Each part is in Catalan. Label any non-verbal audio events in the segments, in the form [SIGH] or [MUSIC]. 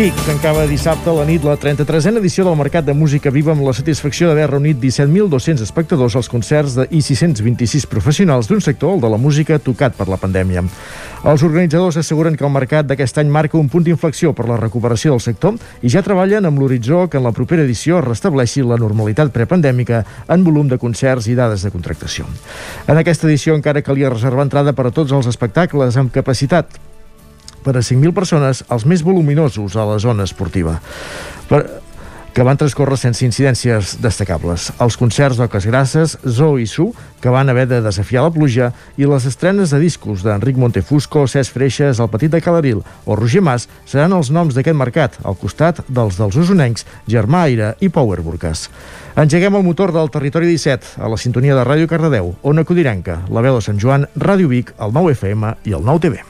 Vic tancava dissabte a la nit la 33a edició del Mercat de Música Viva amb la satisfacció d'haver reunit 17.200 espectadors als concerts de, i 626 professionals d'un sector, el de la música, tocat per la pandèmia. Els organitzadors asseguren que el mercat d'aquest any marca un punt d'inflexió per la recuperació del sector i ja treballen amb l'horitzó que en la propera edició restableixi la normalitat prepandèmica en volum de concerts i dades de contractació. En aquesta edició encara calia reservar entrada per a tots els espectacles amb capacitat per a 5.000 persones, els més voluminosos a la zona esportiva. Per, que van transcórrer sense incidències destacables. Els concerts d'Oques Grasses, Zo i Su, que van haver de desafiar la pluja, i les estrenes de discos d'Enric Montefusco, Cesc Freixes, El Petit de Calaril o Roger Mas seran els noms d'aquest mercat, al costat dels dels usonencs Germà Aire i Power Burgas. Engeguem el motor del Territori 17, a la sintonia de Ràdio Cardedeu, Ona Codirenca, la veu de Sant Joan, Ràdio Vic, el 9 FM i el 9 TV.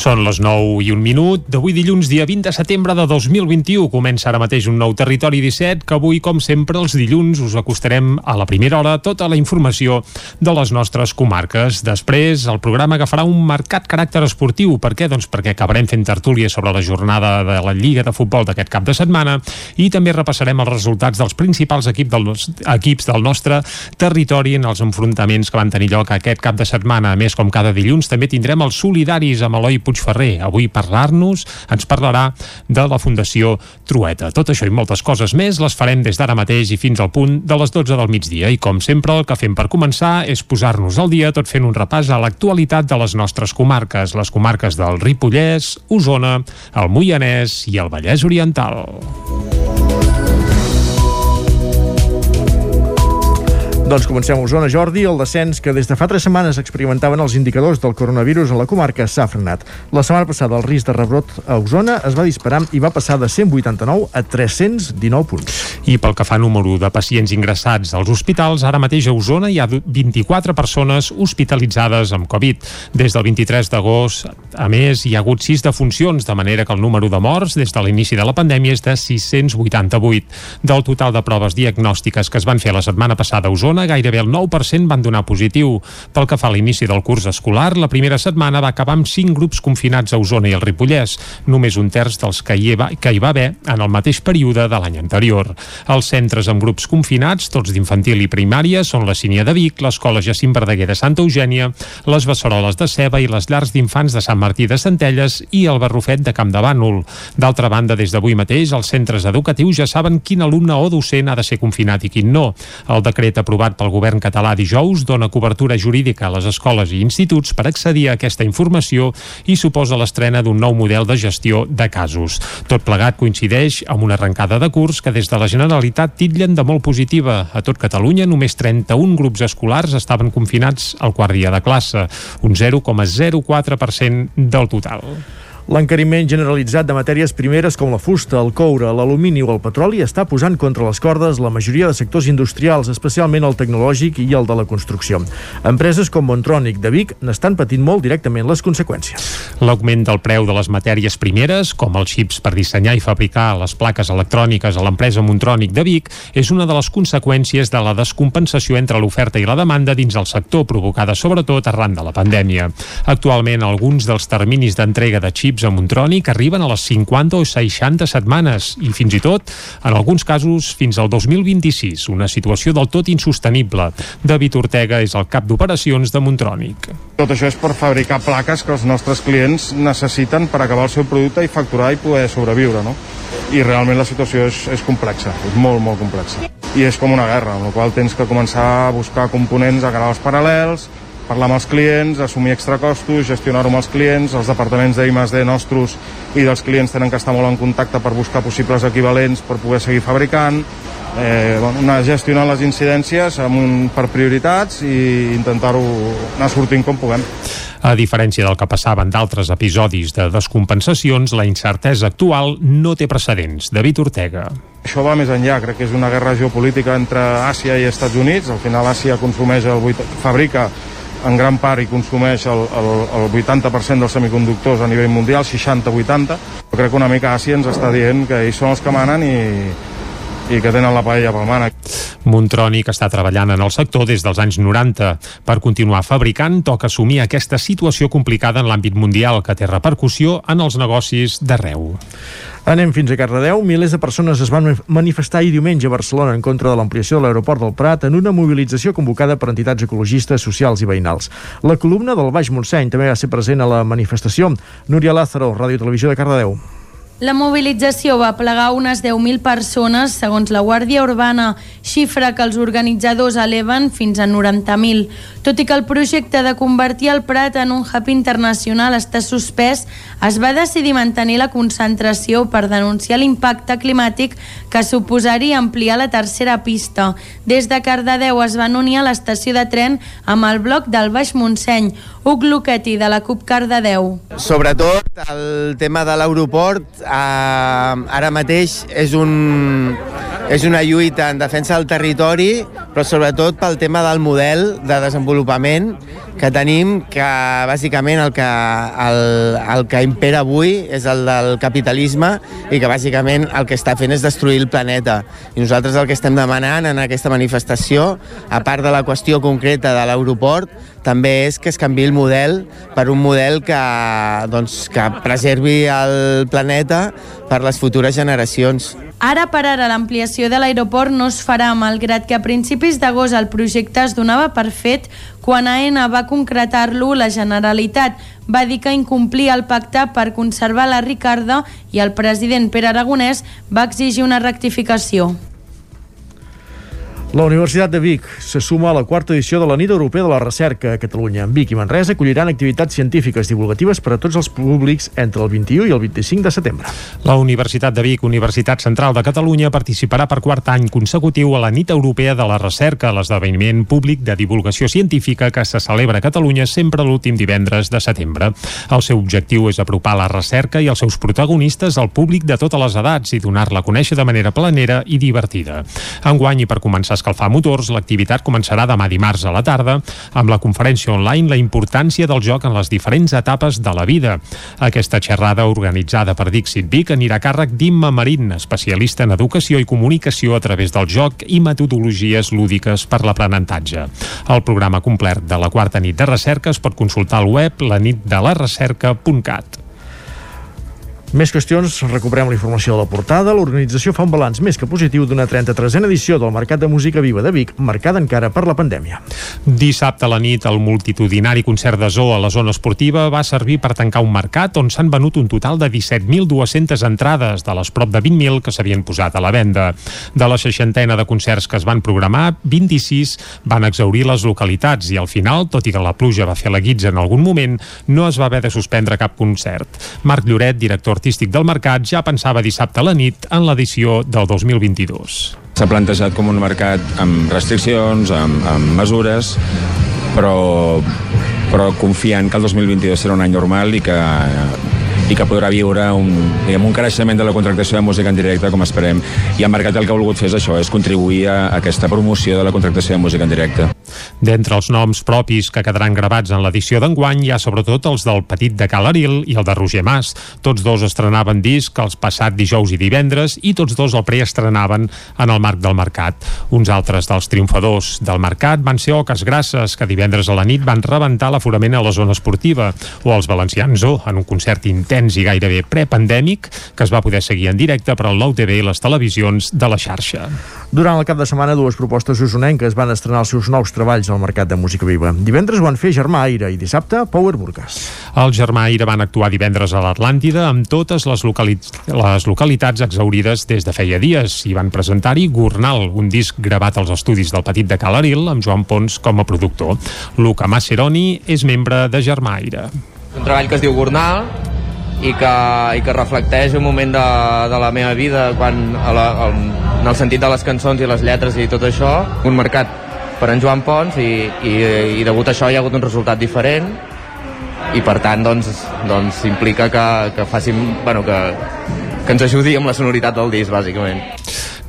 Són les 9 i un minut d'avui dilluns, dia 20 de setembre de 2021. Comença ara mateix un nou Territori 17 que avui, com sempre, els dilluns us acostarem a la primera hora tota la informació de les nostres comarques. Després, el programa agafarà un marcat caràcter esportiu. Per què? Doncs perquè acabarem fent tertúlia sobre la jornada de la Lliga de Futbol d'aquest cap de setmana i també repassarem els resultats dels principals equip del, equips del nostre territori en els enfrontaments que van tenir lloc aquest cap de setmana. A més, com cada dilluns, també tindrem els solidaris amb Eloi Puigferrer. Avui parlar-nos ens parlarà de la Fundació Trueta. Tot això i moltes coses més les farem des d'ara mateix i fins al punt de les 12 del migdia. I com sempre el que fem per començar és posar-nos al dia tot fent un repàs a l'actualitat de les nostres comarques, les comarques del Ripollès, Osona, el Moianès i el Vallès Oriental. Doncs comencem a Osona, Jordi. El descens que des de fa tres setmanes experimentaven els indicadors del coronavirus a la comarca s'ha frenat. La setmana passada el risc de rebrot a Osona es va disparar i va passar de 189 a 319 punts. I pel que fa a número de pacients ingressats als hospitals, ara mateix a Osona hi ha 24 persones hospitalitzades amb Covid. Des del 23 d'agost, a més, hi ha hagut 6 defuncions, de manera que el número de morts des de l'inici de la pandèmia és de 688. Del total de proves diagnòstiques que es van fer la setmana passada a Osona, Barcelona gairebé el 9% van donar positiu. Pel que fa a l'inici del curs escolar, la primera setmana va acabar amb 5 grups confinats a Osona i el Ripollès, només un terç dels que hi, va, que hi va haver en el mateix període de l'any anterior. Els centres amb grups confinats, tots d'infantil i primària, són la Sínia de Vic, l'Escola Jacint Verdaguer de Santa Eugènia, les Besseroles de Ceba i les llars d'infants de Sant Martí de Centelles i el Barrufet de Camp de Bànol. D'altra banda, des d'avui mateix, els centres educatius ja saben quin alumne o docent ha de ser confinat i quin no. El decret aprovat aprovat pel govern català dijous dona cobertura jurídica a les escoles i instituts per accedir a aquesta informació i suposa l'estrena d'un nou model de gestió de casos. Tot plegat coincideix amb una arrencada de curs que des de la Generalitat titllen de molt positiva. A tot Catalunya només 31 grups escolars estaven confinats al quart dia de classe, un 0,04% del total. L'encariment generalitzat de matèries primeres com la fusta, el coure, l'alumini o el petroli està posant contra les cordes la majoria de sectors industrials, especialment el tecnològic i el de la construcció. Empreses com Montronic de Vic n'estan patint molt directament les conseqüències. L'augment del preu de les matèries primeres, com els xips per dissenyar i fabricar les plaques electròniques a l'empresa Montronic de Vic, és una de les conseqüències de la descompensació entre l'oferta i la demanda dins el sector, provocada sobretot arran de la pandèmia. Actualment, alguns dels terminis d'entrega de xips equips a Montroni que arriben a les 50 o 60 setmanes i fins i tot, en alguns casos, fins al 2026, una situació del tot insostenible. David Ortega és el cap d'operacions de Montrònic. Tot això és per fabricar plaques que els nostres clients necessiten per acabar el seu producte i facturar i poder sobreviure, no? I realment la situació és, és complexa, és molt, molt complexa. I és com una guerra, amb la qual tens que començar a buscar components a canals paral·lels, parlar amb els clients, assumir extracostos, gestionar-ho amb els clients, els departaments d'I+D nostres i dels clients tenen que estar molt en contacte per buscar possibles equivalents per poder seguir fabricant, eh, bueno, anar gestionant les incidències amb un, per prioritats i intentar-ho anar sortint com puguem. A diferència del que passava en d'altres episodis de descompensacions, la incertesa actual no té precedents. David Ortega. Això va més enllà, crec que és una guerra geopolítica entre Àsia i Estats Units. Al final Àsia consumeix el 8, fabrica en gran part hi consumeix el, el, el 80% dels semiconductors a nivell mundial, 60-80. Crec que una mica Àsia ens està dient que ells són els que manen i, i que tenen la paella pel mànec. Montronic està treballant en el sector des dels anys 90. Per continuar fabricant, toca assumir aquesta situació complicada en l'àmbit mundial que té repercussió en els negocis d'arreu. Anem fins a Cardedeu. Milers de persones es van manifestar ahir diumenge a Barcelona en contra de l'ampliació de l'aeroport del Prat en una mobilització convocada per entitats ecologistes, socials i veïnals. La columna del Baix Montseny també va ser present a la manifestació. Núria Lázaro, Ràdio Televisió de Cardedeu. La mobilització va plegar unes 10.000 persones, segons la Guàrdia Urbana, xifra que els organitzadors eleven fins a 90.000. Tot i que el projecte de convertir el Prat en un hub internacional està suspès, es va decidir mantenir la concentració per denunciar l'impacte climàtic que suposaria ampliar la tercera pista. Des de Cardedeu es van unir a l'estació de tren amb el bloc del Baix Montseny, Huc Luqueti, de la CUP Cardedeu. Sobretot el tema de l'aeroport eh, ara mateix és, un, és una lluita en defensa del territori, però sobretot pel tema del model de desenvolupament que tenim, que bàsicament el que, el, el que impera avui és el del capitalisme i que bàsicament el que està fent és destruir el planeta. I nosaltres el que estem demanant en aquesta manifestació, a part de la qüestió concreta de l'aeroport, també és que es canvi el model per un model que, doncs, que preservi el planeta per les futures generacions. Ara per ara l'ampliació de l'aeroport no es farà, malgrat que a principis d'agost el projecte es donava per fet quan AENA va concretar-lo, la Generalitat va dir que incomplia el pacte per conservar la Ricarda i el president Pere Aragonès va exigir una rectificació. La Universitat de Vic se suma a la quarta edició de la Nit Europea de la Recerca a Catalunya. En Vic i Manresa acolliran activitats científiques divulgatives per a tots els públics entre el 21 i el 25 de setembre. La Universitat de Vic, Universitat Central de Catalunya, participarà per quart any consecutiu a la Nit Europea de la Recerca, l'esdeveniment públic de divulgació científica que se celebra a Catalunya sempre l'últim divendres de setembre. El seu objectiu és apropar la recerca i els seus protagonistes al públic de totes les edats i donar-la a conèixer de manera planera i divertida. Enguany, i per començar escalfar motors, l'activitat començarà demà dimarts a la tarda amb la conferència online La importància del joc en les diferents etapes de la vida. Aquesta xerrada organitzada per Dixit Vic anirà a càrrec d'Imma Marín, especialista en educació i comunicació a través del joc i metodologies lúdiques per l'aprenentatge. El programa complet de la quarta nit de recerca es pot consultar al web lanitdelarecerca.cat. Més qüestions, recuperem la informació de la portada. L'organització fa un balanç més que positiu d'una 33a edició del Mercat de Música Viva de Vic, marcada encara per la pandèmia. Dissabte a la nit, el multitudinari concert de Zoo a la zona esportiva va servir per tancar un mercat on s'han venut un total de 17.200 entrades de les prop de 20.000 que s'havien posat a la venda. De la seixantena de concerts que es van programar, 26 van exaurir les localitats i al final, tot i que la pluja va fer la guitza en algun moment, no es va haver de suspendre cap concert. Marc Lloret, director artístic del mercat, ja pensava dissabte a la nit en l'edició del 2022. S'ha plantejat com un mercat amb restriccions, amb, amb mesures, però, però confiant que el 2022 serà un any normal i que i que podrà viure un, diguem, un creixement de la contractació de música en directe, com esperem. I el mercat el que ha volgut fer és això, és contribuir a aquesta promoció de la contractació de música en directe. D'entre els noms propis que quedaran gravats en l'edició d'enguany hi ha sobretot els del Petit de Calaril i el de Roger Mas. Tots dos estrenaven disc els passat dijous i divendres i tots dos el preestrenaven en el marc del mercat. Uns altres dels triomfadors del mercat van ser Oques Grasses, que divendres a la nit van rebentar l'aforament a la zona esportiva, o els valencians O, en un concert intens i gairebé prepandèmic que es va poder seguir en directe per al Nou TV i les televisions de la xarxa. Durant el cap de setmana, dues propostes usonenques van estrenar els seus nous treballs al Mercat de Música Viva. Divendres ho van fer Germà Aire i dissabte Power Burgas. El Germà Aire van actuar divendres a l'Atlàntida amb totes les, locali les localitats exaurides des de feia dies i van presentar-hi Gornal, un disc gravat als estudis del Petit de Calaril amb Joan Pons com a productor. Luca Maceroni és membre de Germà Aire. Un treball que es diu Gornal i que, i que reflecteix un moment de, de la meva vida quan, a la, a, en el sentit de les cançons i les lletres i tot això, un mercat per en Joan Pons i, i, i degut a això hi ha hagut un resultat diferent i per tant doncs, doncs implica que, que facin, bueno, que, que ens ajudi amb la sonoritat del disc, bàsicament.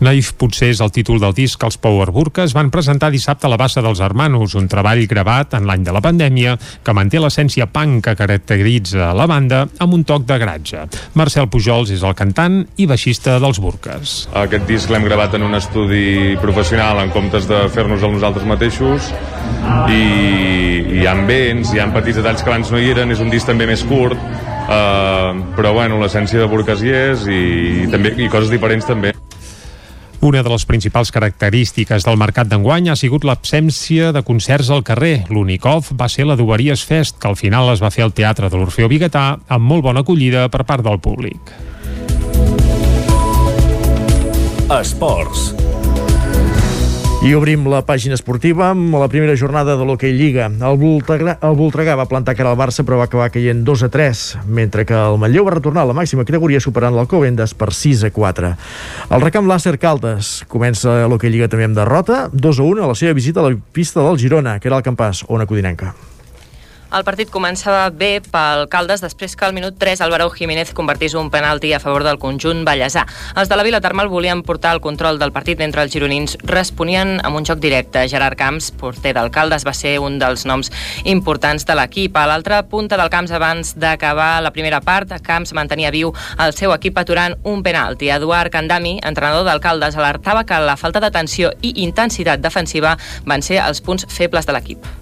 Naif potser és el títol del disc que els Power Burkas van presentar dissabte a la Bassa dels Hermanos, un treball gravat en l'any de la pandèmia que manté l'essència punk que caracteritza la banda amb un toc de gratge. Marcel Pujols és el cantant i baixista dels Burkas. Aquest disc l'hem gravat en un estudi professional en comptes de fer-nos el nosaltres mateixos i, hi ha vents, hi ha petits detalls que abans no hi eren, és un disc també més curt, uh, però bueno, l'essència de Burkas hi és i, i, també, i coses diferents també. Una de les principals característiques del mercat d'enguany ha sigut l'absència de concerts al carrer. L'únic off va ser la Duberies Fest, que al final es va fer al Teatre de l'Orfeo Biguetà amb molt bona acollida per part del públic. Esports. I obrim la pàgina esportiva amb la primera jornada de l'Hockey Lliga. El Voltregà, el Voltregà va plantar cara al Barça però va acabar caient 2 a 3, mentre que el Matlleu va retornar a la màxima categoria superant l'Alcobendes per 6 a 4. El recamp Làcer Caldes comença l'Hockey Lliga també amb derrota, 2 a 1 a la seva visita a la pista del Girona, que era el campàs, ona codinenca. El partit començava bé pel Caldes després que al minut 3 Álvaro Jiménez convertís un penalti a favor del conjunt ballesà. Els de la Vila Termal volien portar el control del partit mentre els gironins responien amb un joc directe. Gerard Camps, porter del Caldes, va ser un dels noms importants de l'equip. A l'altra punta del camps abans d'acabar la primera part, Camps mantenia viu el seu equip aturant un penalti. Eduard Candami, entrenador del Caldes, alertava que la falta d'atenció i intensitat defensiva van ser els punts febles de l'equip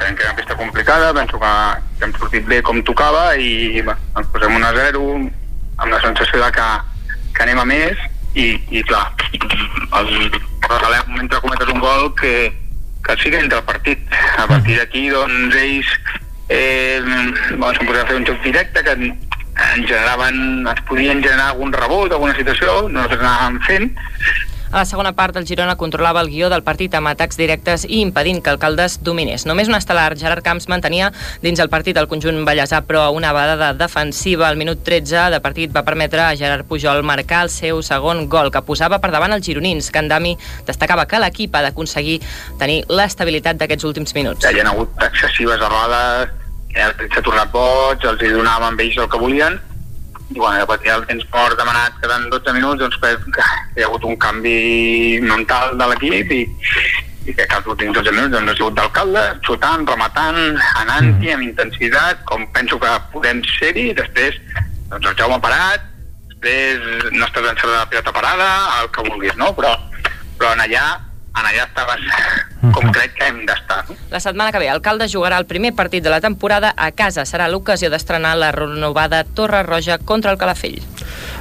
sabem que era una pista complicada, penso que, que hem sortit bé com tocava i va, ens posem 1 a 0 amb la sensació de que, que anem a més i, i clar, el regalem mentre cometes un gol que, que sí que entra el partit. A partir d'aquí, doncs, ells eh, bueno, s'han posat a fer un joc directe que en generaven, es podien generar algun rebot, alguna situació, nosaltres anàvem fent, a la segona part, el Girona controlava el guió del partit amb atacs directes i impedint que el Caldes dominés. Només un estel·lar, Gerard Camps, mantenia dins el partit el conjunt ballesà, però una badada defensiva al minut 13 de partit va permetre a Gerard Pujol marcar el seu segon gol, que posava per davant els gironins. Candami destacava que l'equip ha d'aconseguir tenir l'estabilitat d'aquests últims minuts. Hi ha hagut excessives errades, s'ha tornat boig, els hi donàvem ells el que volien, i bueno, a partir del temps mort demanat quedant 12 minuts, doncs que, que hi ha hagut un canvi mental de l'equip i, i que els últims 12 minuts doncs, ha sigut d'alcalde, xutant, rematant, anant-hi mm. amb intensitat, com penso que podem ser-hi, després doncs el Jaume parat, després no estàs encertat la pilota parada, el que vulguis, no? Però, però en allà en allà estaves com crec que hem d'estar. No? La setmana que ve el Caldes jugarà el primer partit de la temporada a casa. Serà l'ocasió d'estrenar la renovada Torre Roja contra el Calafell.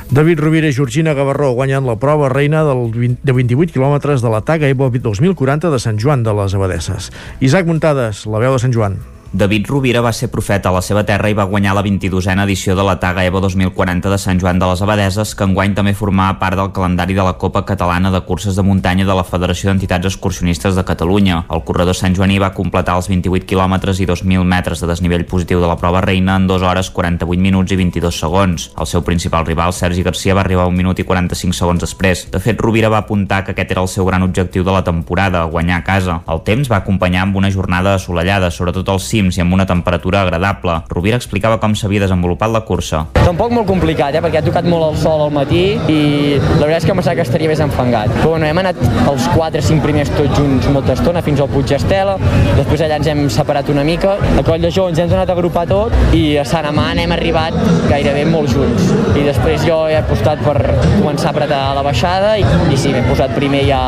David Rovira i Georgina Gavarró guanyen la prova reina del 20, de 28 quilòmetres de la Taga Evo 2040 de Sant Joan de les Abadesses. Isaac Muntades, la veu de Sant Joan. David Rovira va ser profeta a la seva terra i va guanyar la 22a edició de la Taga Evo 2040 de Sant Joan de les Abadeses, que enguany també formava part del calendari de la Copa Catalana de Curses de Muntanya de la Federació d'Entitats Excursionistes de Catalunya. El corredor Sant Joaní va completar els 28 quilòmetres i 2.000 metres de desnivell positiu de la prova reina en 2 hores 48 minuts i 22 segons. El seu principal rival, Sergi Garcia, va arribar un minut i 45 segons després. De fet, Rovira va apuntar que aquest era el seu gran objectiu de la temporada, guanyar a casa. El temps va acompanyar amb una jornada assolellada, sobretot al cims i amb una temperatura agradable. Rovira explicava com s'havia desenvolupat la cursa. Tampoc molt complicat, eh, perquè ha tocat molt el sol al matí i la veritat és que pensava que estaria més enfangat. Però bueno, hem anat els 4-5 primers tots junts molta estona fins al Puig Estela, després allà ens hem separat una mica, a Coll de Jou ens hem donat a agrupar tot i a Sant Amant hem arribat gairebé molt junts. I després jo he apostat per començar a apretar la baixada i, i sí, m'he posat primer ja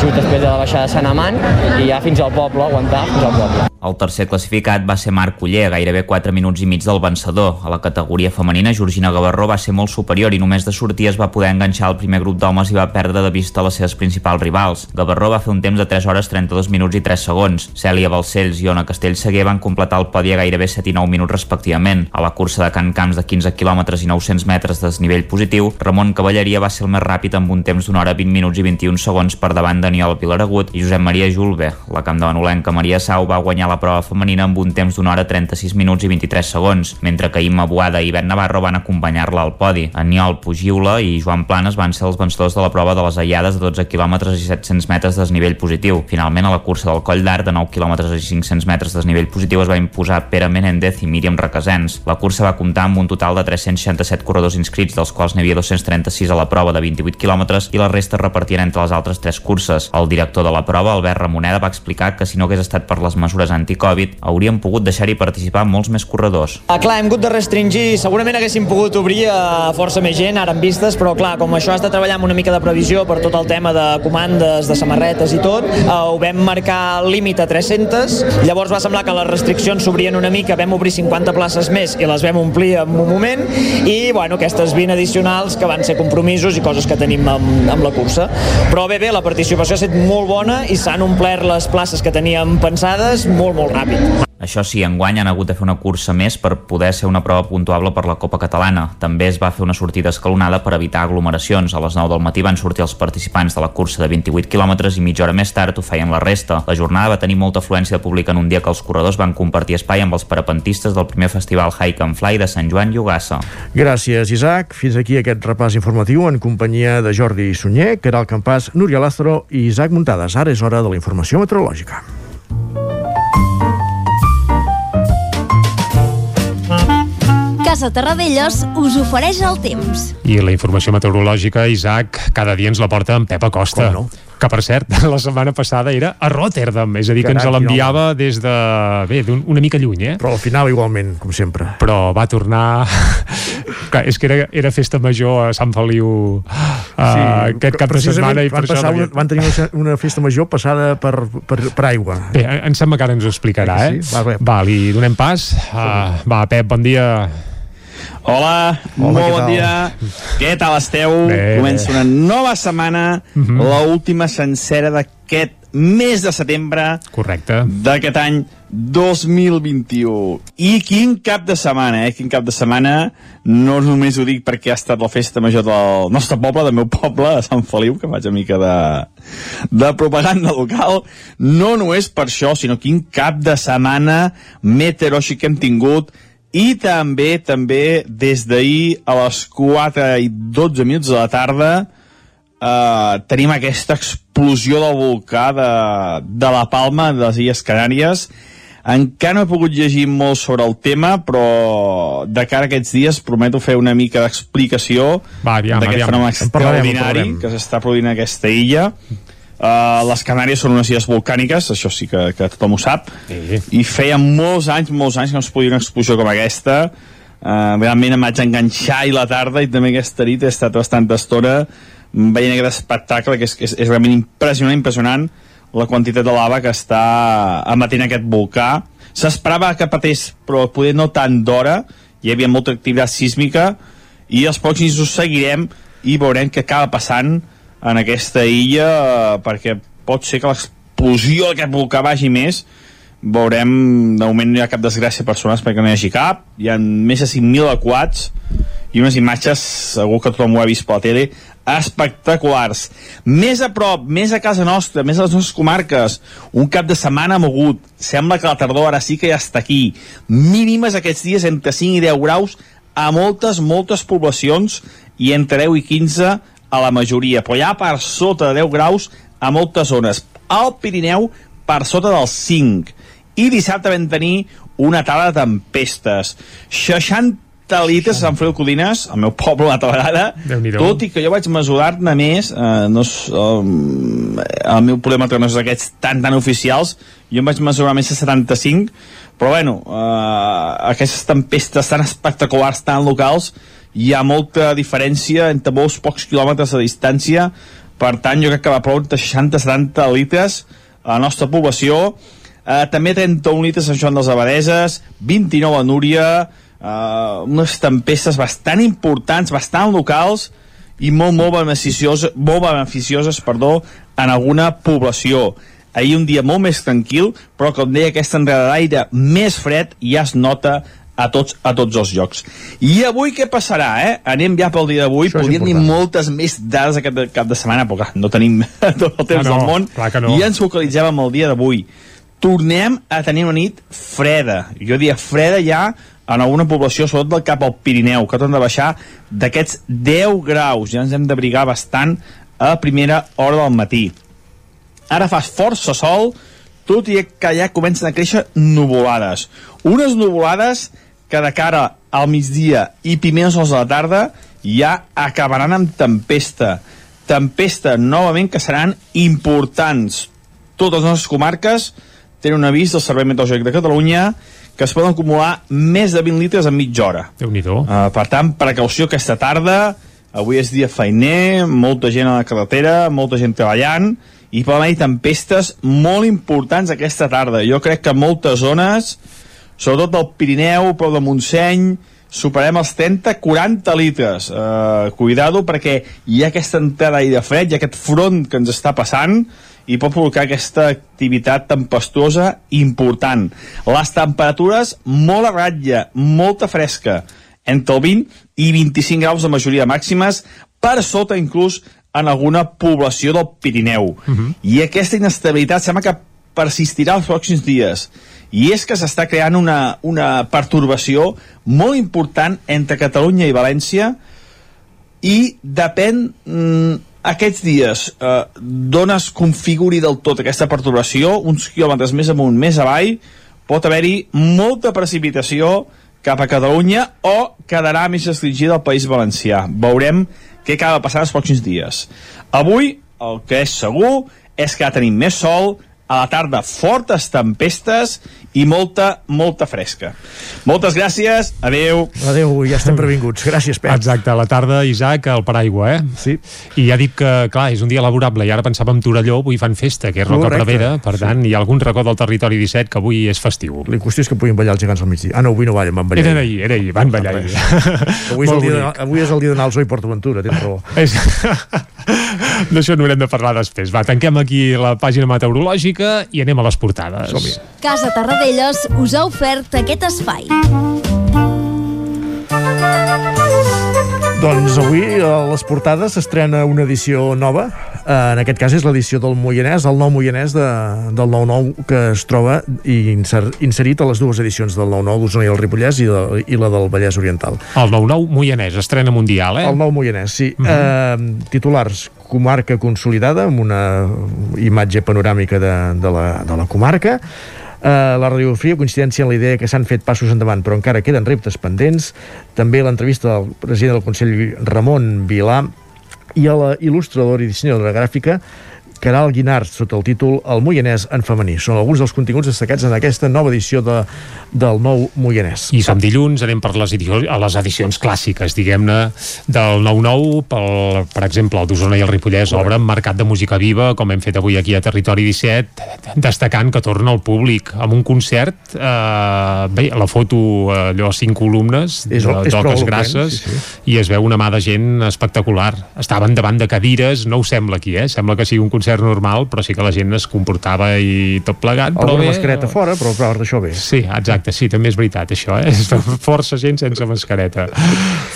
just després de la baixada de Sant Amant i ja fins al poble, aguantar fins al poble. El tercer classificat va ser Marc Culler, gairebé 4 minuts i mig del vencedor. A la categoria femenina, Georgina Gavarró va ser molt superior i només de sortir es va poder enganxar al primer grup d'homes i va perdre de vista les seves principals rivals. Gavarró va fer un temps de 3 hores 32 minuts i 3 segons. Cèlia Balcells i Ona Castellseguer van completar el podi a gairebé 7 i 9 minuts respectivament. A la cursa de Can Camps de 15 km i 900 metres de desnivell positiu, Ramon Cavalleria va ser el més ràpid amb un temps d'una hora 20 minuts i 21 segons per davant Daniel Vilaragut i Josep Maria Julve. La campdevanolenca Maria Sau va guanyar la prova femenina amb un temps d'una hora 36 minuts i 23 segons, mentre que Imma Boada i Ben Navarro van acompanyar-la al podi. Aniol Pugiula i Joan Planes van ser els vencedors de la prova de les aïades de 12 km i 700 metres de desnivell positiu. Finalment, a la cursa del Coll d'Art de 9 km i 500 metres de desnivell positiu es va imposar Pere Menendez i Míriam Requesens. La cursa va comptar amb un total de 367 corredors inscrits, dels quals n'hi havia 236 a la prova de 28 quilòmetres i la resta repartien entre les altres tres curses. El director de la prova, Albert Ramoneda, va explicar que si no hagués estat per les mesures anti-Covid, haurien pogut deixar-hi participar molts més corredors. Ah, clar, hem hagut de restringir, segurament haguéssim pogut obrir a força més gent, ara en vistes, però clar, com això has de treballar amb una mica de previsió per tot el tema de comandes, de samarretes i tot, eh, ho vam marcar límit a 300, llavors va semblar que les restriccions s'obrien una mica, vam obrir 50 places més i les vam omplir en un moment, i bueno, aquestes 20 addicionals que van ser compromisos i coses que tenim amb, amb la cursa. Però bé, bé, la participació ha estat molt bona i s'han omplert les places que teníem pensades molt, molt ràpid. Això sí, enguany han hagut de fer una cursa més per poder ser una prova puntuable per la Copa Catalana. També es va fer una sortida escalonada per evitar aglomeracions. A les 9 del matí van sortir els participants de la cursa de 28 quilòmetres i mitja hora més tard ho feien la resta. La jornada va tenir molta afluència de públic en un dia que els corredors van compartir espai amb els parapentistes del primer festival Hike and Fly de Sant Joan Llogassa. Gràcies, Isaac. Fins aquí aquest repàs informatiu en companyia de Jordi Sunyer, Caral Campàs, Núria Lázaro i Isaac Muntades. Ara és hora de la informació meteorològica. Casa Terradellos us ofereix el temps. I la informació meteorològica, Isaac, cada dia ens la porta en Pep Acosta. Com no? Que, per cert, [LAUGHS] la setmana passada era a Rotterdam, és a dir, que ens l'enviava des de... Bé, d'un- una mica lluny, eh? Però al final igualment, com sempre. Però va tornar... [LAUGHS] Clar, és que era, era festa major a Sant Feliu uh, aquest cap de setmana i per van, això... una, van tenir una, una festa major passada per, per, per aigua. Bé, em sembla que ara ens ho explicarà, Eh eh? sí? Va, bé. Va, li donem pas. Uh, va, Pep, bon dia. Hola, Hola, molt bon tal? dia. Què tal esteu? Bé, Comença una nova setmana, Mhm. la última sencera d'aquest mes de setembre Correcte. d'aquest any 2021. I quin cap de setmana, eh? Quin cap de setmana. No només ho dic perquè ha estat la festa major del nostre poble, del meu poble, de Sant Feliu, que faig una mica de, de propaganda local. No només per això, sinó quin cap de setmana meteoròxic que hem tingut i també, també, des d'ahir a les 4 i 12 minuts de la tarda eh, tenim aquesta explosió del volcà de, de la Palma, de les Illes Canàries. Encara no he pogut llegir molt sobre el tema, però de cara a aquests dies prometo fer una mica d'explicació d'aquest fenomen En en extraordinari que s'està produint a aquesta illa. Uh, les Canàries són unes illes volcàniques, això sí que, que tothom ho sap, sí. i feia molts anys, molts anys que no es podia una explosió com aquesta. Uh, realment em vaig enganxar i la tarda i també aquesta nit he estat bastanta estona veient aquest espectacle que és, és, és realment impressionant, impressionant la quantitat de lava que està emetent aquest volcà. S'esperava que patés, però poder no tant d'hora, hi havia molta activitat sísmica, i els pròxims us seguirem i veurem què acaba passant en aquesta illa, perquè pot ser que l'explosió d'aquest volcà vagi més, veurem, de moment no hi ha cap desgràcia a persones perquè no hi hagi cap, hi ha més de 5.000 equats i unes imatges, segur que tothom ho ha vist per la tele, espectaculars. Més a prop, més a casa nostra, més a les nostres comarques, un cap de setmana mogut. Sembla que la tardor ara sí que ja està aquí. Mínimes aquests dies entre 5 i 10 graus a moltes, moltes poblacions i entre 10 i 15 a la majoria, però ja per sota de 10 graus a moltes zones. Al Pirineu per sota dels 5. I dissabte vam tenir una tala de tempestes. 60 litres a Sant Feliu Codines, al meu poble una altra vegada, tot i que jo vaig mesurar-ne més, eh, no és, um, el meu problema no és aquests tan tan oficials, jo em vaig mesurar més de 75, però bueno, eh, aquestes tempestes tan espectaculars, tan locals, hi ha molta diferència entre molts pocs quilòmetres de distància, per tant jo crec que va prou entre 60-70 litres a la nostra població, eh, també 31 litres a Joan dels Abadeses, 29 a Núria, uh, unes tempestes bastant importants, bastant locals i molt, molt beneficioses, molt beneficioses perdó, en alguna població. Ahir un dia molt més tranquil, però com deia, aquesta entrada d'aire més fred ja es nota a tots, a tots els llocs. I avui què passarà, eh? Anem ja pel dia d'avui, podríem dir moltes més dades aquest cap de setmana, però clar, no tenim [LAUGHS] tot el temps Ah, no, del món, no. i ens focalitzem en el dia d'avui. tornem a tenir una nit freda. Jo diria freda ja en alguna població, sobretot del cap al Pirineu, que torna a baixar d'aquests 10 graus. Ja ens hem d'abrigar bastant a primera hora del matí. Ara fas força sol, tot i que ja comencen a créixer nuvolades. Unes nuvolades que de cara al migdia i primeres hores de la tarda ja acabaran amb tempesta. Tempesta, novament, que seran importants. Totes les nostres comarques tenen un avís del Servei Meteorològic de Catalunya que es poden acumular més de 20 litres en mitja hora. déu nhi Uh, per tant, precaució aquesta tarda. Avui és dia feiner, molta gent a la carretera, molta gent treballant, i poden haver tempestes molt importants aquesta tarda. Jo crec que moltes zones, sobretot del Pirineu, prou de Montseny, superem els 30-40 litres. Uh, cuidado perquè hi ha aquesta entrada d'aire fred, hi aquest front que ens està passant, i pot provocar aquesta activitat tempestuosa important. Les temperatures molt a ratlla, molta fresca, entre el 20 i 25 graus de majoria màximes, per sota inclús en alguna població del Pirineu. Uh -huh. I aquesta inestabilitat sembla que persistirà els pròxims dies. I és que s'està creant una, una pertorbació molt important entre Catalunya i València i depèn mm, aquests dies eh, d'on es configuri del tot aquesta perturbació, uns quilòmetres més amunt, més avall, pot haver-hi molta precipitació cap a Catalunya o quedarà més restringida al País Valencià. Veurem què acaba passant els pròxims dies. Avui, el que és segur és que tenim més sol, a la tarda fortes tempestes i molta, molta fresca. Moltes gràcies, adeu. Adeu, ja estem previnguts. Gràcies, Pep. Exacte, a la tarda, Isaac, al paraigua, eh? Sí. I ja dic que, clar, és un dia laborable, i ara pensàvem Torelló, avui fan festa, que és Roca Correcte. Prevera, per tant, hi ha algun racó del territori 17 que avui és festiu. La qüestió és que puguin ballar els gegants al migdia. Ah, no, avui no ballen, van ballar. Era ahir, era ahir, van ballar ahir. Avui és, el dia, de- avui és el dia d'anar al Zoo i PortAventura, tens raó. És... [LAUGHS] D'això n'haurem de parlar després. Va, tanquem aquí la pàgina meteorològica i anem a les portades. Som-hi. Casa Tarradellas us ha ofert aquest espai. Doncs avui a les portades s'estrena una edició nova. Eh, En aquest cas és l'edició del Moianès, el nou Moianès de, del 9-9 que es troba inser, inserit a les dues edicions del 9-9 d'Osona i el Ripollès i, de, i la del Vallès Oriental. El 9-9 Moianès, estrena mundial, eh? El nou Moianès, sí. Uh -huh. eh, titulars, comarca consolidada, amb una imatge panoràmica de, de, la, de la comarca. Uh, la radiografia coincidència en la idea que s'han fet passos endavant, però encara queden reptes pendents. També l'entrevista del president del Consell, Ramon Vilà, i a la il·lustradora i dissenyadora gràfica Caral Guinart, sota el títol El Moianès en femení. Són alguns dels continguts destacats en aquesta nova edició de, del nou Moianès. I som dilluns, anem per les, edicions, a les edicions clàssiques, diguem-ne, del 9-9, pel, per exemple, el d'Osona i el Ripollès obren Mercat de Música Viva, com hem fet avui aquí a Territori 17, destacant que torna al públic amb un concert, eh, bé, la foto, eh, allò, a cinc columnes, És- de, és prou d'oques grasses, sí, sí. i es veu una mà de gent espectacular. Estaven davant de cadires, no ho sembla aquí, eh? Sembla que sigui un concert normal, però sí que la gent es comportava i tot plegat. Però Alguna bé, mascareta fora, però a part d'això bé. Sí, exacte, sí, també és veritat això, eh? És força gent sense mascareta.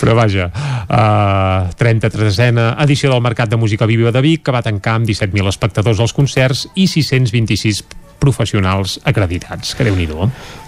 Però vaja, uh, 33a edició del Mercat de Música Viva de Vic, que va tancar amb 17.000 espectadors als concerts i 626 professionals acreditats. Que déu nhi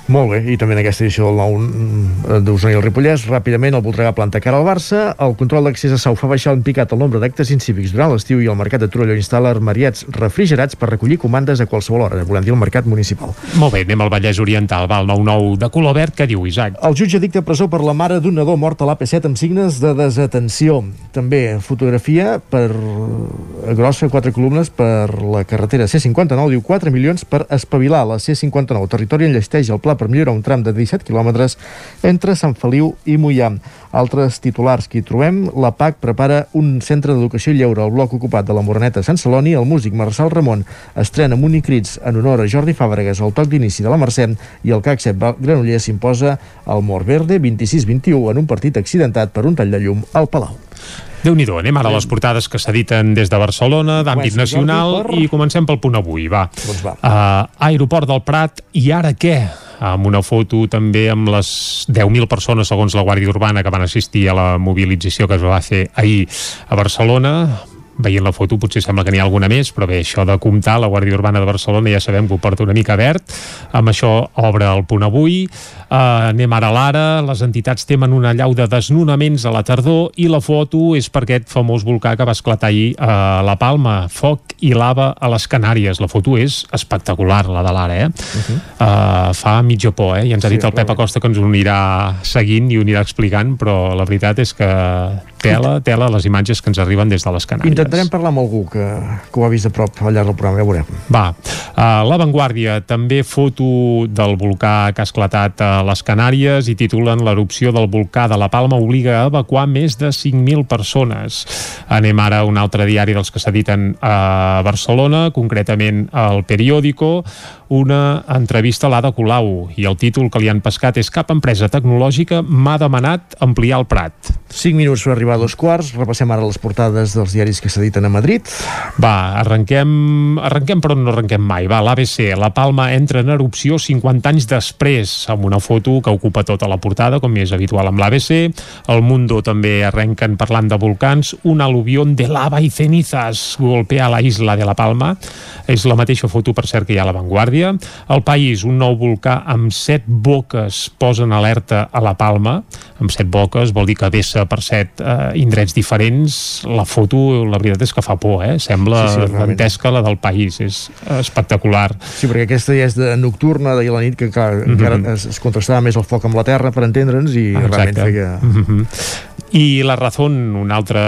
Molt bé, i també en aquesta edició del nou mm, d'Osona i el Ripollès, ràpidament el Voltregà planta cara al Barça, el control d'accés a Sau fa baixar en picat el nombre d'actes incívics durant l'estiu i el mercat de Torelló instal·la armariats refrigerats per recollir comandes a qualsevol hora, volem dir el mercat municipal. Molt bé, anem al Vallès Oriental, va, el 9-9 de color verd, què diu Isaac? El jutge dicta presó per la mare d'un nadó mort a l'AP7 amb signes de desatenció. També fotografia per eh, grossa, quatre columnes per la carretera C59, diu 4 milions per espavilar la C59. Territori enllesteix el pla per millorar un tram de 17 quilòmetres entre Sant Feliu i Mollà. Altres titulars que hi trobem, la PAC prepara un centre d'educació lleure al bloc ocupat de la Moreneta Sant Celoni. El músic Marçal Ramon estrena amb unicrits en honor a Jordi Fàbregas al toc d'inici de la Mercè i el CAC 7 Granollers s'imposa al Morberde 26-21 en un partit accidentat per un tall de llum al Palau. Déu nhi anem ara a les portades que s'editen des de Barcelona, d'àmbit nacional, i comencem pel punt avui, va. Doncs va. Uh, aeroport del Prat, i ara què? amb una foto també amb les 10.000 persones segons la Guàrdia Urbana que van assistir a la mobilització que es va fer ahir a Barcelona veient la foto potser sembla que n'hi ha alguna més, però bé, això de comptar, la Guàrdia Urbana de Barcelona ja sabem que ho porta una mica verd, amb això obre el punt avui, uh, anem ara a l'ara, les entitats temen una llau de desnonaments a la tardor i la foto és per aquest famós volcà que va esclatar ahir a La Palma, foc i lava a les Canàries. La foto és espectacular, la de l'ara, eh? Uh -huh. uh, fa mitja por, eh? I ens ha dit sí, el Pep Acosta que ens ho anirà seguint i ho anirà explicant, però la veritat és que tela, tela les imatges que ens arriben des de les Canàries. Intentarem parlar amb algú que, que ho ha vist de prop al llarg del programa, ja veurem. Va, uh, La Vanguardia també foto del volcà que ha esclatat a les Canàries i titulen l'erupció del volcà de la Palma obliga a evacuar més de 5.000 persones. Anem ara a un altre diari dels que s'editen a Barcelona, concretament al Periódico, una entrevista a l'Ada Colau i el títol que li han pescat és cap empresa tecnològica m'ha demanat ampliar el Prat. 5 minuts per arribar a dos quarts, repassem ara les portades dels diaris que s'editen a Madrid. Va, arrenquem, arrenquem per on no arrenquem mai. Va, l'ABC, La Palma entra en erupció 50 anys després, amb una foto que ocupa tota la portada, com és habitual amb l'ABC. El Mundo també arrenquen parlant de volcans. Un aluvión de lava i cenizas golpea la isla de La Palma. És la mateixa foto, per cert, que hi ha a La Vanguardia. El País, un nou volcà amb set boques posa en alerta a La Palma. Amb set boques vol dir que vessa per set eh, indrets diferents. La foto, la veritat és que fa por, eh? Sembla Sí, sí, dantesca la del País. És espectacular. Sí, perquè aquesta ja és de nocturna, d'ahir a la nit, que clar, mm -hmm. encara es, es contrastava més el foc amb la terra, per entendre'ns, i Ah, realment feia... Mm -hmm. I La Razón, un altre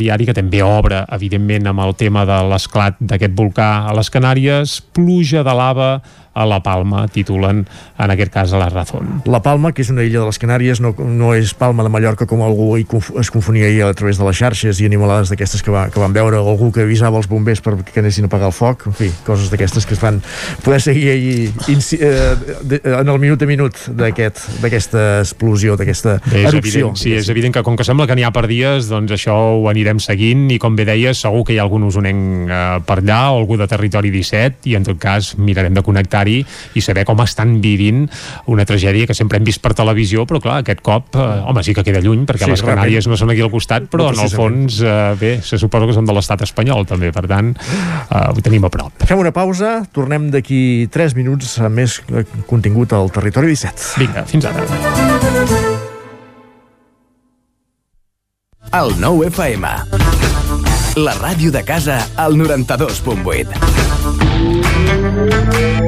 diari que també obre, evidentment, amb el tema de l'esclat d'aquest volcà a les Canàries, pluja de lava a La Palma, titulen en aquest cas a La Razón. La Palma, que és una illa de les Canàries, no, no és Palma de Mallorca com algú hi conf es confonia ahir a través de les xarxes i animalades d'aquestes que, va, que van veure, o algú que avisava els bombers perquè anessin a apagar el foc, en fi, coses d'aquestes que es van poder seguir ahir eh, en el minut a minut d'aquest- d'aquesta explosió, d'aquesta erupció. evident, sí, és evident que com que sembla que n'hi ha per dies, doncs això ho anirem seguint i com bé deies, segur que hi ha algun usonenc eh, per allà o algú de territori 17 i en tot cas mirarem de connectar-hi i saber com estan vivint una tragèdia que sempre hem vist per televisió, però clar, aquest cop, eh, home, sí que queda lluny perquè Sí, les. Canàries no són aquí al costat, però No, en el fons, eh, bé, se suposa que són de l'estat espanyol també, per tant, eh, ho tenim a prop. Fem una pausa, tornem d'aquí 3 minuts amb més eh, contingut al Territori 17. Vinga, fins ara. El nou FM. La ràdio de casa al 92.8.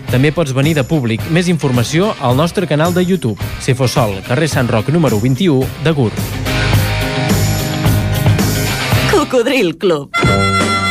També pots venir de públic. Més informació al nostre canal de YouTube. Cefosol, carrer Sant Roc número 21 de Gurb. Cocodril Club.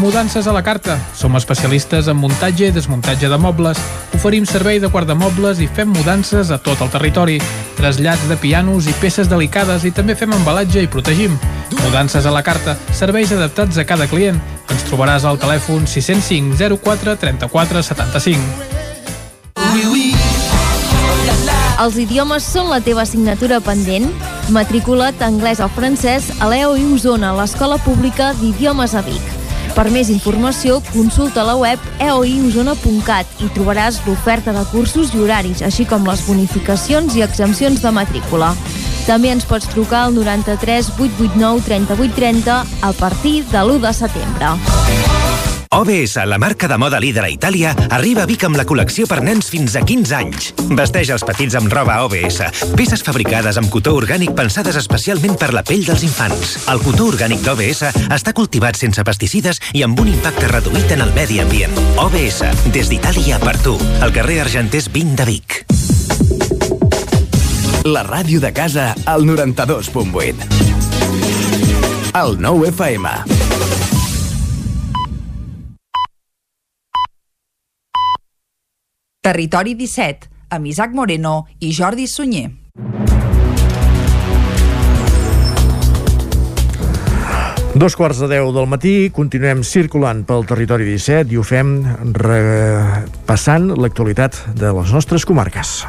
Mudances a la carta. Som especialistes en muntatge i desmuntatge de mobles. Oferim servei de guardamobles i fem mudances a tot el territori. Trasllats de pianos i peces delicades i també fem embalatge i protegim. Mudances a la carta. Serveis adaptats a cada client. Ens trobaràs al telèfon 605 04 34 75. Els idiomes són la teva assignatura pendent? Matricula't anglès o francès a l'EO i Osona, l'Escola Pública d'Idiomes a Vic. Per més informació, consulta la web eoiosona.cat i trobaràs l'oferta de cursos i horaris, així com les bonificacions i exempcions de matrícula. També ens pots trucar al 93 889 3830 a partir de l'1 de setembre. OBS, la marca de moda líder a Itàlia, arriba a Vic amb la col·lecció per nens fins a 15 anys. Vesteix els petits amb roba OBS, peces fabricades amb cotó orgànic pensades especialment per la pell dels infants. El cotó orgànic d'OBS està cultivat sense pesticides i amb un impacte reduït en el medi ambient. OBS, des d'Itàlia per tu, al carrer Argenters 20 de Vic. La ràdio de casa al 92.8. El 9 FM. Territori 17, amb Isaac Moreno i Jordi Sunyer. Dos quarts de deu del matí, continuem circulant pel territori 17 i ho fem repassant l'actualitat de les nostres comarques.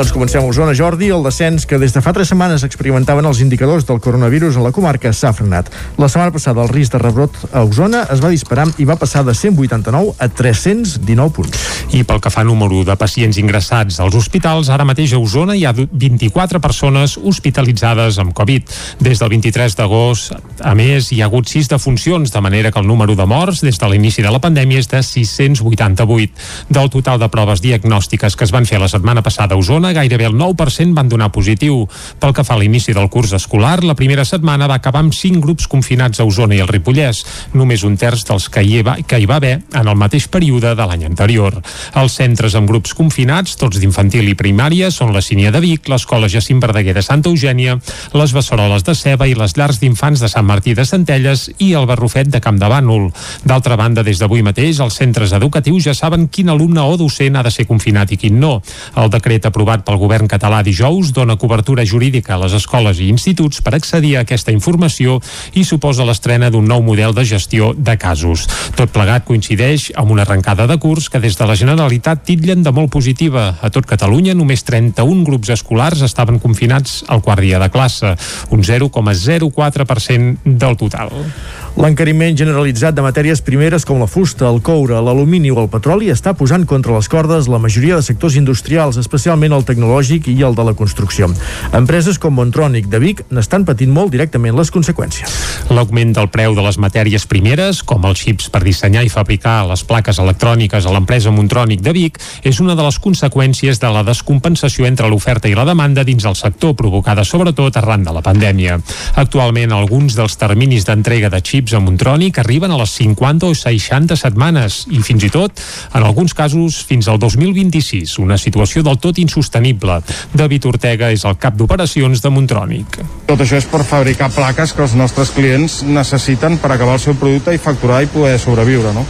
Doncs comencem a Osona, Jordi. El descens que des de fa tres setmanes experimentaven els indicadors del coronavirus a la comarca s'ha frenat. La setmana passada el risc de rebrot a Osona es va disparar i va passar de 189 a 319 punts. I pel que fa número de pacients ingressats als hospitals, ara mateix a Osona hi ha 24 persones hospitalitzades amb Covid. Des del 23 d'agost, a més, hi ha hagut 6 defuncions, de manera que el número de morts des de l'inici de la pandèmia és de 688. Del total de proves diagnòstiques que es van fer la setmana passada a Osona, Osona, gairebé el 9% van donar positiu. Pel que fa a l'inici del curs escolar, la primera setmana va acabar amb 5 grups confinats a Osona i el Ripollès, només un terç dels que hi, va, que hi va haver en el mateix període de l'any anterior. Els centres amb grups confinats, tots d'infantil i primària, són la Sínia de Vic, l'Escola Jacint Verdaguer de Santa Eugènia, les Besseroles de Ceba i les llars d'infants de Sant Martí de Centelles i el Barrufet de Camp de Bànol. D'altra banda, des d'avui mateix, els centres educatius ja saben quin alumne o docent ha de ser confinat i quin no. El decret aprovat aprovat pel govern català dijous dona cobertura jurídica a les escoles i instituts per accedir a aquesta informació i suposa l'estrena d'un nou model de gestió de casos. Tot plegat coincideix amb una arrencada de curs que des de la Generalitat titllen de molt positiva. A tot Catalunya només 31 grups escolars estaven confinats al quart dia de classe, un 0,04% del total. L'encariment generalitzat de matèries primeres com la fusta, el coure, l'alumini o el petroli està posant contra les cordes la majoria de sectors industrials, especialment el tecnològic i el de la construcció. Empreses com Montronic de Vic n'estan patint molt directament les conseqüències. L'augment del preu de les matèries primeres, com els xips per dissenyar i fabricar les plaques electròniques a l'empresa Montronic de Vic, és una de les conseqüències de la descompensació entre l'oferta i la demanda dins el sector, provocada sobretot arran de la pandèmia. Actualment, alguns dels terminis d'entrega de xips xips a Montronic arriben a les 50 o 60 setmanes i fins i tot, en alguns casos, fins al 2026, una situació del tot insostenible. David Ortega és el cap d'operacions de Montronic. Tot això és per fabricar plaques que els nostres clients necessiten per acabar el seu producte i facturar i poder sobreviure, no?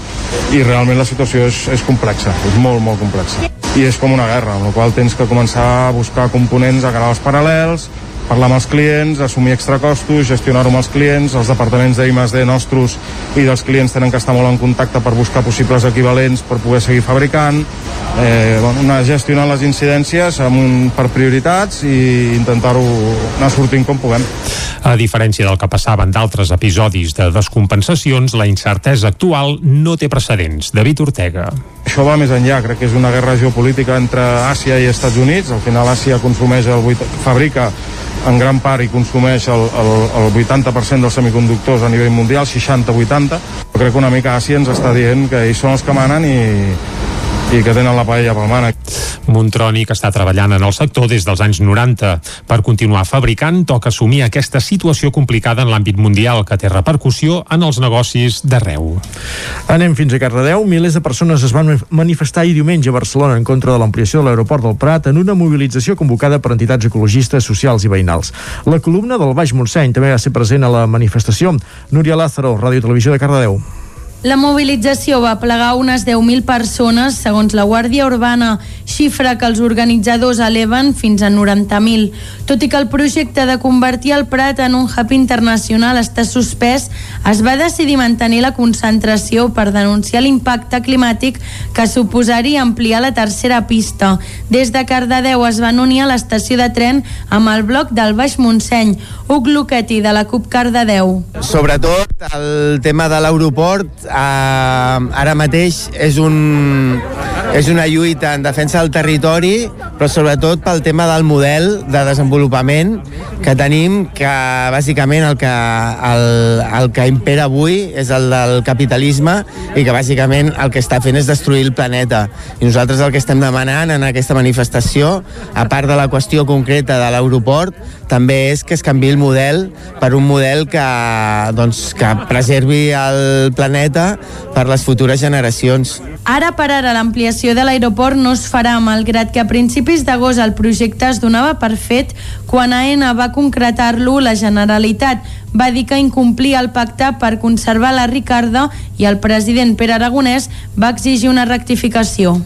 I realment la situació és, és complexa, és molt, molt complexa. I és com una guerra, amb la qual tens que començar a buscar components a canals paral·lels, parlar amb els clients, assumir extracostos, gestionar-ho amb els clients, els departaments d'I+D nostres i dels clients tenen que estar molt en contacte per buscar possibles equivalents per poder seguir fabricant, eh, bueno, anar gestionant les incidències amb un, per prioritats i intentar-ho anar sortint com puguem. A diferència del que passava en d'altres episodis de descompensacions, la incertesa actual no té precedents. David Ortega. Això va més enllà, crec que és una guerra geopolítica entre Àsia i Estats Units. Al final Àsia consumeix el 8, fabrica en gran part i consumeix el, el, el 80% dels semiconductors a nivell mundial, 60-80. Crec que una mica Àsia ens està dient que ells són els que manen i, i que tenen la paella pel mànec. Montronic està treballant en el sector des dels anys 90. Per continuar fabricant, toca assumir aquesta situació complicada en l'àmbit mundial que té repercussió en els negocis d'arreu. Anem fins a Cardedeu. Milers de persones es van manifestar ahir diumenge a Barcelona en contra de l'ampliació de l'aeroport del Prat en una mobilització convocada per entitats ecologistes, socials i veïnals. La columna del Baix Montseny també va ser present a la manifestació. Núria Lázaro, Ràdio Televisió de Cardedeu. La mobilització va plegar unes 10.000 persones, segons la Guàrdia Urbana, xifra que els organitzadors eleven fins a 90.000. Tot i que el projecte de convertir el Prat en un hub internacional està suspès, es va decidir mantenir la concentració per denunciar l'impacte climàtic que suposaria ampliar la tercera pista. Des de Cardedeu es van unir a l'estació de tren amb el bloc del Baix Montseny. Huc Luqueti, de la CUP Cardedeu. Sobretot el tema de l'aeroport eh, ara mateix és, un, és una lluita en defensa del territori, però sobretot pel tema del model de desenvolupament que tenim, que bàsicament el que, el, el que impera avui és el del capitalisme i que bàsicament el que està fent és destruir el planeta. I nosaltres el que estem demanant en aquesta manifestació, a part de la qüestió concreta de l'aeroport, també és que es canvi el model per un model que, doncs, que preservi el planeta per les futures generacions. Ara per ara l'ampliació de l'aeroport no es farà, malgrat que a principis d'agost el projecte es donava per fet quan AENA va concretar-lo la Generalitat. Va dir que incomplia el pacte per conservar la Ricarda i el president Pere Aragonès va exigir una rectificació.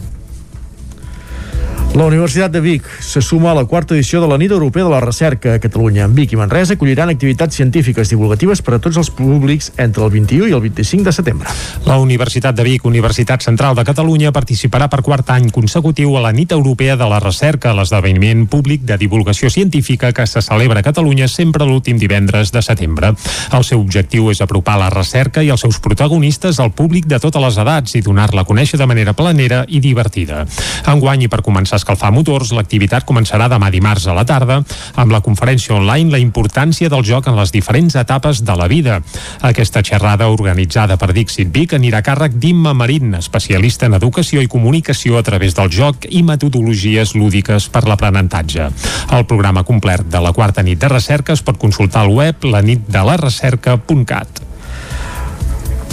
La Universitat de Vic se suma a la quarta edició de la Nit Europea de la Recerca a Catalunya. En Vic i Manresa acolliran activitats científiques divulgatives per a tots els públics entre el 21 i el 25 de setembre. La Universitat de Vic, Universitat Central de Catalunya, participarà per quart any consecutiu a la Nit Europea de la Recerca, l'esdeveniment públic de divulgació científica que se celebra a Catalunya sempre l'últim divendres de setembre. El seu objectiu és apropar la recerca i els seus protagonistes al públic de totes les edats i donar-la a conèixer de manera planera i divertida. Enguany, i per començar a escalfar motors, l'activitat començarà demà dimarts a la tarda amb la conferència online La importància del joc en les diferents etapes de la vida. Aquesta xerrada organitzada per Dixit Vic anirà a càrrec d'Imma Marín, especialista en educació i comunicació a través del joc i metodologies lúdiques per l'aprenentatge. El programa complet de la quarta nit de recerca es pot consultar al web lanitdelarecerca.cat.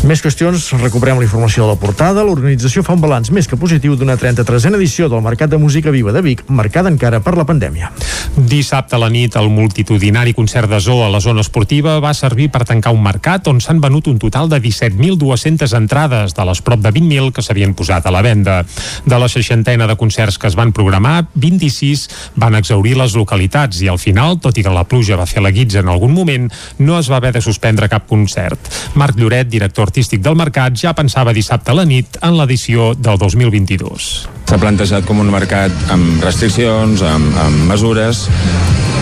Més qüestions, recuperem la informació de la portada. L'organització fa un balanç més que positiu d'una 33a edició del Mercat de Música Viva de Vic, marcada encara per la pandèmia. Dissabte a la nit, el multitudinari concert de Zoo a la zona esportiva va servir per tancar un mercat on s'han venut un total de 17.200 entrades de les prop de 20.000 que s'havien posat a la venda. De la seixantena de concerts que es van programar, 26 van exaurir les localitats i al final, tot i que la pluja va fer la guitza en algun moment, no es va haver de suspendre cap concert. Marc Lloret, director artístic del mercat, ja pensava dissabte a la nit en l'edició del 2022. S'ha plantejat com un mercat amb restriccions, amb, amb mesures,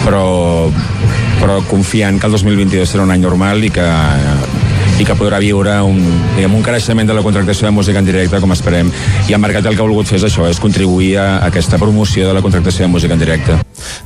però, però confiant que el 2022 serà un any normal i que i que podrà viure un, diguem, un creixement de la contractació de música en directe, com esperem. I el mercat el que ha volgut fer és això, és contribuir a aquesta promoció de la contractació de música en directe.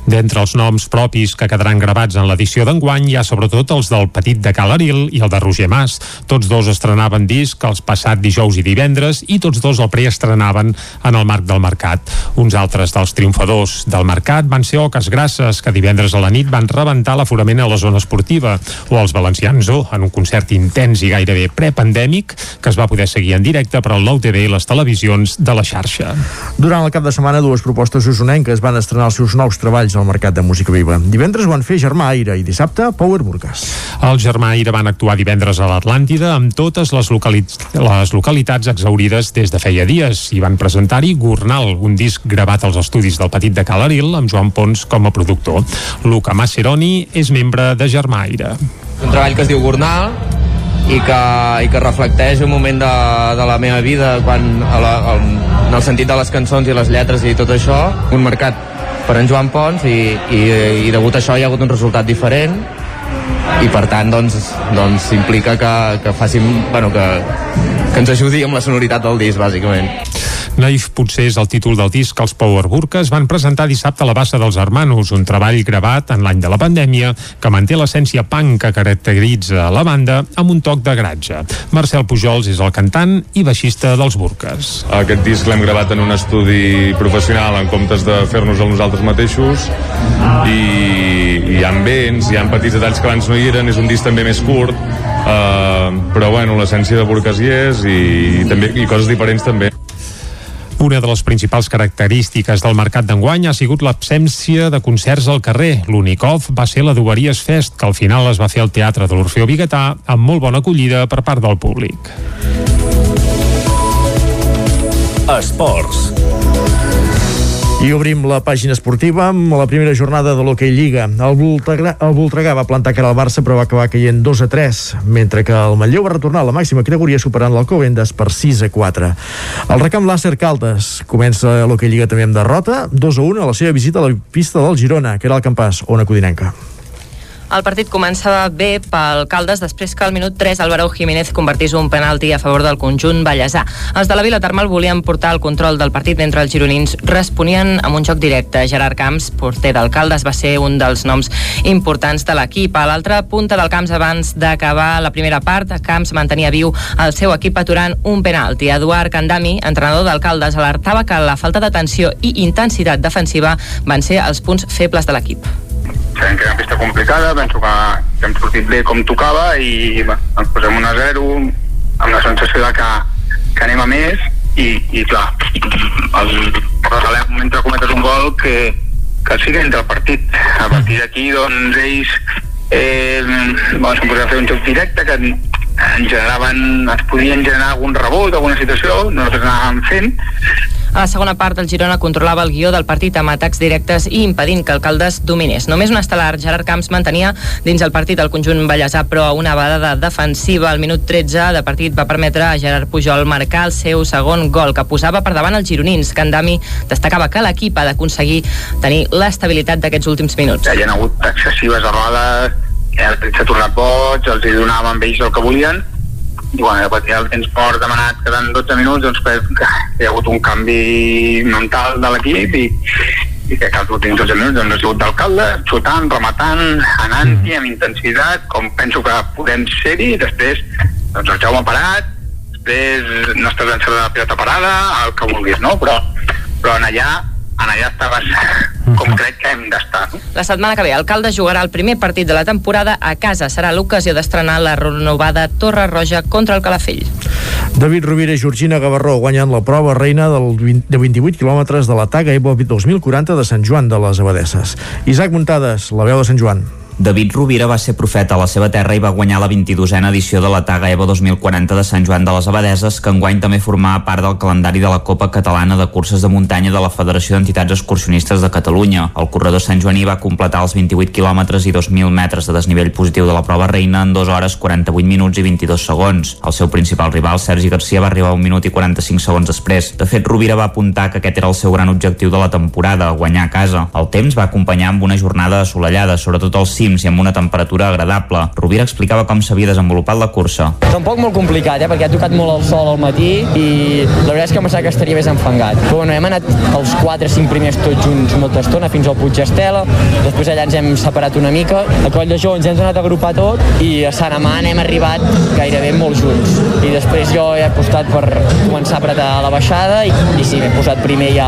D'entre els noms propis que quedaran gravats en l'edició d'enguany hi ha sobretot els del Petit de Calaril i el de Roger Mas. Tots dos estrenaven disc els passat dijous i divendres i tots dos el preestrenaven en el marc del mercat. Uns altres dels triomfadors del mercat van ser Oques Grasses, que divendres a la nit van rebentar l'aforament a la zona esportiva, o els valencians O, en un concert intens i gairebé prepandèmic que es va poder seguir en directe per al Nou TV i les televisions de la xarxa. Durant el cap de setmana, dues propostes usonenques van estrenar els seus nous treballs al Mercat de Música Viva. Divendres ho van fer Germà Aire i dissabte Power Burgas. El Germà Aire van actuar divendres a l'Atlàntida amb totes les, locali les localitats exaurides des de feia dies i van presentar-hi Gornal, un disc gravat als estudis del Petit de Calaril amb Joan Pons com a productor. Luca Maceroni és membre de Germà Aire. Un treball que es diu Gornal i que, i que reflecteix un moment de, de la meva vida quan, a la, a, en el sentit de les cançons i les lletres i tot això, un mercat per en Joan Pons i, i, i degut a això hi ha hagut un resultat diferent i per tant doncs, doncs implica que, que facin, bueno, que, que ens ajudi amb la sonoritat del disc bàsicament. Naif potser és el títol del disc que els Power Burkas van presentar dissabte a la Bassa dels Hermanos, un treball gravat en l'any de la pandèmia que manté l'essència punk que caracteritza la banda amb un toc de gratge. Marcel Pujols és el cantant i baixista dels Burkas. Aquest disc l'hem gravat en un estudi professional en comptes de fer-nos el nosaltres mateixos i, i hi ha vents, hi ha petits detalls que abans no hi eren, és un disc també més curt, uh, però bueno, l'essència de Burkas hi és i, i, també, i coses diferents també. Una de les principals característiques del mercat d'enguany ha sigut l'absència de concerts al carrer. L'únic off va ser la Duberies Fest, que al final es va fer al Teatre de l'Orfeo Bigatà amb molt bona acollida per part del públic. Esports. I obrim la pàgina esportiva amb la primera jornada de l'Hockey Lliga. El Voltregà, el Voltregà va plantar cara al Barça però va acabar caient 2 a 3, mentre que el Manlleu va retornar a la màxima categoria superant l'Alcobendes per 6 a 4. El recamp Làser Caldes comença l'Hockey Lliga també amb derrota, 2 a 1 a la seva visita a la pista del Girona, que era el campàs, Ona Codinenca. El partit començava bé pel Caldes després que al minut 3 Álvaro Jiménez convertís un penalti a favor del conjunt ballesà. Els de la Vila Termal volien portar el control del partit mentre els gironins responien amb un joc directe. Gerard Camps, porter del Caldes, va ser un dels noms importants de l'equip. A l'altra punta del camps abans d'acabar la primera part, Camps mantenia viu el seu equip aturant un penalti. Eduard Candami, entrenador del Caldes, alertava que la falta d'atenció i intensitat defensiva van ser els punts febles de l'equip sabem que era una pista complicada, penso que, que hem sortit bé com tocava i bé, ens posem 1 a 0 amb la sensació de que, que anem a més i, i clar, el regalem mentre cometes un gol que, que sigui entre el partit. A partir d'aquí, doncs, ells eh, bueno, se'n podria fer un joc directe que en generaven, es podien generar algun rebot, alguna situació, nosaltres anàvem fent, a la segona part, el Girona controlava el guió del partit amb atacs directes i impedint que el Caldes dominés. Només un estel·lar, Gerard Camps, mantenia dins el partit el conjunt ballesà, però una vegada defensiva al minut 13 de partit va permetre a Gerard Pujol marcar el seu segon gol, que posava per davant els gironins. Candami destacava que l'equip ha d'aconseguir tenir l'estabilitat d'aquests últims minuts. Hi ha hagut excessives errades, el s'ha tornat boig, els hi donàvem ells el que volien, i bueno, ja el temps mort demanat quedant 12 minuts, doncs que, que hi ha hagut un canvi mental de l'equip i, i que els últims 12 minuts doncs, ha sigut d'alcalde, xutant, rematant, anant-hi mm. amb intensitat, com penso que podem ser-hi, després doncs, el Jaume parat, després no estàs en la pilota parada, el que vulguis, no? Però, però en allà en allà estaves com crec que hem d'estar. No? La setmana que ve, el Calde jugarà el primer partit de la temporada a casa. Serà l'ocasió d'estrenar la renovada Torre Roja contra el Calafell. David Rovira i Georgina Gavarró guanyen la prova reina del 20, de 28 quilòmetres de la Taga Evo 2040 de Sant Joan de les Abadesses. Isaac Muntades, la veu de Sant Joan. David Rovira va ser profeta a la seva terra i va guanyar la 22a edició de la Taga Evo 2040 de Sant Joan de les Abadeses, que enguany també formava part del calendari de la Copa Catalana de Curses de Muntanya de la Federació d'Entitats Excursionistes de Catalunya. El corredor Sant Joaní va completar els 28 quilòmetres i 2.000 metres de desnivell positiu de la prova reina en 2 hores 48 minuts i 22 segons. El seu principal rival, Sergi Garcia, va arribar un minut i 45 segons després. De fet, Rovira va apuntar que aquest era el seu gran objectiu de la temporada, guanyar a casa. El temps va acompanyar amb una jornada assolellada, sobretot al cims i amb una temperatura agradable. Rovira explicava com s'havia desenvolupat la cursa. És un poc molt complicat, eh, perquè ha tocat molt el sol al matí i la veritat és que pensava que estaria més enfangat. Però bueno, hem anat els 4-5 primers tots junts molta estona fins al Puig Estela, després allà ens hem separat una mica, a Coll de Jou ens hem anat a agrupar tot i a Sant Amant hem arribat gairebé molt junts. I després jo he apostat per començar a apretar la baixada i, i sí, m'he posat primer ja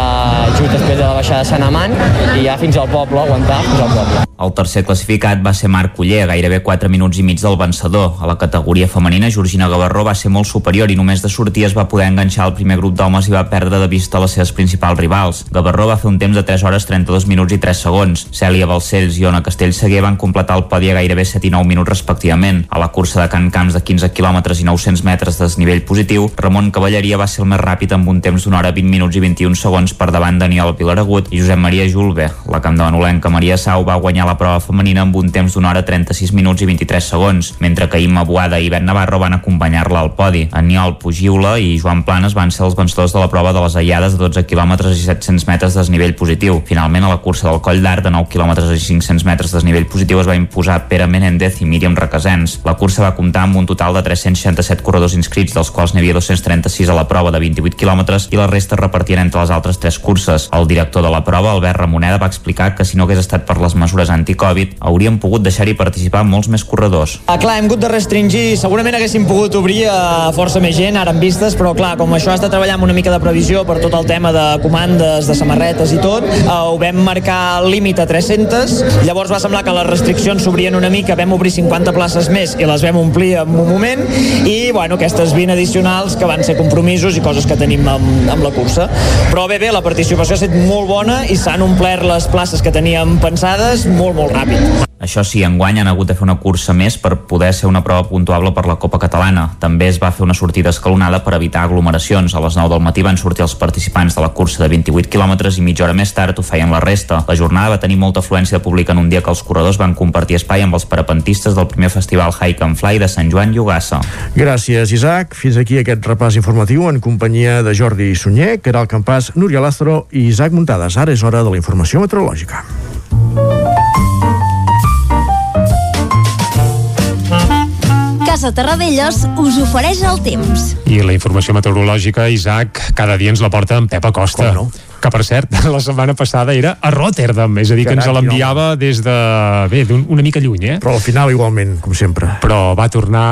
just després de la baixada de Sant Amant i ja fins al poble, aguantar fins al poble. El tercer classificat va ser Marc Culler, gairebé 4 minuts i mig del vencedor. A la categoria femenina, Georgina Gavarró va ser molt superior i només de sortir es va poder enganxar al primer grup d'homes i va perdre de vista les seves principals rivals. Gavarró va fer un temps de 3 hores 32 minuts i 3 segons. Cèlia Balcells i Ona Castellseguer van completar el podi a gairebé 7 i 9 minuts respectivament. A la cursa de Can Camps de 15 km i 900 metres de desnivell positiu, Ramon Cavalleria va ser el més ràpid amb un temps d'una hora 20 minuts i 21 segons per davant Daniel Pilaragut i Josep Maria Julve. La campdevanolenca Maria Sau va guanyar la prova femenina amb un temps d'una hora 36 minuts i 23 segons, mentre que Imma Boada i Ben Navarro van acompanyar-la al podi. Aniol Pugiula i Joan Planes van ser els vencedors de la prova de les aïllades de 12 km i 700 metres de desnivell positiu. Finalment, a la cursa del Coll d'Art de 9 km i 500 metres de desnivell positiu es va imposar Pere Menendez i Míriam Requesens. La cursa va comptar amb un total de 367 corredors inscrits, dels quals n'hi havia 236 a la prova de 28 km i la resta repartien entre les altres tres curses. El director de la prova, Albert Ramoneda, va explicar que si no hagués estat per les mesures anti-Covid, hauria haurien pogut deixar-hi participar molts més corredors. Ah, clar, hem hagut de restringir, segurament haguéssim pogut obrir a força més gent, ara en vistes, però clar, com això treballar amb una mica de previsió per tot el tema de comandes, de samarretes i tot, eh, ho vam marcar límit a 300, llavors va semblar que les restriccions s'obrien una mica, vam obrir 50 places més i les vam omplir en un moment, i bueno, aquestes 20 addicionals que van ser compromisos i coses que tenim amb, amb la cursa. Però bé, bé, la participació ha estat molt bona i s'han omplert les places que teníem pensades molt, molt ràpid. Això sí, enguany han hagut de fer una cursa més per poder ser una prova puntuable per la Copa Catalana. També es va fer una sortida escalonada per evitar aglomeracions. A les 9 del matí van sortir els participants de la cursa de 28 quilòmetres i mitja hora més tard ho feien la resta. La jornada va tenir molta afluència de públic en un dia que els corredors van compartir espai amb els parapentistes del primer festival Hike and Fly de Sant Joan Llogassa. Gràcies, Isaac. Fins aquí aquest repàs informatiu en companyia de Jordi Sunyer, Caral Campàs, Núria Lázaro i Isaac Muntades. Ara és hora de la informació meteorològica. Casa Terradellos us ofereix el temps. I la informació meteorològica, Isaac, cada dia ens la porta en Pep Acosta. Com no? Que, per cert, [LAUGHS] la setmana passada era a Rotterdam, és a dir, que ens l'enviava des de... bé, d'un- una mica lluny, eh? Però al final igualment, com sempre. Però va tornar...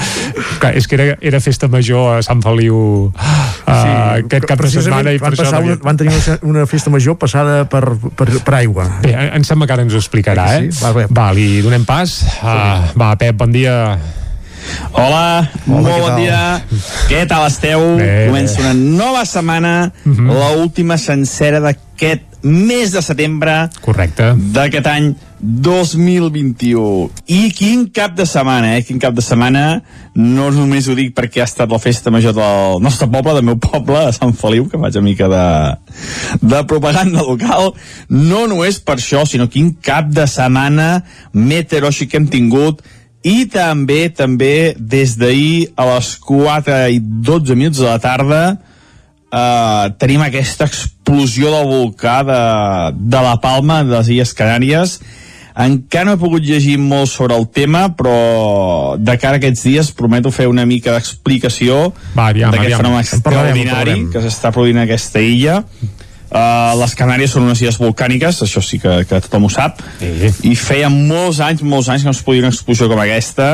[LAUGHS] Clar, és que era, era festa major a Sant Feliu uh, aquest cap de setmana i per van, això... una, van tenir una, una festa major passada per, per, per aigua. Bé, sembla que ara ens ho explicarà, Sí, eh? sí? Va, bé. Va, li donem pas. Uh, va, Pep, bon dia. Hola, Hola, molt bon tal? dia. Què tal esteu? Bé, Comença una nova setmana, Mhm. l'última sencera d'aquest mes de setembre Correcte. d'aquest any 2021. I quin cap de setmana, eh? Quin cap de setmana. No només ho dic perquè ha estat la festa major del nostre poble, del meu poble, de Sant Feliu, que faig una mica de, de propaganda local. No només per això, sinó quin cap de setmana meteoròxic que hem tingut i també, també, des d'ahir a les 4 i 12 minuts de la tarda eh, tenim aquesta explosió del volcà de, de la Palma, de les Illes Canàries. Encara no he pogut llegir molt sobre el tema, però de cara a aquests dies prometo fer una mica d'explicació d'aquest fenomen En en extraordinari que s'està produint a aquesta illa. Uh, les Canàries són unes illes volcàniques, això sí que, que tothom ho sap, sí. i feia molts anys, molts anys que no es podia una explosió com aquesta.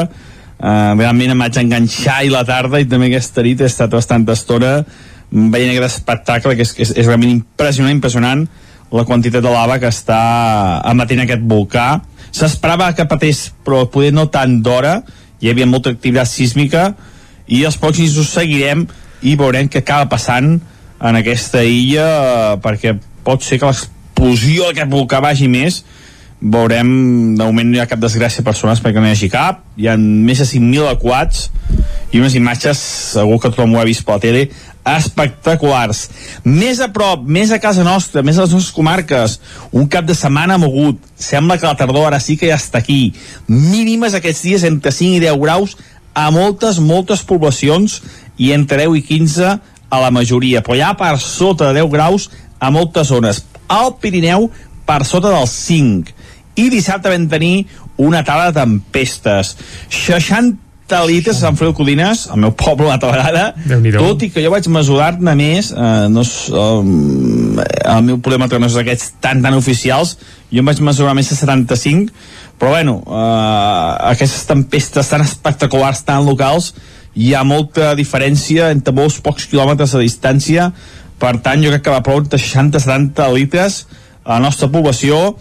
Uh, realment em vaig enganxar i la tarda i també aquesta nit he estat bastanta estona veient aquest espectacle que és, és, és realment impressionant, impressionant la quantitat de lava que està emetent aquest volcà. S'esperava que patés, però poder no tant d'hora, hi havia molta activitat sísmica, i els pròxims ho seguirem i veurem què acaba passant en aquesta illa, perquè pot ser que l'explosió d'aquest volcà vagi més, veurem, de moment no hi ha cap desgràcia persones perquè no hi hagi cap, hi ha més de 5.000 evacuats i unes imatges, segur que tothom ho ha vist per la tele, espectaculars. Més a prop, més a casa nostra, més a les nostres comarques, un cap de setmana mogut, sembla que la tardor ara sí que ja està aquí. Mínimes aquests dies entre 5 i 10 graus a moltes, moltes poblacions i entre 10 i 15 a la majoria, però ja per sota de 10 graus a moltes zones. Al Pirineu per sota dels 5 i dissabte vam tenir una tala de tempestes 60 litres a Sant Feliu Codines al meu poble vegada Déu-n'hi-do. tot i que jo vaig mesurar-ne més eh, no és, um, el meu problema no és aquests tan tan oficials jo em vaig mesurar més de 75 però bueno eh, aquestes tempestes tan espectaculars tan locals hi ha molta diferència entre molts pocs quilòmetres de distància. Per tant jo crec que va ploure entre 60-70 litres a la nostra població.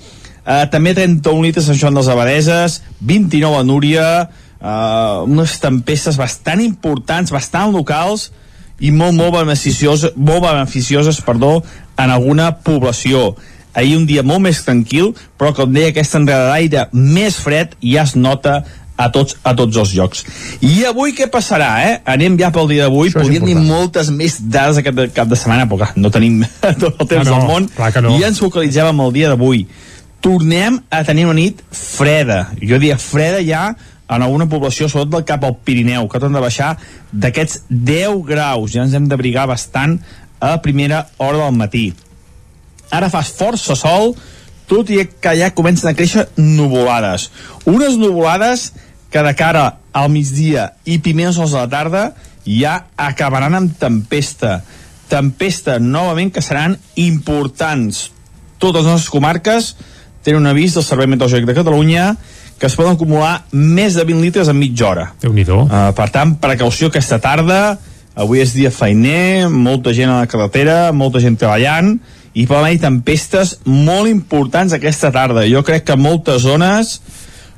Eh, també 31 litres a Joan dels Abadeses 29 a Núria eh, unes tempestes bastant importants bastant locals i molt, molt beneficioses, molt beneficioses perdó, en alguna població. Ahir un dia molt més tranquil però com deia aquesta entrada d'aire més fred ja es nota a tots, a tots els llocs. I avui què passarà, eh? Anem ja pel dia d'avui, podríem dir important. moltes més dades aquest cap de setmana, però clar, no tenim [LAUGHS] tot el temps Ah, no, del món, no. i ens focalitzem amb el dia d'avui. Tornem a tenir una nit freda, jo diria freda ja en alguna població, sobretot del cap al Pirineu, que torna de baixar d'aquests 10 graus, ja ens hem d'abrigar bastant a primera hora del matí. Ara fas força sol, tot i que ja comencen a créixer nuvolades. Unes nuvolades que de cara al migdia i primeres hores de la tarda ja acabaran amb tempesta. Tempesta, novament, que seran importants. Totes les nostres comarques tenen un avís del Servei Meteorològic de Catalunya que es poden acumular més de 20 litres en mitja hora. déu nhi uh, Per tant, precaució aquesta tarda, avui és dia feiner, molta gent a la carretera, molta gent treballant, i poden haver tempestes molt importants aquesta tarda. Jo crec que moltes zones,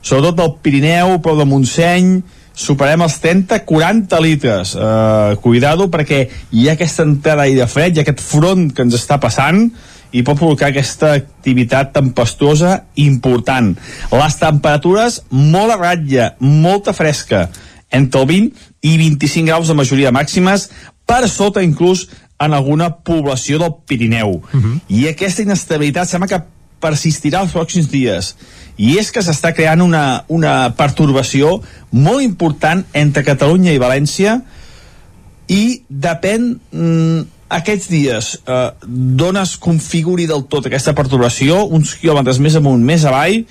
sobretot del Pirineu, però de Montseny, superem els 30-40 litres. Uh, cuidado perquè hi ha aquesta entrada d'aire fred, hi ha aquest front que ens està passant, i pot provocar aquesta activitat tempestuosa important. Les temperatures molt a ratlla, molta fresca, entre el 20 i 25 graus de majoria màximes, per sota inclús en alguna població del Pirineu. Uh -huh. I aquesta inestabilitat sembla que persistirà els pròxims dies. I és que s'està creant una, una pertorbació molt important entre Catalunya i València i depèn mm, aquests dies eh, d'on es configuri del tot aquesta perturbació, uns quilòmetres més amunt, més avall,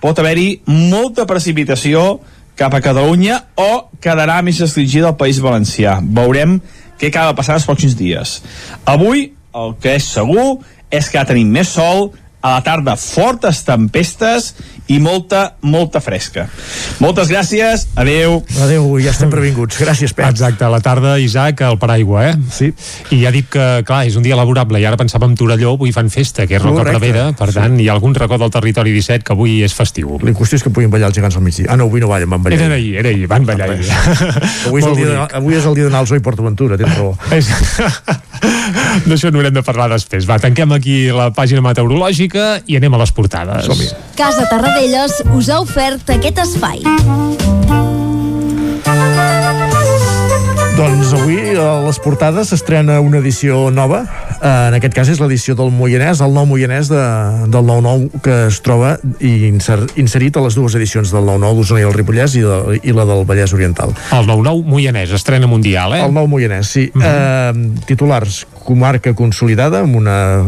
pot haver-hi molta precipitació cap a Catalunya o quedarà més restringida al País Valencià. Veurem què acaba passant els pròxims dies. Avui, el que és segur és que tenim més sol, a la tarda fortes tempestes i molta, molta fresca. Moltes gràcies, adeu. Adeu, ja estem previnguts. Gràcies, Pep. Exacte, a la tarda, Isaac, al paraigua, eh? Sí. I ja dic que, clar, és un dia laborable i ara pensàvem Torelló, avui fan festa, que és Roca Correcte. Prevera, per tant, hi ha algun racó del territori 17 que avui és festiu. La qüestió és que puguin ballar els gegants al migdia. Ah, no, avui no ballen, van ballar. Era ahir, era ahir, van ballar ahir. [LAUGHS] Avui és, el dia de, avui és el dia d'anar al Zoo i PortAventura, tens raó. [LAUGHS] D'això n'haurem de parlar després. Va, tanquem aquí la pàgina meteorològica i anem a les portades. Casa Tarradellas us ha ofert aquest espai. Doncs avui a les portades s'estrena una edició nova. Eh, En aquest cas és l'edició del Moianès, el nou Moianès de, del 9-9 que es troba inser, inserit a les dues edicions del 9-9 d'Osona i el Ripollès i, de, i la del Vallès Oriental. El 9-9 Moianès, estrena mundial, eh? El nou Moianès, sí. Uh -huh. eh, titulars, comarca consolidada, amb una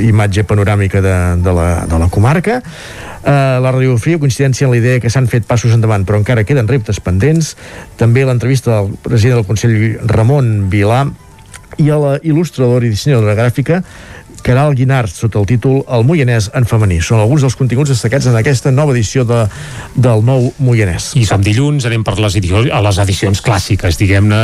imatge panoràmica de, de, la, de la comarca. Eh, la radiografia coincidència en la idea que s'han fet passos endavant, però encara queden reptes pendents. També l'entrevista del president del Consell, Ramon Vilà, i a la il·lustradora i dissenyadora gràfica Caral Guinart, sota el títol El Moianès en femení. Són alguns dels continguts destacats en aquesta nova edició de, del nou Moianès. I som dilluns, anem per les, edicions, a les edicions clàssiques, diguem-ne,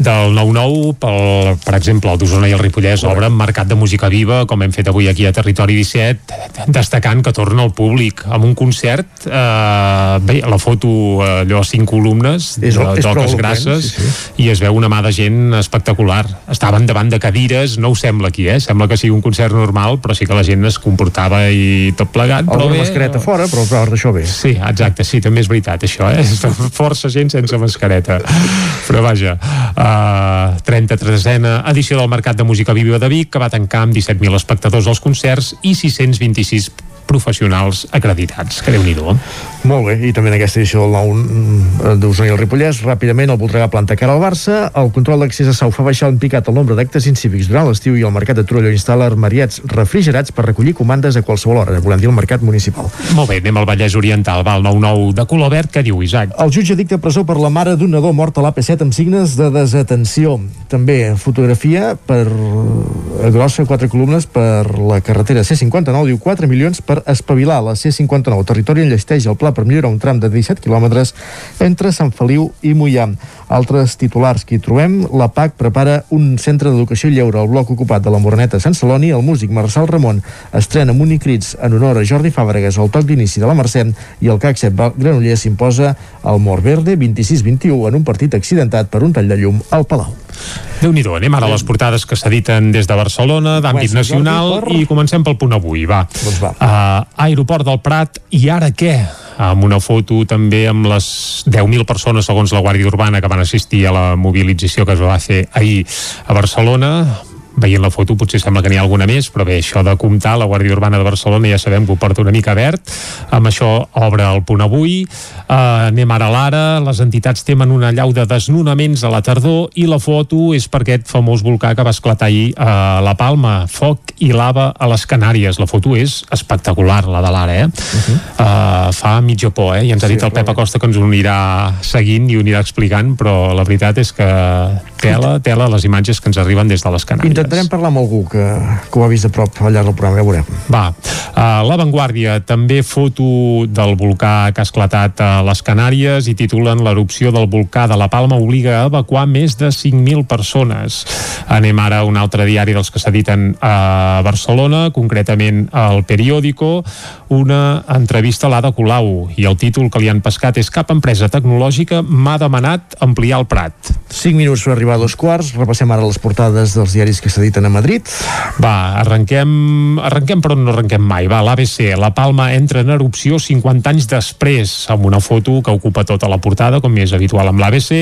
del 9-9, pel, per exemple, el d'Osona i el Ripollès obre amb Mercat de Música Viva, com hem fet avui aquí a Territori 17, destacant que torna al públic amb un concert, eh, bé, la foto eh, allò a cinc columnes, És- de és toques grasses, sí, sí. i es veu una mà de gent espectacular. Estaven davant de cadires, no ho sembla aquí, eh? Sembla que sigui un concert normal, però sí que la gent es comportava i tot plegat. Però Alguna bé, mascareta fora, però, però d'això bé. Sí, exacte, sí, també és veritat això, eh? Força gent sense mascareta. Però vaja, uh, 33a edició del Mercat de Música Viva de Vic, que va tancar amb 17.000 espectadors als concerts i 626 professionals acreditats. Que déu nhi Molt bé, i també en aquesta edició del 9 d'Osona i el Ripollès, ràpidament el Voltregà planta cara al Barça, el control d'accés a Sau fa baixar en picat el nombre d'actes incívics durant l'estiu i el mercat de Torelló instal·la armariats refrigerats per recollir comandes a qualsevol hora, volem dir el mercat municipal. Molt bé, anem al Vallès Oriental, va, el 9-9 de color verd, que diu Isaac? El jutge dicta presó per la mare d'un nadó mort a l'AP7 amb signes de desatenció. També fotografia per eh, grossa, quatre columnes per la carretera C59, diu 4 milions per espavilar la C59. Territori enllesteix el pla per millorar un tram de 17 quilòmetres entre Sant Feliu i Mollà. Altres titulars que hi trobem, la PAC prepara un centre d'educació lleure al bloc ocupat de la Moreneta Sant Celoni, el músic Marçal Ramon estrena amb unicrits en honor a Jordi Fàbregas al toc d'inici de la Mercè i el CAC 7 Granollers s'imposa al Morverde 26-21 en un partit accidentat per un tall de llum al Palau. déu nhi anem ara a les portades que s'editen des de Barcelona, d'àmbit nacional, per- i comencem pel punt avui, va. Doncs va. Uh, aeroport del Prat, i ara què? amb una foto també amb les 10.000 persones segons la Guàrdia Urbana que van assistir a la mobilització que es va fer ahir a Barcelona veient la foto potser sembla que n'hi ha alguna més però bé, això de comptar, la Guàrdia Urbana de Barcelona ja sabem que ho porta una mica verd. Amb això obre el punt avui. Uh, anem ara a l'ara. Les entitats temen una llau de desnonaments a la tardor i la foto és per aquest famós volcà que va esclatar ahir a La Palma. Foc i lava a les Canàries. La foto és espectacular, la de l'ara eh? Uh -huh. uh, fa mitja por eh? i ens ha Sí, dit el Pep Acosta que ens ho anirà seguint i ho anirà explicant però la veritat és que tela, tela les imatges que ens arriben des de les Canàries Intentarem parlar amb algú que, que ho ha vist de prop al llarg del programa, ja veurem. Va, a La Vanguardia també foto del volcà que ha esclatat a les Canàries i titulen l'erupció del volcà de la Palma obliga a evacuar més de 5.000 persones. Anem ara a un altre diari dels que s'editen a Barcelona, concretament al Periódico, una entrevista a l'Ada Colau i el títol que li han pescat és cap empresa tecnològica m'ha demanat ampliar el Prat. 5 minuts per arribar a dos quarts, repassem ara les portades dels diaris que s'editen a Madrid. Va, arrenquem, arrenquem però no arrenquem mai. Va, l'ABC, La Palma entra en erupció 50 anys després, amb una foto que ocupa tota la portada, com és habitual amb l'ABC.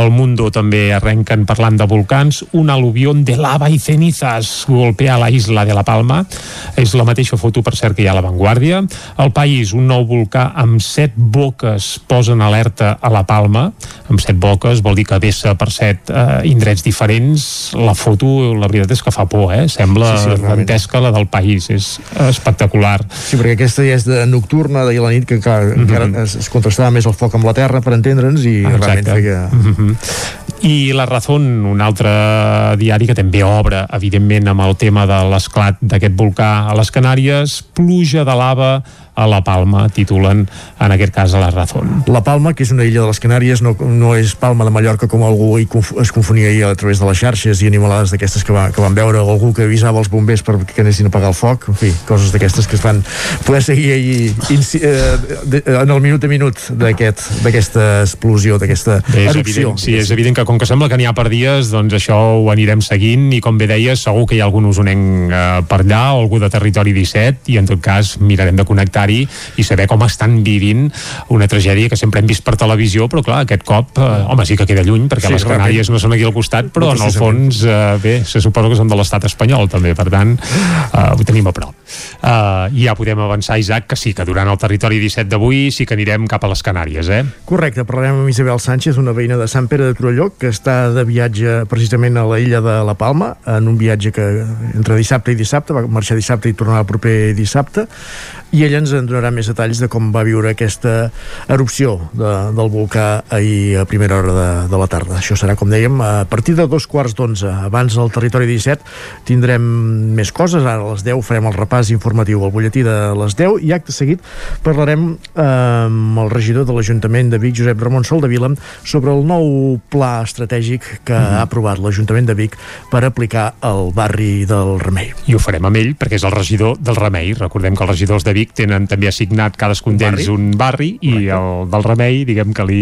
El Mundo també arrenquen parlant de volcans. Un aluvión de lava i cenizas golpea la isla de La Palma. És la mateixa foto, per cert, que hi ha a La Vanguardia. El País, un nou volcà amb set boques posa en alerta a La Palma. Amb set boques vol dir que vessa per set eh, indrets diferents. La foto, la veritat és que fa por, eh? Sembla Sí, sí, dantesca la del País. És espectacular. Sí, perquè aquesta ja és de nocturna, d'ahir a la nit, que clar, mm -hmm. encara es, es contrastava més el foc amb la terra, per entendre'ns, i Exacte. realment feia... Mm -hmm. I La Razón, un altre diari que també obre, evidentment, amb el tema de l'esclat d'aquest volcà a les Canàries, pluja de lava a La Palma, titulen en aquest cas a La Razón. La Palma, que és una illa de les Canàries, no, no és Palma de Mallorca com algú hi conf es confonia ahir a través de les xarxes i animalades d'aquestes que, va, que van veure, o algú que avisava els bombers perquè anessin a apagar el foc, en fi, coses d'aquestes que es van poder seguir ahir eh, de, en el minut a minut d'aquest- d'aquesta explosió, d'aquesta erupció. evident, sí, és evident que com que sembla que n'hi ha per dies, doncs això ho anirem seguint i com bé deies, segur que hi ha algun usonenc eh, per allà o algú de territori 17 i en tot cas mirarem de connectar-hi i saber com estan vivint una tragèdia que sempre hem vist per televisió, però clar, aquest cop, eh, home, sí que queda lluny perquè Sí, les Canàries no són aquí al costat, però en el fons, eh, bé, se suposa que són de l'estat espanyol també, per tant, eh, ho tenim a prop. Eh, ja podem avançar, Isaac, que sí, que durant el territori 17 d'avui sí que anirem cap a les Canàries, eh? Correcte, parlarem amb Isabel Sánchez, una veïna de Sant Pere de Torelló, que està de viatge precisament a la illa de la Palma, en un viatge que entre dissabte i dissabte, va marxar dissabte i tornar el proper dissabte, i ella ens en donarà més detalls de com va viure aquesta erupció de, del volcà ahir a primera hora de, de la tarda. Això serà, com dèiem, a partir de dos quarts d'onze. Abans al territori 17 tindrem més coses, ara a les 10 farem el repàs informatiu, el butlletí de les 10, i acte seguit parlarem eh, amb el regidor de l'Ajuntament de Vic, Josep Ramon Soldavila, sobre el nou pla estratègic que ha aprovat l'Ajuntament de Vic per aplicar al barri del Remei. i ho farem amb ell perquè és el regidor del Remei recordem que els regidors de Vic tenen també assignat cadascun d'ells un barri i el del Remei diguem que li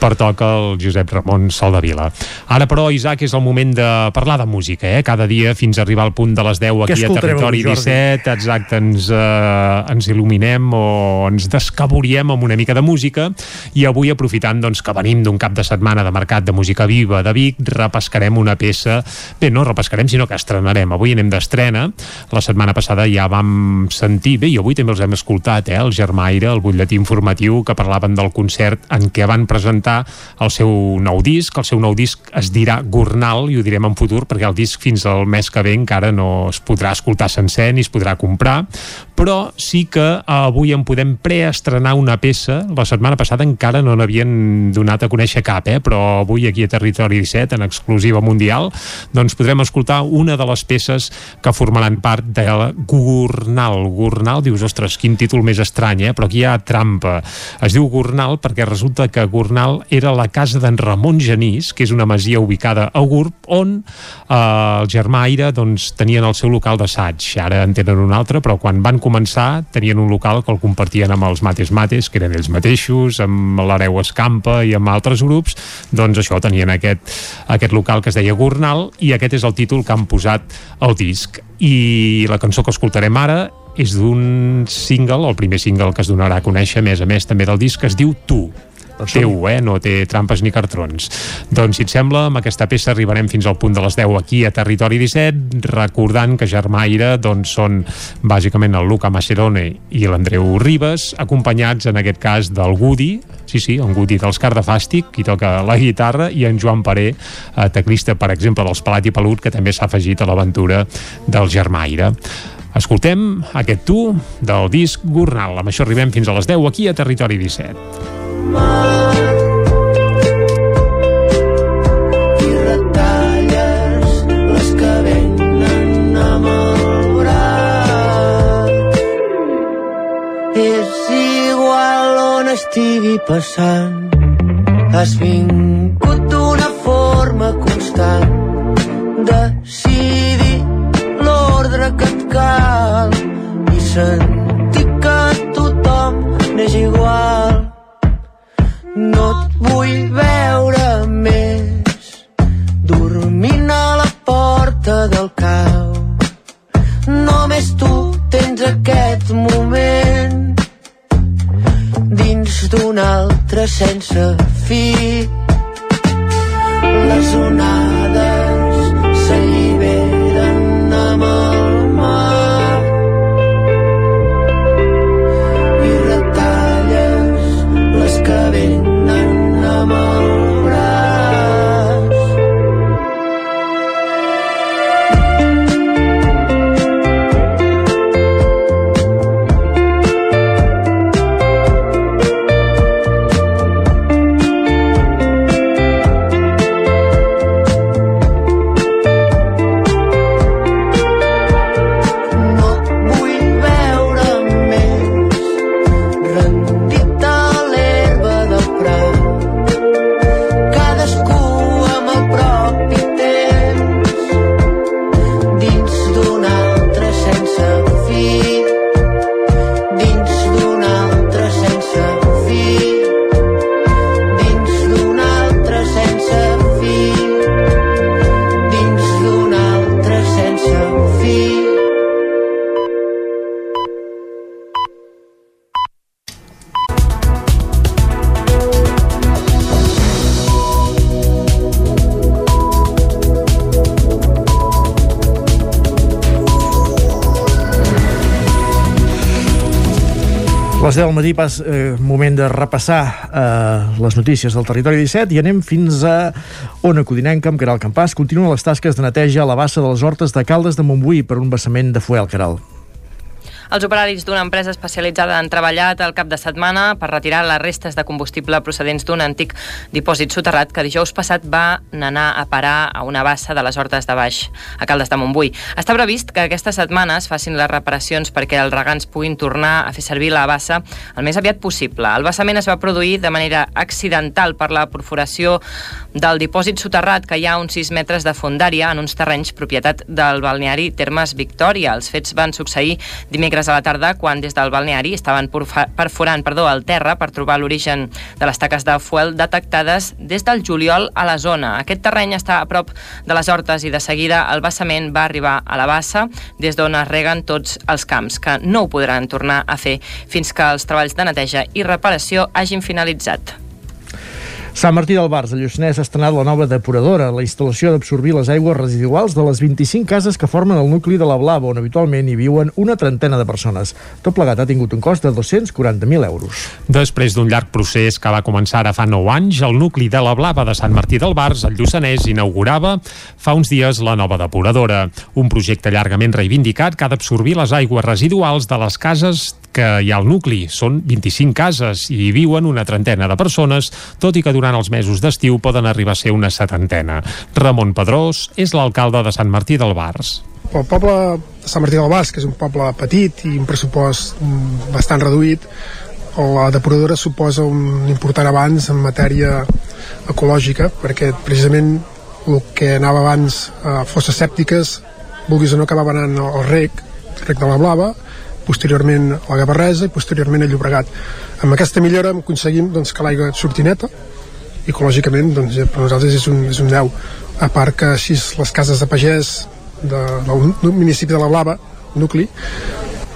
pertoca el Josep Ramon Soldavila ara però Isaac és el moment de parlar de música eh? cada dia fins a arribar al punt de les 10 Què aquí a Territori avui, Jordi? 17 exacte, ens, eh, ens il·luminem o ens descaboriem amb una mica de música. I avui aprofitant doncs, que venim d'un cap de setmana de mercat de música viva de Vic repescarem una peça bé, no repescarem sinó que estrenarem. Avui anem d'estrena. La setmana passada ja vam sentir bé, i avui també els hem escoltat eh, el Germaire, el butlletí informatiu que parlaven del concert en què van presentar el seu nou disc. El seu nou disc es dirà Gornal i ho direm en futur perquè el disc fins al mes que ve encara no es podrà escoltar sencer ni es podrà comprar. Però sí que avui en podem preestrenar una peça. La setmana passada encara no n'havien donat a conèixer cap, eh? però avui aquí a Territori 17 en exclusiva mundial doncs podrem escoltar una de les peces que formaran part de la Gornal, dius, ostres, quin títol més estrany eh? però aquí hi ha trampa. Es diu Gornal perquè resulta que Gornal era la casa d'en Ramon Genís que és una masia ubicada a Gurb on eh, el germà Aire doncs, tenien el seu local d'assaig. Ara en tenen un altre, però quan van començar tenien un local que el compartien amb els Mates Mates, que eren ells mateixos amb l'Areu Escampa i amb altres grups. Doncs això, tenien aquest, aquest local que es deia Gornal i aquest és el títol que han posat al disc. I la cançó que escoltarem ara és d'un single, el primer single que es donarà a conèixer, a més a més també del disc, que es diu Tu. Teu, eh? no té trampes ni cartrons. Doncs si et sembla, amb aquesta peça arribarem fins al punt de les 10 aquí a Territori 17 recordant que Germaire doncs són bàsicament el Luca Macerone i l'Andreu Ribes acompanyats en aquest cas del Gudi sí, sí, en Gudi dels Cardafàstic qui toca la guitarra i en Joan Paré eh, teclista, per exemple, dels Palat i Pelut que també s'ha afegit a l'aventura del Germaire Escoltem aquest tu del disc Gornal. Amb això arribem fins a les 10 aquí a Territori 17. I les. És igual on estigui passant. Has vingut d'una forma constant de si l'ordre que et cal i sentir que tothom n'és igual. No et vull veure més dormint a la porta del cau. Només tu tens aquest moment dins d'un altre sense fi. Les onades s'alliberen amb el Les 10 del matí pas eh, moment de repassar eh, les notícies del territori 17 i anem fins a Ona Codinenca amb Caral Campàs. Continuen les tasques de neteja a la bassa de les hortes de Caldes de Montbui per un vessament de fuel, Caral. Els operaris d'una empresa especialitzada han treballat el cap de setmana per retirar les restes de combustible procedents d'un antic dipòsit soterrat que dijous passat va anar a parar a una bassa de les Hortes de Baix, a Caldes de Montbui. Està previst que aquesta setmana es facin les reparacions perquè els regants puguin tornar a fer servir la bassa el més aviat possible. El vessament es va produir de manera accidental per la perforació del dipòsit soterrat que hi ha uns 6 metres de fondària en uns terrenys propietat del balneari Termes Victòria. Els fets van succeir dimecres a la tarda quan des del balneari estaven perforant perdó, el terra per trobar l'origen de les taques de fuel detectades des del juliol a la zona. Aquest terreny està a prop de les hortes i de seguida el vessament va arribar a la bassa des d'on es reguen tots els camps, que no ho podran tornar a fer fins que els treballs de neteja i reparació hagin finalitzat. Sant Martí del Bars, a Lluçanès, ha estrenat la nova depuradora, la instal·lació d'absorbir les aigües residuals de les 25 cases que formen el nucli de la Blava, on habitualment hi viuen una trentena de persones. Tot plegat ha tingut un cost de 240.000 euros. Després d'un llarg procés que va començar ara fa 9 anys, el nucli de la Blava de Sant Martí del Bars, al Lluçanès, inaugurava fa uns dies la nova depuradora. Un projecte llargament reivindicat que ha d'absorbir les aigües residuals de les cases que hi ha al nucli. Són 25 cases i hi viuen una trentena de persones, tot i que durant els mesos d'estiu poden arribar a ser una setantena. Ramon Pedrós és l'alcalde de Sant Martí del Bars. El poble de Sant Martí del Bas, que és un poble petit i un pressupost mm, bastant reduït, la depuradora suposa un important avanç en matèria ecològica, perquè precisament el que anava abans a fosses sèptiques, vulguis o no, acabava anant al rec, el rec de la Blava, posteriorment a la Gavarresa i posteriorment a Llobregat. Amb aquesta millora aconseguim doncs, que l'aigua surti neta, ecològicament doncs, per nosaltres és un, és un 10 a part que així les cases de pagès de, del municipi de la Blava nucli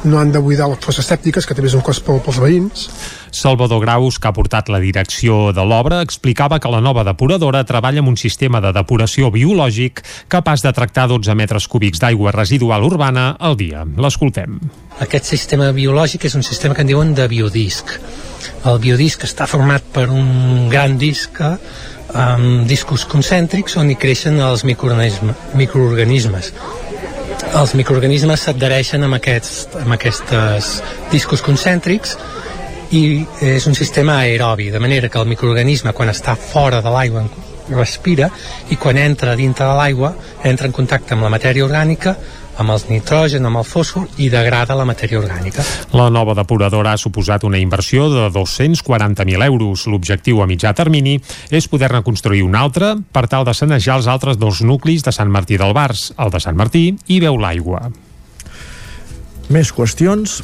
no han de buidar les fosses sèptiques que també és un cost pel, pels veïns Salvador Graus, que ha portat la direcció de l'obra, explicava que la nova depuradora treballa amb un sistema de depuració biològic capaç de tractar 12 metres cúbics d'aigua residual urbana al dia. L'escoltem. Aquest sistema biològic és un sistema que en diuen de biodisc. El biodisc està format per un gran disc amb discos concèntrics on hi creixen els microorganisme, microorganismes. Els microorganismes s'adhereixen amb, aquests, amb aquests discos concèntrics i és un sistema aerobi, de manera que el microorganisme quan està fora de l'aigua respira i quan entra dintre de l'aigua entra en contacte amb la matèria orgànica amb els nitrogen, amb el fòsfor i degrada la matèria orgànica. La nova depuradora ha suposat una inversió de 240.000 euros. L'objectiu a mitjà termini és poder-ne construir una altra per tal de sanejar els altres dos nuclis de Sant Martí del Bars, el de Sant Martí i Veu l'Aigua. Més qüestions.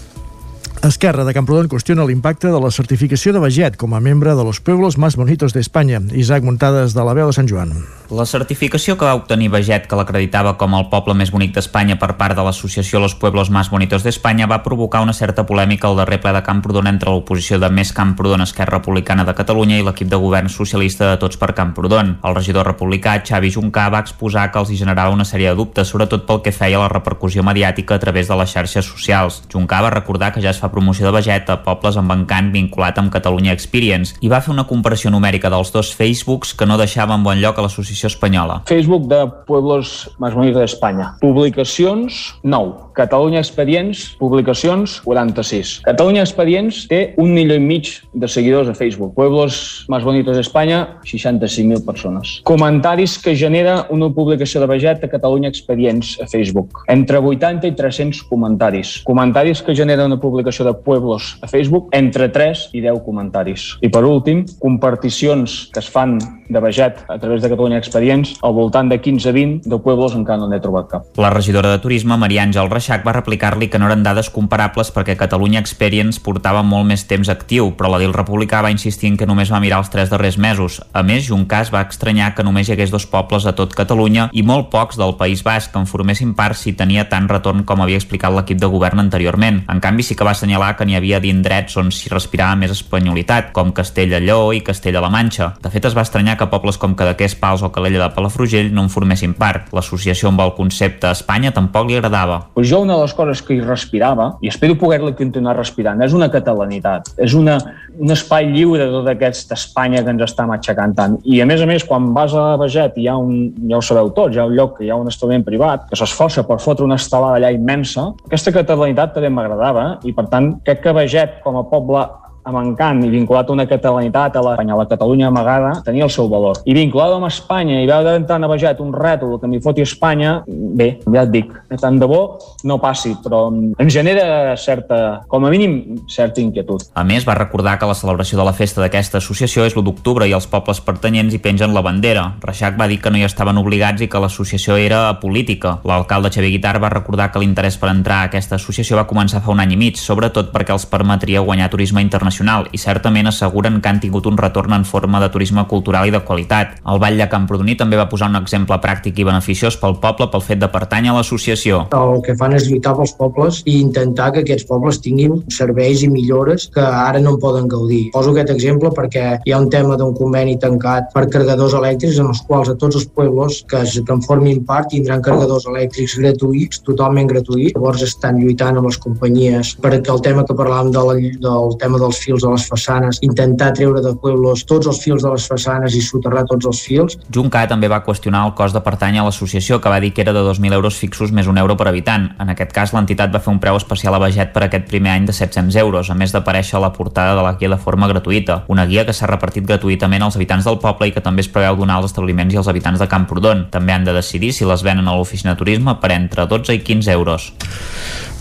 Esquerra de Camprodon qüestiona l'impacte de la certificació de Veget com a membre de los pueblos más bonitos d'Espanya. Isaac Muntades de la veu de Sant Joan. La certificació que va obtenir Veget, que l'acreditava com el poble més bonic d'Espanya per part de l'associació Los Pueblos Más Bonitos d'Espanya, va provocar una certa polèmica al darrer ple de Camprodon entre l'oposició de Més Camprodon Esquerra Republicana de Catalunya i l'equip de govern socialista de Tots per Camprodon. El regidor republicà, Xavi Juncà, va exposar que els hi generava una sèrie de dubtes, sobretot pel que feia la repercussió mediàtica a través de les xarxes socials. Juncà va recordar que ja es fa promoció de Veget a pobles amb encant vinculat amb Catalunya Experience i va fer una comparació numèrica dels dos Facebooks que no deixava en bon lloc a l'associació espanyola. Facebook de Pueblos Más Bonitos d'Espanya. Publicacions, 9. Catalunya Expedients, publicacions, 46. Catalunya Expedients té un milió i mig de seguidors a Facebook. Pueblos Más Bonitos d'Espanya, 65.000 persones. Comentaris que genera una publicació de Veget a Catalunya Expedients a Facebook. Entre 80 i 300 comentaris. Comentaris que genera una publicació de Pueblos a Facebook, entre 3 i 10 comentaris. I per últim, comparticions que es fan de Veget a través de Catalunya Expedients, al voltant de 15-20 de Pueblos encara no n'he trobat cap. La regidora de Turisme, Maria Àngel Reixac, va replicar-li que no eren dades comparables perquè Catalunya Experience portava molt més temps actiu, però la del republicà va insistir en que només va mirar els tres darrers mesos. A més, Juncàs va estranyar que només hi hagués dos pobles a tot Catalunya i molt pocs del País Basc que en formessin part si tenia tant retorn com havia explicat l'equip de govern anteriorment. En canvi, sí que va assenyalar que n'hi havia d'indrets on s'hi respirava més espanyolitat, com Castella Lleó i Castella-la Manxa. De fet, es va estranyar que pobles com Cadaqués, Pals o Calella de Palafrugell no en formessin part. L'associació amb el concepte Espanya tampoc li agradava. Pues jo una de les coses que hi respirava, i espero poder-la continuar respirant, és una catalanitat, és una, un espai lliure de tota aquesta Espanya que ens està matxacant tant. I a més a més, quan vas a Veget hi ha un, ja ho sabeu tots, hi ha un lloc, hi ha un establiment privat que s'esforça per fotre una estelada allà immensa, aquesta catalanitat també m'agradava i per tant crec que Veget com a poble amb encant i vinculat a una catalanitat a la, a la Catalunya amagada, tenia el seu valor. I vinculat amb Espanya i veure d'entrar a Veget un rètol que m'hi foti Espanya, bé, ja et dic, tant de bo no passi, però em genera certa, com a mínim, certa inquietud. A més, va recordar que la celebració de la festa d'aquesta associació és l'1 d'octubre i els pobles pertanyents hi pengen la bandera. Reixac va dir que no hi estaven obligats i que l'associació era política. L'alcalde Xavier Guitar va recordar que l'interès per entrar a aquesta associació va començar fa un any i mig, sobretot perquè els permetria guanyar turisme internacional i certament asseguren que han tingut un retorn en forma de turisme cultural i de qualitat. El Vall de Camprodoní també va posar un exemple pràctic i beneficiós pel poble pel fet de pertànyer a l'associació. El que fan és lluitar pels pobles i intentar que aquests pobles tinguin serveis i millores que ara no en poden gaudir. Poso aquest exemple perquè hi ha un tema d'un conveni tancat per carregadors elèctrics en els quals a tots els pobles que, es, que en formin part tindran carregadors elèctrics gratuïts, totalment gratuïts. Llavors estan lluitant amb les companyies perquè el tema que parlàvem de la, del tema dels fils de les façanes, intentar treure de pueblos tots els fils de les façanes i soterrar tots els fils. Juncà també va qüestionar el cost de pertànyer a l'associació, que va dir que era de 2.000 euros fixos més un euro per habitant. En aquest cas, l'entitat va fer un preu especial a Veget per aquest primer any de 700 euros, a més d'aparèixer a la portada de la guia de forma gratuïta. Una guia que s'ha repartit gratuïtament als habitants del poble i que també es preveu donar als establiments i als habitants de Camprodon. També han de decidir si les venen a l'oficina de turisme per entre 12 i 15 euros.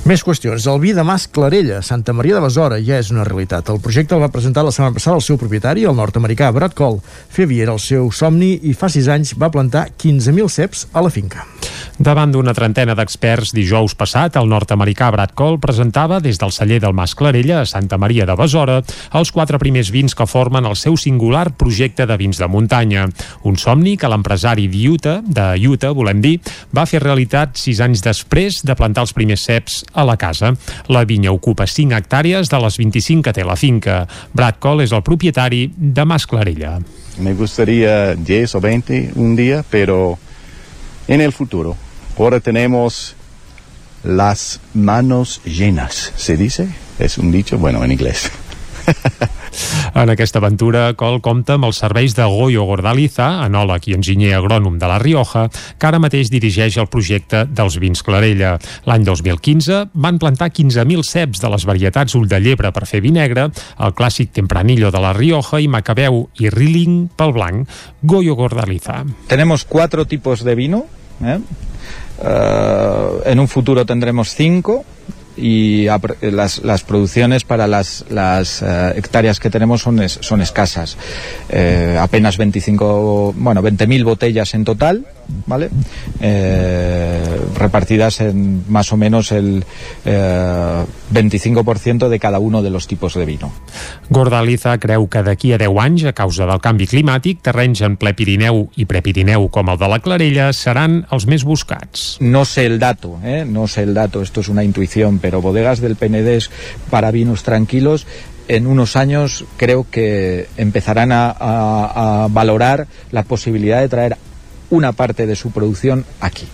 Més qüestions. El vi de Mas Clarella, Santa Maria de Besora, ja és una realitat. El projecte el va presentar la setmana passada el seu propietari, el nord-americà Brad Cole. Fer vi era el seu somni i fa sis anys va plantar 15.000 ceps a la finca. Davant d'una trentena d'experts dijous passat, el nord-americà Brad Cole presentava des del celler del Mas Clarella a Santa Maria de Besora els quatre primers vins que formen el seu singular projecte de vins de muntanya. Un somni que l'empresari d'Utah, de Utah, volem dir, va fer realitat sis anys després de plantar els primers ceps a la casa. La vinya ocupa 5 hectàrees de les 25 que té la finca. Brad Cole és el propietari de Mas Clarella. Me gustaría 10 o 20 un día, pero en el futuro. Ahora tenemos las manos llenas, ¿se dice? Es un dicho, bueno, en inglés. [LAUGHS] En aquesta aventura, Col compta amb els serveis de Goyo Gordaliza, enòleg i enginyer agrònom de la Rioja, que ara mateix dirigeix el projecte dels vins Clarella. L'any 2015 van plantar 15.000 ceps de les varietats ull de llebre per fer vi negre, el clàssic Tempranillo de la Rioja i Macabeu i Rilling pel blanc. Goyo Gordaliza. Tenemos cuatro tipos de vino ¿eh? Eh, en un futuro tendremos cinco y apr- las, las producciones para las, las eh, hectáreas que tenemos son, es- son escasas. Eh, apenas 25, bueno, 20.000 botellas en total, ¿vale? Eh, repartidas en más o menos el eh, 25% de cada uno de los tipos de vino. Gordaliza creu que d'aquí a 10 anys, a causa del canvi climàtic, terrenys en ple Pirineu i prepirineu com el de la Clarella seran els més buscats. No sé el dato, ¿eh? no sé el dato, esto es una intuición, pero bodegas del Penedés para vinos tranquilos en unos años creo que empezarán a, a- a valorar la posibilidad de traer una parte de su producción aquí.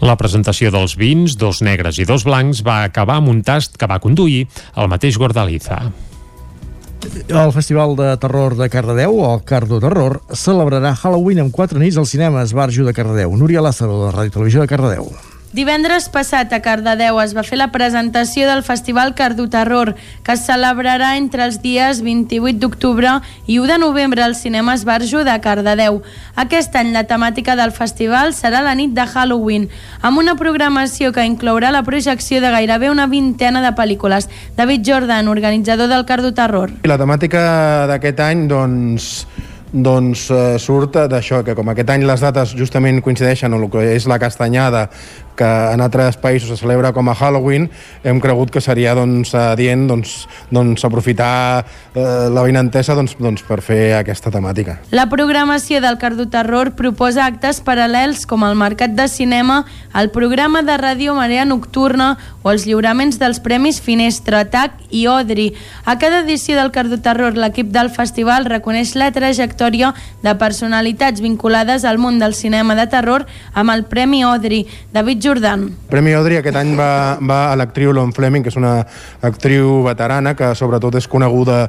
La presentació dels vins, dos negres i dos blancs, va acabar amb un tast que va conduir el mateix Gordaliza. El Festival de Terror de Cardedeu, o Cardo Terror, celebrarà Halloween amb quatre nits al cinema Esbarjo de Cardedeu. Núria Lázaro, de Ràdio Televisió de Cardedeu. Divendres passat a Cardedeu es va fer la presentació del Festival Cardoterror, que es celebrarà entre els dies 28 d'octubre i 1 de novembre al Cinema Esbarjo de Cardedeu. Aquest any la temàtica del festival serà la nit de Halloween, amb una programació que inclourà la projecció de gairebé una vintena de pel·lícules. David Jordan, organitzador del Cardoterror. La temàtica d'aquest any doncs, doncs eh, surt d'això, que com aquest any les dates justament coincideixen amb el que és la castanyada que en altres països se celebra com a Halloween, hem cregut que seria doncs, adient doncs, doncs, aprofitar eh, la vinentesa doncs, doncs, per fer aquesta temàtica. La programació del Cardoterror proposa actes paral·lels com el Mercat de Cinema, el programa de ràdio Marea Nocturna o els lliuraments dels Premis Finestra, TAC i Odri. A cada edició del Cardoterror, l'equip del festival reconeix la trajectòria de personalitats vinculades al món del cinema de terror amb el Premi Odri. David Jordan. Premi Audrey aquest any va, va a l'actriu Lon Fleming, que és una actriu veterana que sobretot és coneguda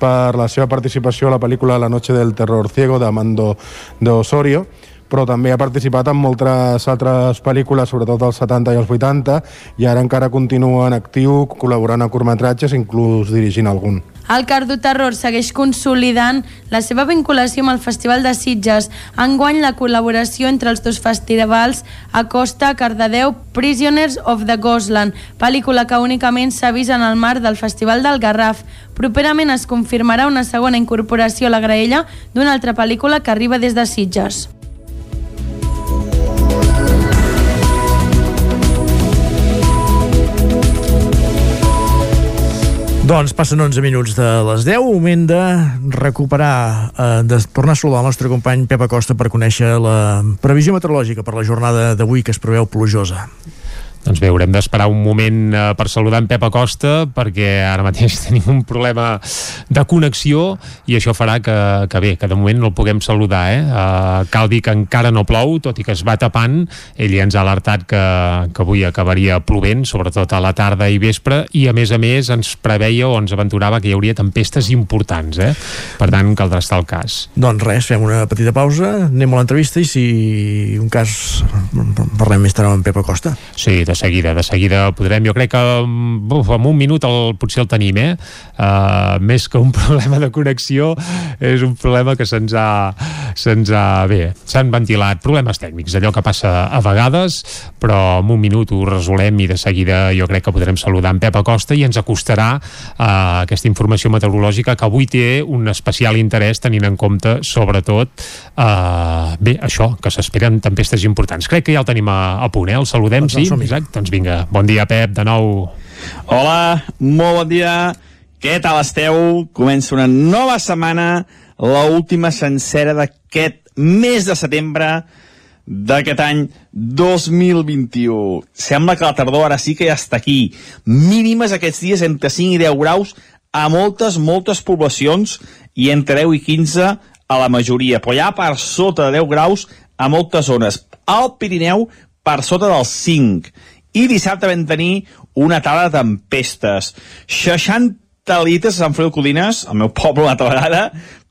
per la seva participació a la pel·lícula La noche del terror ciego de Mando de Osorio però també ha participat en moltes altres pel·lícules, sobretot dels 70 i els 80, i ara encara continua en actiu, col·laborant a curtmetratges, inclús dirigint algun. El Cardoterror segueix consolidant la seva vinculació amb el Festival de Sitges. Enguany la col·laboració entre els dos festivals acosta a Cardedeu Prisoners of the Ghostland, pel·lícula que únicament s'ha vist en el marc del Festival del Garraf. Properament es confirmarà una segona incorporació a la graella d'una altra pel·lícula que arriba des de Sitges. Doncs passen 11 minuts de les 10, moment de recuperar, eh, de tornar a saludar el nostre company Pep Acosta per conèixer la previsió meteorològica per la jornada d'avui que es preveu plujosa. Doncs bé, haurem d'esperar un moment eh, per saludar en Pep Acosta perquè ara mateix [LAUGHS] tenim un problema de connexió i això farà que, que bé, que de moment no el puguem saludar eh? Uh, cal dir que encara no plou tot i que es va tapant ell ja ens ha alertat que, que avui acabaria plovent sobretot a la tarda i vespre i a més a més ens preveia o ens aventurava que hi hauria tempestes importants eh? per tant caldrà estar al cas Doncs res, fem una petita pausa, anem a l'entrevista i si un cas parlem més tard amb Pep Acosta. Sí, de seguida, de seguida podrem, jo crec que buf, en un minut el, potser el tenim, eh? Uh, més que un [LAUGHS] problema de connexió, és un problema que se'ns ha, se'ns ha, bé, s'han ventilat problemes tècnics, allò que passa a vegades, però en un minut ho resolem i de seguida jo crec que podrem saludar en Pep Acosta i ens acostarà uh, aquesta informació meteorològica que avui té un especial interès tenint en compte, sobretot, uh, bé, això, que s'esperen tempestes importants. Crec que ja el tenim a, a punt, eh? El saludem, Doncs sí? Exacte, doncs vinga, bon dia Pep, de nou. Hola, molt bon dia. Què tal esteu? Comença una nova setmana, la última sencera d'aquest mes de setembre d'aquest any 2021. Sembla que la tardor ara sí que ja està aquí. Mínimes aquests dies entre 5 i 10 graus a moltes, moltes poblacions i entre 10 i 15 a la majoria, però ja per sota de 10 graus a moltes zones. Al Pirineu per sota dels 5. I dissabte vam tenir una tala de tempestes. 60 litres a Sant Feliu Codines, el meu poble una altra vegada,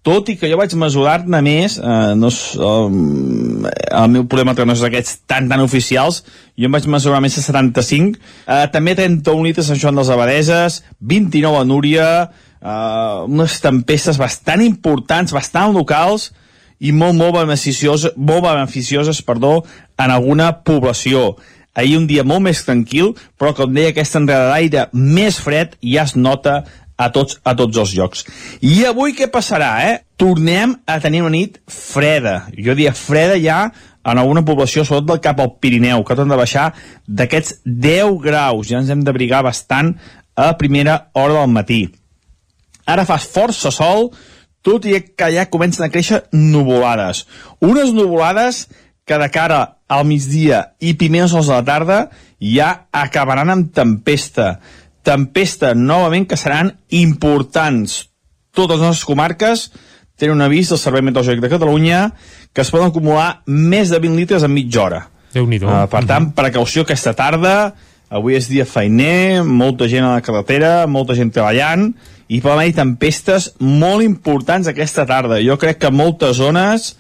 tot i que jo vaig mesurar-ne més, eh, no um, el meu problema no és aquests tan tan oficials, jo em vaig mesurar més de 75, eh, també 31 litres a Sant Joan dels Abadeses, 29 a Núria, eh, unes tempestes bastant importants, bastant locals, i molt, molt beneficioses, molt beneficioses perdó, en alguna població. Ahir un dia molt més tranquil, però com deia, aquesta entrada d'aire més fred ja es nota a tots, a tots els llocs. I avui què passarà, eh? Tornem a tenir una nit freda. Jo diria freda ja en alguna població, sobretot del cap al Pirineu, que han de baixar d'aquests 10 graus. Ja ens hem d'abrigar bastant a primera hora del matí. Ara fa força sol, tot i que ja comencen a créixer nuvolades. Unes nuvolades que de cara al migdia i primeres hores de la tarda ja acabaran amb tempesta. Tempesta, novament, que seran importants. Totes les nostres comarques tenen un avís del Servei Meteorològic de Catalunya que es poden acumular més de 20 litres en mitja hora. déu nhi Uh, per tant, precaució aquesta tarda, avui és dia feiner, molta gent a la carretera, molta gent treballant, i poden haver tempestes molt importants aquesta tarda. Jo crec que moltes zones,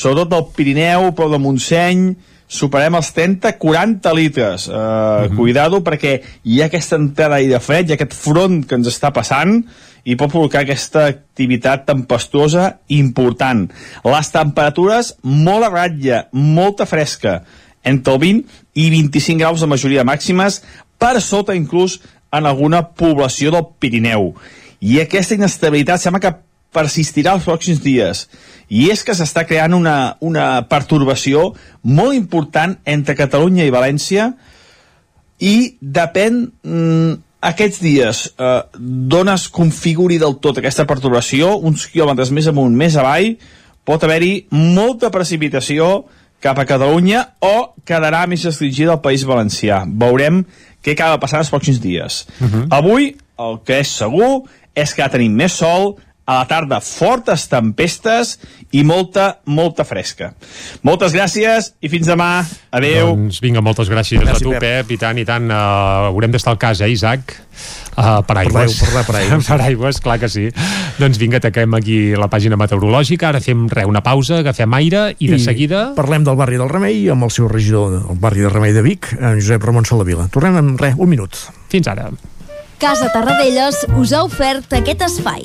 sobretot del Pirineu, però de Montseny, superem els 30-40 litres. Uh, mm -hmm. Cuidado perquè hi ha aquesta entrada d'aire fred, hi ha aquest front que ens està passant i pot provocar aquesta activitat tempestuosa important. Les temperatures molt a ratlla, molta fresca, entre el 20 i 25 graus de majoria màximes, per sota inclús en alguna població del Pirineu. I aquesta inestabilitat sembla que persistirà els pròxims dies. I és que s'està creant una, una pertorbació molt important entre Catalunya i València i depèn mm, aquests dies eh, d'on es configuri del tot aquesta perturbació, uns quilòmetres més amunt, més avall, pot haver-hi molta precipitació cap a Catalunya o quedarà més restringida al País Valencià. Veurem què acaba passant els pròxims dies. Uh -huh. Avui, el que és segur és que tenim més sol, a la tarda fortes tempestes i molta, molta fresca. Moltes gràcies i fins demà. Adeu. Doncs vinga, moltes gràcies Gràcies, a tu, Pep. Pep. i tant, i tant. Uh, haurem d'estar al cas, eh, Isaac? Uh, per aigües. Per l'aigua, [LAUGHS] per aigües, clar que sí. doncs vinga, taquem aquí la pàgina meteorològica, ara fem re, una pausa, agafem aire i de seguida... Parlem del barri del Remei amb el seu regidor del barri del Remei de Vic, en Josep Ramon Solavila. Tornem en res, un minut. Fins ara. Casa Tarradellas us ha ofert aquest espai.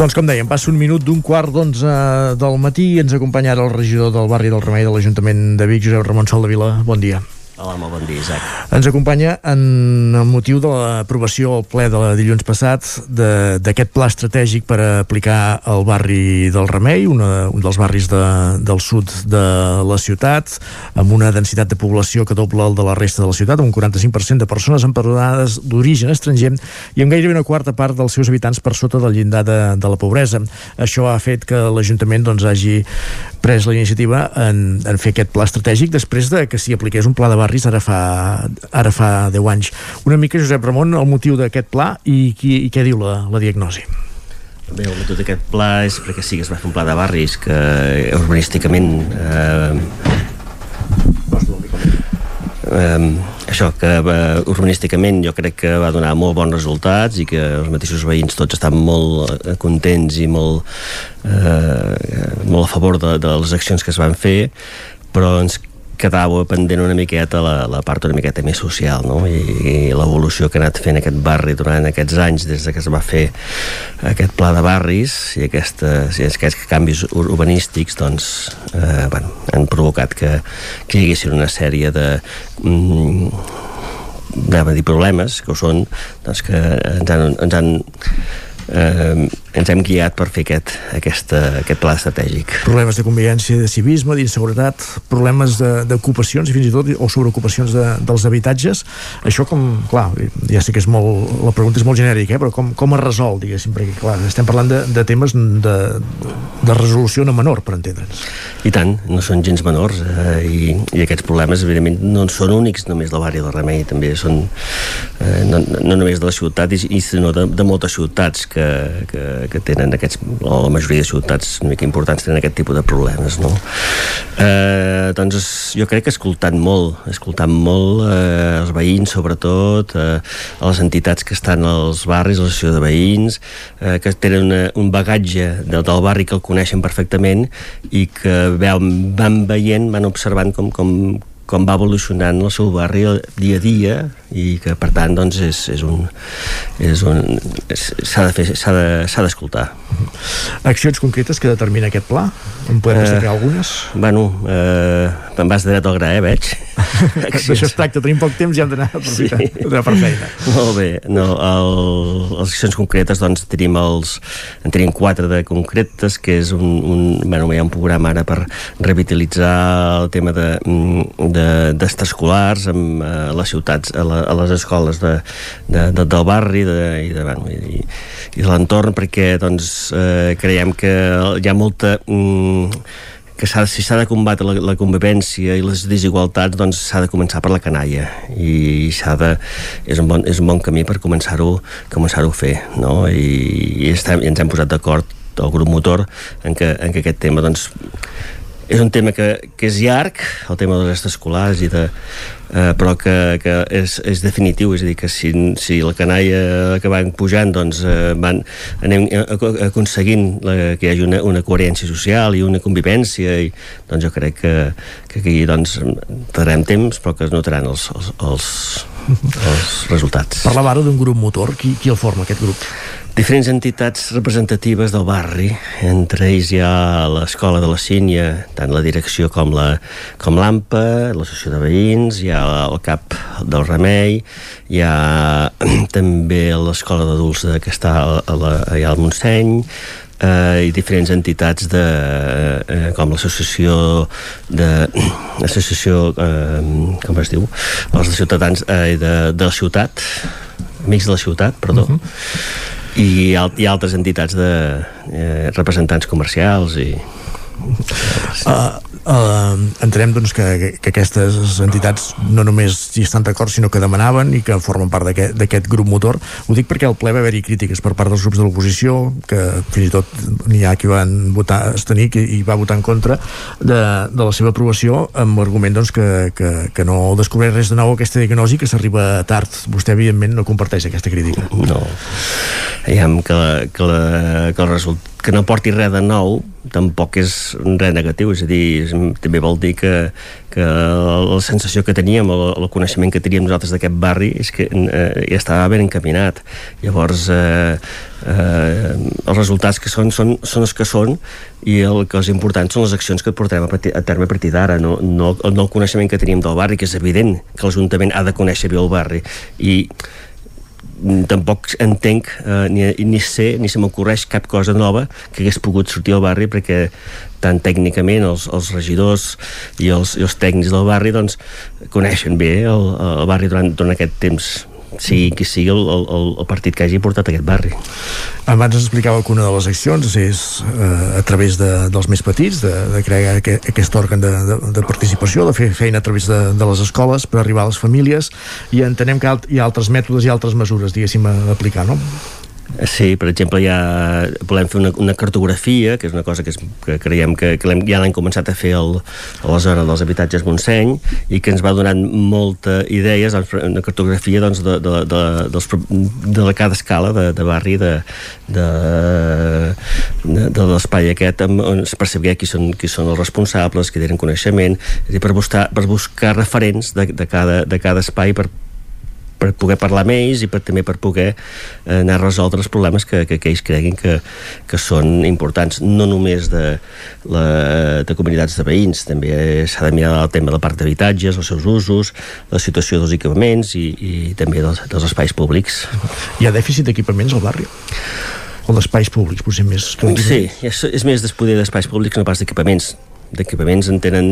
Doncs com dèiem, passa un minut d'un quart d'onze del matí i ens acompanya ara el regidor del barri del Remei de l'Ajuntament de Vic, Josep Ramon Soldevila. Bon dia. Hola, molt bon dia, Isaac. Ens acompanya en el motiu de l'aprovació al ple de dilluns passat d'aquest pla estratègic per aplicar al barri del Remei, una, un dels barris de, del sud de la ciutat, amb una densitat de població que dobla el de la resta de la ciutat, amb un 45% de persones empadronades d'origen estranger i amb gairebé una quarta part dels seus habitants per sota del llindar de, de la pobresa. Això ha fet que l'Ajuntament doncs, hagi pres la iniciativa en, en fer aquest pla estratègic després de que s'hi apliqués un pla de barris ara fa, ara fa 10 anys. Una mica, Josep Ramon, el motiu d'aquest pla i, qui, i què diu la, la diagnosi. Bé, el motiu d'aquest pla és perquè sí que es va fer un pla de barris que urbanísticament eh, eh, això, que eh, urbanísticament jo crec que va donar molt bons resultats i que els mateixos veïns tots estan molt eh, contents i molt, eh, molt a favor de, de les accions que es van fer però ens quedava pendent una miqueta la, la part una miqueta més social no? I, i l'evolució que ha anat fent aquest barri durant aquests anys des de que es va fer aquest pla de barris i, aquestes, i aquests canvis ur urbanístics doncs, eh, bueno, han provocat que, que hi haguessin una sèrie de mm, anem a dir problemes que ho són doncs que ens han, ens han eh, ens hem guiat per fer aquest, aquesta, aquest pla estratègic. Problemes de convivència, de civisme, d'inseguretat, problemes de- d'ocupacions i fins i tot o sobreocupacions de, dels habitatges. Això com, clar, ja sé que és molt, la pregunta és molt genèrica, eh? però com, com es resol, diguéssim, perquè clar, estem parlant de, de temes de, de resolució no menor, per entendre'ns. I tant, no són gens menors eh, i, i aquests problemes evidentment no són únics només del barri del Remei també són eh, no, no només de la ciutat sinó de, de moltes ciutats que, que, que tenen aquests o la majoria de ciutats una mica importants tenen aquest tipus de problemes no? eh, doncs jo crec que escoltant molt escoltant molt eh, els veïns sobretot eh, les entitats que estan als barris, a l'associació de veïns eh, que tenen una, un bagatge de, del barri que el coneixen perfectament i que veuen, van veient, van observant com, com, com va evolucionant el seu barri dia a dia i que per tant doncs és, és un és un s'ha de fer s'ha de- d'escoltar Accions concretes que determina aquest pla? En podem destacar algunes? Bueno, eh, me'n vas dret al gra, eh, veig. [LAUGHS] D'això es tracta, tenim poc temps i hem d'anar a aprofitar sí. per feina. Molt bé. No, el, les accions concretes, doncs, tenim els... En tenim quatre de concretes, que és un... un bueno, hi ha un programa ara per revitalitzar el tema de, de d'extraescolars amb eh, les ciutats, a, la, a les escoles de, de, de, del barri de, i de, bueno, i, i de l'entorn, perquè, doncs, eh, creiem que hi ha molta... Mm, que s'ha, si s'ha de combatre la, la convivència i les desigualtats, doncs s'ha de començar per la canalla i s'ha de, és, un bon, és un bon camí per començar-ho començar a fer, no? I, i, estem, i ens hem posat d'acord el grup motor en que, en que aquest tema doncs, és un tema que, que és llarg, el tema dels extraescolars, i de, eh, però que, que és, és definitiu, és a dir, que si, si la canalla que van pujant, doncs eh, van, anem ac- aconseguint la, que hi hagi una, una coherència social i una convivència, i doncs jo crec que, que aquí doncs, tardarem temps, però que es notaran els, els, els, els resultats. Parlava ara d'un grup motor. Qui, qui el forma, aquest grup? Diferents entitats representatives del barri. Entre ells hi ha l'Escola de la Sínia, tant la direcció com la com l'AMPA, l'associació de veïns, hi ha el CAP del Remei, hi ha [CLEARS THROAT] també l'Escola d'Adults que està a la, allà al Montseny, eh, i diferents entitats de, eh, com l'associació de [CLEARS THROAT] l'associació eh, com es diu els de ciutadans eh, de, de la ciutat amics de la ciutat, perdó uh -huh. I, al, i altres entitats de eh, representants comercials i Uh, uh, entenem doncs, que, que aquestes entitats no només hi estan d'acord sinó que demanaven i que formen part d'aquest grup motor. Ho dic perquè al ple va haver-hi crítiques per part dels grups de l'oposició que fins i tot n'hi ha qui van votar estenir que hi va votar en contra de, de la seva aprovació amb l'argument doncs, que, que, que no descobreix res de nou aquesta diagnosi que s'arriba tard. Vostè evidentment no comparteix aquesta crítica. No. Aviam, que, la, que, la, que el resultat que no porti res de nou tampoc és res negatiu. És a dir, també vol dir que, que la sensació que teníem el, el coneixement que teníem nosaltres d'aquest barri és que eh, ja estava ben encaminat. Llavors eh, eh, els resultats que són, són són els que són i el que és important són les accions que portarem a, partir, a terme a partir d'ara no, no, no el coneixement que teníem del barri que és evident que l'Ajuntament ha de conèixer bé el barri. I tampoc entenc eh, ni, ni sé ni se m'ocorreix cap cosa nova que hagués pogut sortir al barri perquè tant tècnicament els, els regidors i els, i els tècnics del barri doncs coneixen bé el, el barri durant, durant aquest temps sigui qui sigui el, el, el partit que hagi portat aquest barri. Abans ens explicava que una de les accions és eh, a través de, dels més petits, de, de crear aquest, aquest òrgan de, de, de participació, de fer feina a través de, de les escoles per arribar a les famílies i entenem que hi ha altres mètodes i altres mesures, diguéssim, a aplicar, no? Sí, per exemple, ja volem fer una, una cartografia, que és una cosa que, és, que creiem que, que ja l'hem començat a fer el, a la zona dels habitatges Montseny i que ens va donant molta idees, doncs, una cartografia doncs, de, de, de, dels, de, de cada escala de, de barri de, de, de, de l'espai aquest amb, on, per saber qui són, qui són els responsables, qui tenen coneixement, és dir, per buscar, per buscar referents de, de, cada, de cada espai per per poder parlar amb ells i per, també per poder eh, anar a resoldre els problemes que, que, que ells creguin que, que són importants, no només de, la, de comunitats de veïns, també s'ha de mirar el tema de la part d'habitatges, els seus usos, la situació dels equipaments i, i també dels, dels espais públics. Hi ha dèficit d'equipaments al barri? o d'espais públics, potser més que Sí, és, és més despoder d'espais públics no pas d'equipaments d'equipaments en tenen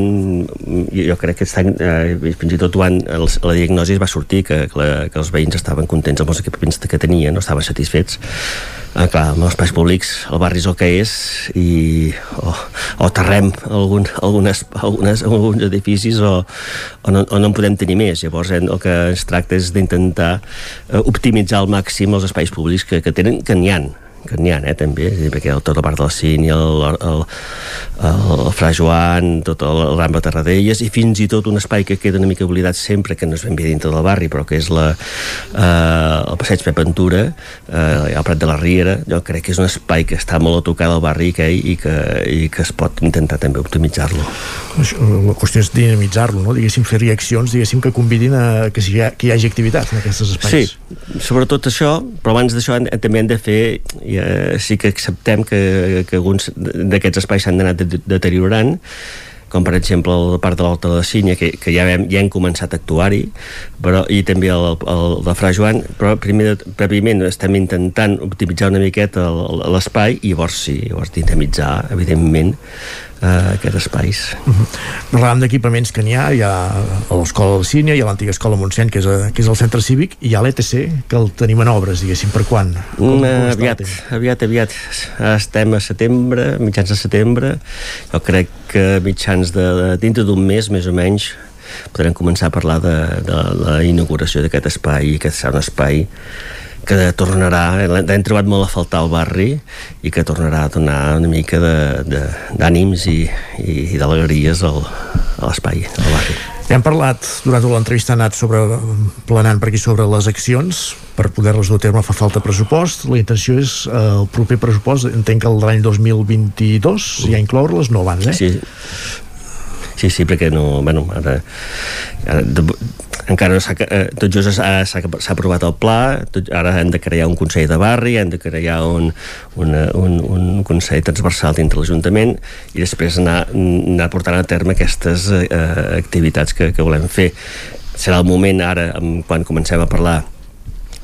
jo crec que estan, eh, fins i tot ho han, el, la diagnosi va sortir que, que, la, que els veïns estaven contents amb els equipaments que tenien, no estaven satisfets. Ah, clar, amb els espais públics el barri és el que és i o, o terrem algun, algunes, algunes, alguns edificis o, o, no, o no en podem tenir més. Llavors eh, el que es tracta és d'intentar eh, optimitzar al màxim els espais públics que, que tenen, que n'hi ha que n'hi ha, eh, també, perquè el, tota la part del Cine, el, el, el, el Fra Joan, tot el, el Rambla Tarradellas, i fins i tot un espai que queda una mica oblidat sempre, que no és ben bé dintre del barri, però que és la, eh, el passeig Pep Ventura, eh, el Prat de la Riera, jo crec que és un espai que està molt a tocar del barri que, i, que, i que es pot intentar també optimitzar-lo. La qüestió és dinamitzar-lo, no? diguéssim, fer-hi accions diguéssim, que convidin a que, hi, ha, que hi hagi activitat en aquests espais. Sí, sobretot això, però abans d'això també hem de fer, ja, sí que acceptem que, que alguns d'aquests espais s'han d'anar deteriorant, com per exemple la part de l'Alta de la Sínia que, que ja, hem, ja hem començat a actuar-hi però, i també el, el, el de Fra Joan però primer, prèviament estem intentant optimitzar una miqueta l'espai i llavors sí, llavors dinamitzar evidentment eh, aquests espais. Uh -huh. Parlàvem d'equipaments que n'hi ha hi ha l'escola del Sínia, hi ha l'antiga escola Montseny que és, a, que és el centre cívic i hi ha l'ETC que el tenim en obres, diguéssim, per quan? Com, mm, aviat, aviat, aviat. Estem a setembre, mitjans de setembre. Jo crec que mitjans de, de dintre d'un mes més o menys podrem començar a parlar de, de la inauguració d'aquest espai que serà un espai que tornarà, l'hem trobat molt a faltar al barri i que tornarà a donar una mica d'ànims i, i, i d'alegries al, a l'espai, al barri. Hem parlat durant l'entrevista anat sobre, planant per aquí sobre les accions per poder-les dur a terme fa falta pressupost la intenció és eh, el proper pressupost entenc que l'any 2022 ja incloure-les, no abans, eh? Sí, sí, sí, perquè no, bueno, ara, ara de, encara no s'ha, eh, tot just s'ha, aprovat el pla, tot, ara hem de crear un Consell de Barri, hem de crear un, una, un, un Consell transversal dintre l'Ajuntament i després anar, anar portant a terme aquestes eh, activitats que, que volem fer. Serà el moment ara, quan comencem a parlar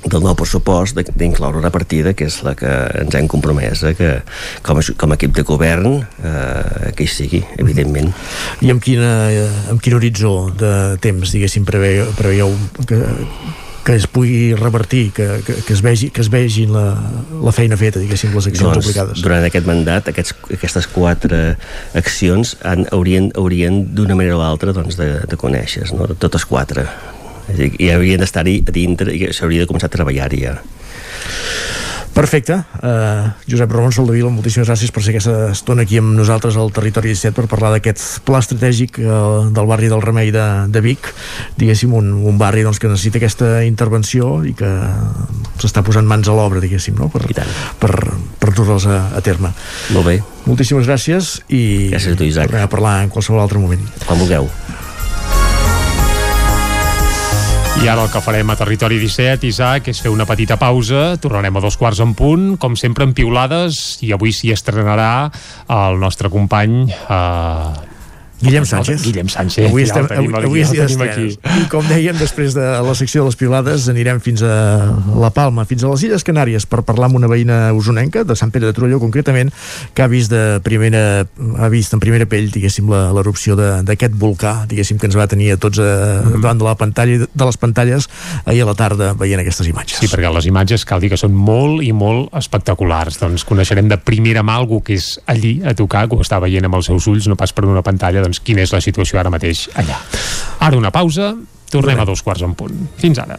del nou pressupost d'incloure una partida que és la que ens hem compromès que com a, com a equip de govern eh, que hi sigui, evidentment I amb, quina, amb quin horitzó de temps, diguéssim, preveieu, preveieu que, que es pugui revertir, que, que, que es vegi, que es vegi la, la feina feta, diguéssim, les accions doncs, aplicades. Durant aquest mandat, aquests, aquestes quatre accions han, haurien, haurien d'una manera o l'altra doncs, de, de conèixer, no? totes quatre i haurien d'estar-hi a dintre i s'hauria de començar a treballar-hi ja Perfecte. Uh, Josep Ramon Soldevila, moltíssimes gràcies per ser aquesta estona aquí amb nosaltres al Territori 17 per parlar d'aquest pla estratègic uh, del barri del Remei de, de Vic. Diguéssim, un, un barri doncs, que necessita aquesta intervenció i que s'està posant mans a l'obra, diguéssim, no? per, per, per dur-les a, a terme. Molt bé. Moltíssimes gràcies i gràcies a tu, Isaac. a parlar en qualsevol altre moment. Quan vulgueu. I ara el que farem a Territori 17, Isaac, és fer una petita pausa. Tornarem a dos quarts en punt, com sempre en piulades, i avui s'hi estrenarà el nostre company... Eh, Guillem Sánchez. Guillem Sánchez. Avui, ja estem, avui, avui és dia ja aquí. I com dèiem, després de la secció de les pilades anirem fins a La Palma, fins a les Illes Canàries per parlar amb una veïna usonenca de Sant Pere de Torelló concretament, que ha vist de primera ha vist en primera pell, diguéssim, l'erupció d'aquest volcà, diguéssim, que ens va tenir a tots a, mm -hmm. davant de la pantalla de les pantalles ahir a la tarda veient aquestes imatges. Sí, perquè les imatges cal dir que són molt i molt espectaculars. Doncs coneixerem de primera mà algú que és allí a tocar, que ho està veient amb els seus ulls, no pas per una pantalla, doncs quina és la situació ara mateix allà. Ara una pausa, tornem a dos quarts en punt. Fins ara.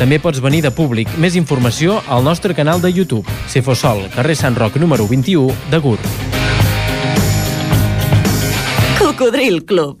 També pots venir de públic. Més informació al nostre canal de YouTube. Cefosol, carrer Sant Roc número 21 de Gurb. Cocodril Club.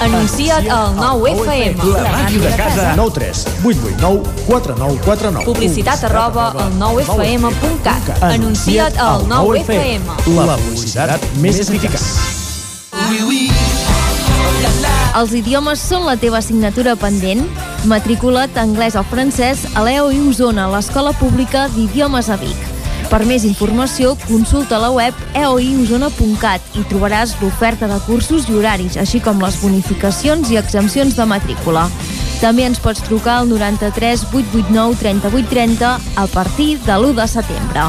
Anuncia't al 9FM. La màquina de casa. 9 3 8 8 9 4 9 4 9. Publicitat arroba al 9FM.cat. Anuncia't al 9FM. La publicitat més eficaç. Els idiomes són la teva assignatura pendent? Matricula't anglès o francès a l'EOI Osona, l'Escola Pública d'Idiomes a Vic. Per més informació, consulta la web eoiosona.cat i trobaràs l'oferta de cursos i horaris, així com les bonificacions i exempcions de matrícula. També ens pots trucar al 93 889 3830 a partir de l'1 de setembre.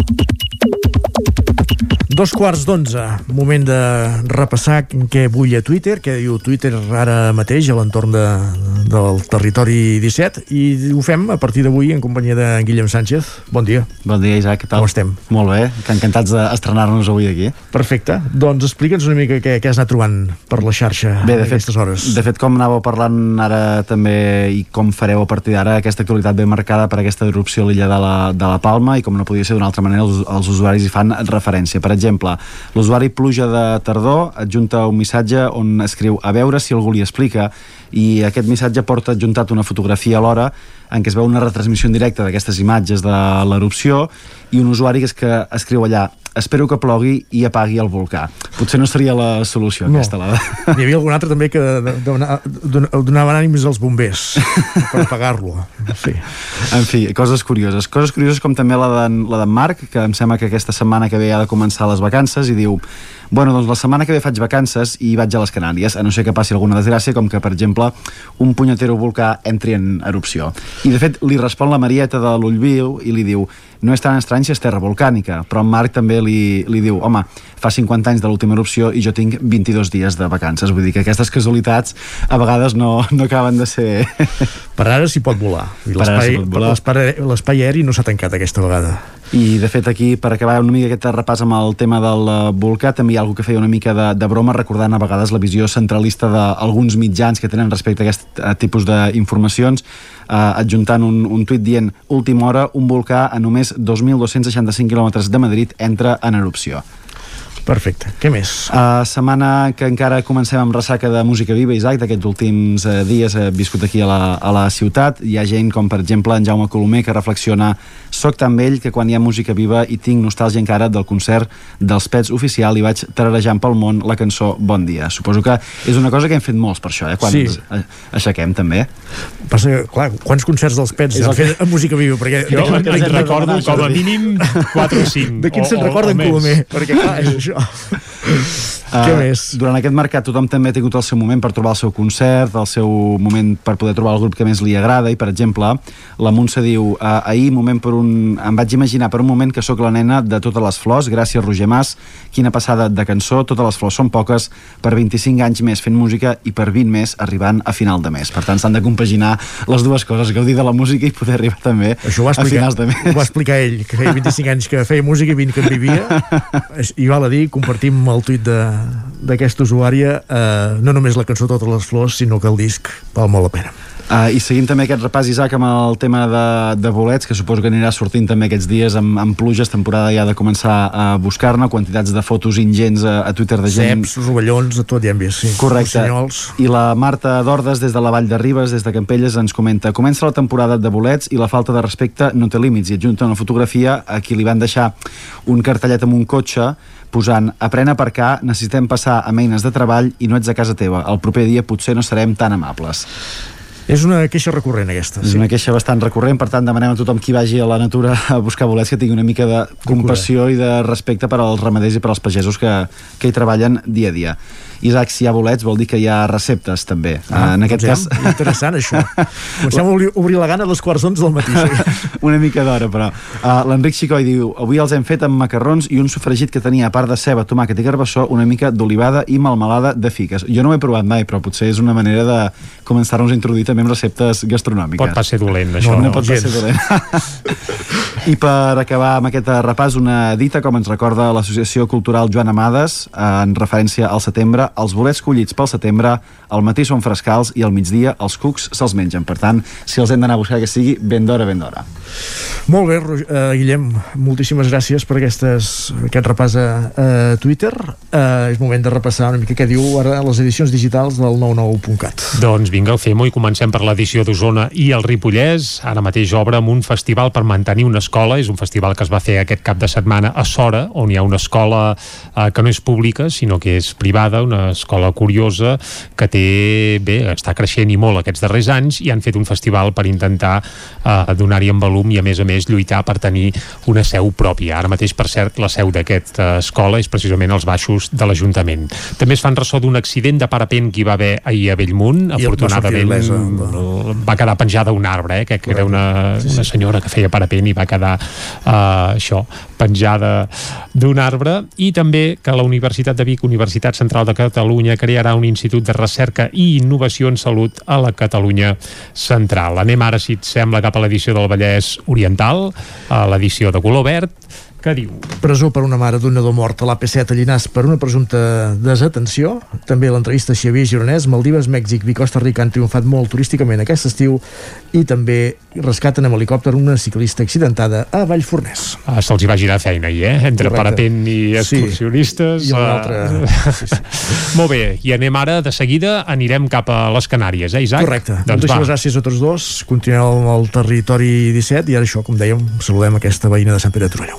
Dos quarts d'onze, moment de repassar què bulla Twitter, què diu Twitter ara mateix a l'entorn de, del territori 17 i ho fem a partir d'avui en companyia de Guillem Sánchez. Bon dia. Bon dia, Isaac, què tal? Com estem? Molt bé, que encantats d'estrenar-nos avui aquí. Perfecte. Doncs explica'ns una mica què, què has anat trobant per la xarxa Bé, de a fet, aquestes hores. de fet, com anàveu parlant ara també i com fareu a partir d'ara, aquesta actualitat ben marcada per aquesta erupció a l'illa de, la, de la Palma i com no podia ser d'una altra manera, els, els usuaris hi fan referència. Per exemple, l'usuari Pluja de Tardor adjunta un missatge on escriu a veure si algú li explica i aquest missatge porta adjuntat una fotografia alhora en què es veu una retransmissió en directe d'aquestes imatges de l'erupció i un usuari que, és que escriu allà espero que plogui i apagui el volcà. Potser no seria la solució No. aquesta, la de... N'hi havia algun altre també que dona- dona- donaven ànims als bombers per pagar-lo. Sí. En fi, coses curioses. Coses curioses com també la d'en la d'en Marc, que em sembla que aquesta setmana que ve ha de començar les vacances i diu bueno, doncs la setmana que ve faig vacances i vaig a les Canàries, a no ser que passi alguna desgràcia, com que, per exemple, un punyetero volcà entri en erupció. I, de fet, li respon la Marieta de l'Ullviu i li diu no és tan estrany si és terra volcànica, però en Marc també li, li diu home, fa 50 anys de l'última erupció i jo tinc 22 dies de vacances. Vull dir que aquestes casualitats a vegades no, no acaben de ser... [LAUGHS] Per ara s'hi pot volar. I l'espai- aeri no s'ha tancat aquesta vegada. I de fet aquí, per acabar una mica aquest repàs amb el tema del eh, volcà, també hi ha algú que feia una mica de, de broma recordant a vegades la visió centralista d'alguns mitjans que tenen respecte a aquest tipus d'informacions eh, adjuntant un, un tuit dient última hora, un volcà a només 2.265 quilòmetres de Madrid entra en erupció. Perfecte. Què més? Uh, setmana que encara comencem amb ressaca de música viva, Isaac, d'aquests últims uh, dies he viscut aquí a la, a la ciutat. Hi ha gent com, per exemple, en Jaume Colomer, que reflexiona soc tan vell que quan hi ha música viva i tinc nostàlgia encara del concert dels Pets oficial i vaig tararejant pel món la cançó Bon dia. Suposo que és una cosa que hem fet molts per això, eh? Quan Sí. aixequem, també. Passa que, clar, quants concerts dels Pets És han que- fet amb música viva? Perquè Jo en recordo de- com a mínim 4 o 5. De quin se'n o- o- recorda o en més. Colomer? Perquè, clar, és [LAUGHS] [LAUGHS] això. Què més? Durant aquest mercat tothom també ha tingut el seu moment per trobar el seu concert, el seu moment per poder trobar el grup que més li agrada i, per exemple, la Montse diu eh, ahir moment per un... em vaig imaginar per un moment que sóc la nena de totes les flors, gràcies Roger Mas, quina passada de cançó, totes les flors són poques, per 25 anys més fent música i per 20 més arribant a final de mes. Per tant, s'han de compaginar les dues coses, gaudir de la música i poder arribar també Això ho va a explicar, finals de mes. ho va explicar ell, que feia 25 anys que feia música i 20 que en vivia. [LAUGHS] I val a dir, compartim el tuit de- d'aquesta usuària, eh, no només la cançó Totes les flors, sinó que el disc val molt la pena. Uh, I seguim també aquest repàs, Isaac, amb el tema de, de bolets, que suposo que anirà sortint també aquests dies amb, amb pluges, temporada ja de començar a buscar-ne, quantitats de fotos ingents a, a Twitter de gent... Ceps, rovellons, de tot ja hem vist, sí. Correcte. Rossinyols. I la Marta Dordes, des de la Vall de Ribes, des de Campelles, ens comenta Comença la temporada de bolets i la falta de respecte no té límits. I adjunta una fotografia a qui li van deixar un cartellet amb un cotxe posant Aprèn a aparcar, necessitem passar amb eines de treball i no ets a casa teva. El proper dia potser no serem tan amables. És una queixa recurrent aquesta. És una queixa bastant recurrent, per tant demanem a tothom qui vagi a la natura a buscar bolets que tingui una mica de compassió i de respecte per als ramaders i per als pagesos que, que hi treballen dia a dia. Isaac, si hi ha bolets vol dir que hi ha receptes també. Ah, en aquest doncs cas... Interessant, això. Comencem a obrir, la gana a dos quarts d'onze del matí. Sí. [LAUGHS] una mica d'hora, però. Uh, L'Enric Xicoi diu, avui els hem fet amb macarrons i un sofregit que tenia, a part de ceba, tomàquet i carbassó, una mica d'olivada i melmelada de fiques. Jo no ho he provat mai, però potser és una manera de començar-nos a introduir també amb receptes gastronòmiques. Pot pas ser dolent, això. No, no pot pas gens. ser dolent. [LAUGHS] I per acabar amb aquest repàs, una dita, com ens recorda l'Associació Cultural Joan Amades, en referència al setembre, els bolets collits pel setembre, al matí són frescals i al migdia els cucs se'ls mengen. Per tant, si els hem d'anar a buscar, que sigui ben d'hora, ben d'hora. Molt bé, Roger, uh, Guillem, moltíssimes gràcies per aquestes, aquest repàs a, a Twitter. Uh, és moment de repassar una mica què diu ara les edicions digitals del 99.cat. Doncs vinga, fem-ho i comencem per l'edició d'Osona i el Ripollès. Ara mateix obre amb un festival per mantenir una escola. És un festival que es va fer aquest cap de setmana a Sora, on hi ha una escola eh, que no és pública, sinó que és privada, una escola curiosa que té, bé, està creixent i molt aquests darrers anys i han fet un festival per intentar eh, donar-hi en volum i a més a més lluitar per tenir una seu pròpia. Ara mateix, per cert, la seu d'aquesta escola és precisament als baixos de l'Ajuntament. També es fan ressò d'un accident de parapent que hi va haver ahir a Bellmunt. I va Afortunadament il·lesa, va quedar penjada un arbre, eh, que, era una, una senyora que feia parapent i va quedar uh, això, penjada d'un arbre i també que la Universitat de Vic, Universitat Central de Catalunya, crearà un institut de recerca i innovació en salut a la Catalunya Central. Anem ara, si et sembla, cap a l'edició del Vallès Oriental, a l'edició de color verd, que diu Presó per una mare d'un nadó mort a l'AP7 a Llinars per una presumpta desatenció. També l'entrevista Xavier Gironès, Maldives, Mèxic i Costa Rica han triomfat molt turísticament aquest estiu i també rescaten amb helicòpter una ciclista accidentada a Vallfornès. Ah, Se'ls hi va girar feina ahir, eh? Entre Correcte. parapent i Sí. excursionistes. I una eh, altra- [LAUGHS] sí, Molt bé, i anem ara, de seguida, anirem cap a les Canàries, eh, Isaac? Correcte. Doncs. Moltíssimes gràcies a tots dos. Continuem amb el territori 17 i ara això, com dèiem, saludem aquesta veïna de Sant Pere de Torelló.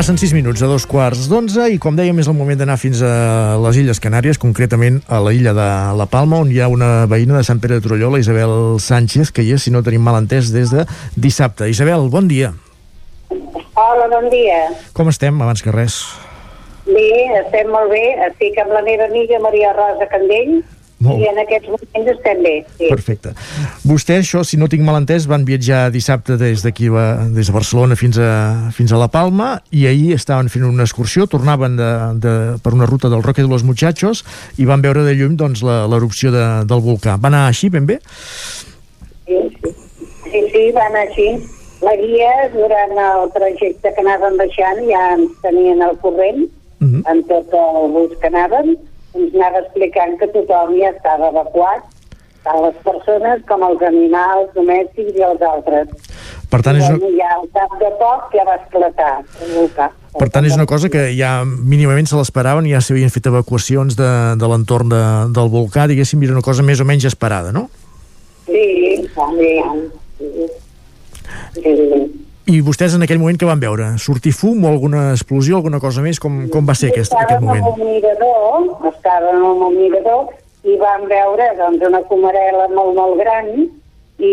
Passen 6 minuts a dos quarts d'onze i com dèiem és el moment d'anar fins a les Illes Canàries, concretament a la illa de La Palma, on hi ha una veïna de Sant Pere de Torelló, la Isabel Sánchez, que hi és, si no tenim mal entès, des de dissabte. Isabel, bon dia. Hola, bon dia. Com estem, abans que res? Bé, estem molt bé. Estic amb la meva amiga Maria Rosa Candell Molt i en aquests moments estem bé. Sí. Perfecte. Vostè, això, si no tinc mal entès, van viatjar dissabte des d'aquí, des de Barcelona fins a, fins a La Palma i ahir estaven fent una excursió, tornaven de, de, per una ruta del Roque de los Muchachos i van veure de lluny doncs, la- l'erupció de, del volcà. Va anar així ben bé? Sí, sí. sí, sí, va anar així. La guia, durant el trajecte que anàvem baixant, ja ens tenien al corrent, Mhm. en tot el bus que anàvem, ens anava explicant que tothom ja estava evacuat, tant les persones com els animals domèstics i els altres. Per tant, és una, ja al cap de poc ja va esclatar el volcà. per tant, és una cosa que ja mínimament se l'esperaven, ja s'havien fet evacuacions de, de l'entorn de, del volcà, diguéssim, era una cosa més o menys esperada, no? Sí, també. Sí. Sí. I vostès en aquell moment que van veure? Sortir fum o alguna explosió, alguna cosa més? Com, com va ser aquest, aquest moment? Estàvem en un mirador, estàvem en un mirador i vam veure doncs, una comarela molt, molt gran i,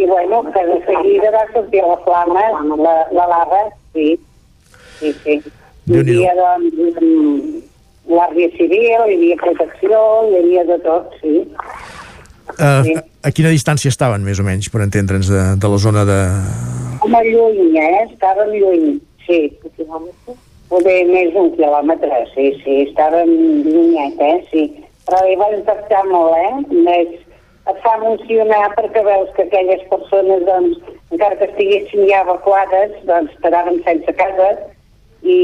i bueno, que de seguida va sortir la flama, la, la lava, sí, sí, sí. Hi havia, doncs, l'àrea civil, hi havia protecció, hi havia de tot, sí. Uh, a, a quina distància estaven, més o menys, per entendre'ns, de, de la zona de... Home, lluny, eh? Estàvem lluny, sí. Poder més d'un quilòmetre, sí, sí, estàvem llunyet, eh? Sí. Però hi va impactar molt, eh? Més, et fa emocionar perquè veus que aquelles persones, doncs, encara que estiguessin ja evacuades, doncs, quedaven sense casa i,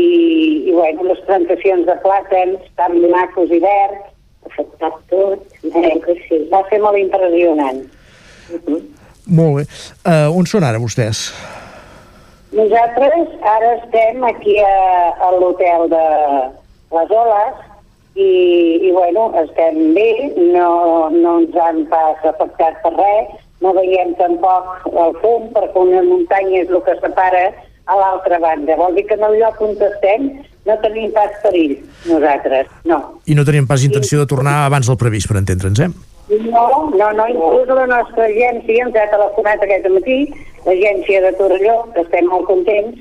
i bueno, les plantacions de plàtans tan macos i verds, afectat tot, eh, que sí, va ser molt impressionant. Uh -huh. Molt bé. Uh, on són ara vostès? Nosaltres ara estem aquí a, a l'hotel de les Oles i, i bueno, estem bé, no, no ens han pas afectat per res, no veiem tampoc el fum perquè una muntanya és el que separa a l'altra banda. Vol dir que en el lloc on estem no tenim pas perill, nosaltres, no. I no tenim pas intenció de tornar abans del previst, per entendre'ns, eh? No, no, no, inclús la nostra agència ens ha telefonat aquest matí, l'agència de Torelló, que estem molt contents,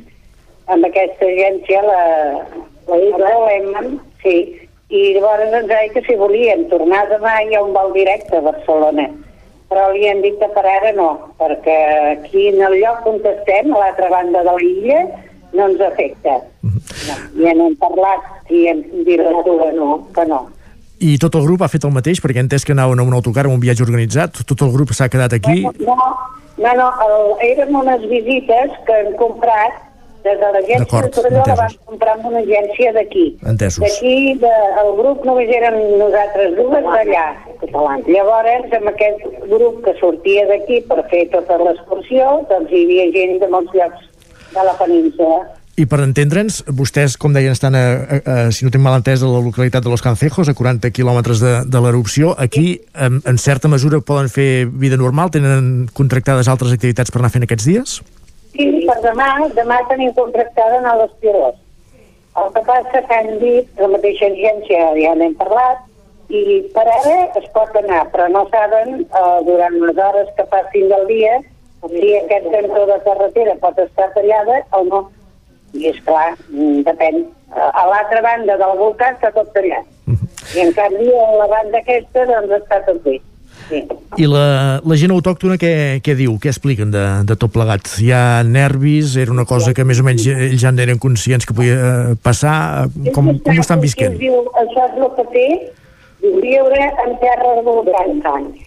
amb aquesta agència, la, la IBM, sí, i llavors ens ha dit que si volien tornar demà hi ha un vol directe a Barcelona però li han dit que per ara no perquè aquí en el lloc on estem a l'altra banda de l'illa no ens afecta no. i en hem parlat i hem dit la no, que no i tot el grup ha fet el mateix, perquè he entès que anaven a un autocar, amb un viatge organitzat, tot el grup s'ha quedat aquí? No, no, no el, eren unes visites que han comprat des de l'agència de Torelló la vam comprar amb una agència d'aquí. Entesos. D'aquí, de, el grup només érem nosaltres dues d'allà. Llavors, amb aquest grup que sortia d'aquí per fer tota l'excursió, doncs hi havia gent de molts llocs de la península. I per entendre'ns, vostès, com deien, estan, a, a, a, si no tinc mal entès, a la localitat de Los Cancejos, a 40 quilòmetres de, de l'erupció. Aquí, en, en certa mesura, poden fer vida normal? Tenen contractades altres activitats per anar fent aquests dies? Sí, per demà, demà tenim contractada anar a les Piros. El que passa que han dit, la mateixa agència ja n'hem parlat, i per ara es pot anar, però no saben eh, durant les hores que passin del dia si aquest centre de carretera pot estar tallada o no. I és clar, mm, depèn. A l'altra banda del volcà està tot tallat. I en canvi a la banda aquesta doncs està tot bé. Sí. I la, la gent autòctona què, què diu? Què expliquen de, de tot plegat? Hi ha nervis? Era una cosa que més o menys ells ja eren conscients que podia eh, passar? Com, com estan visquent? Diu, això és el que té viure en terra de volcans anys.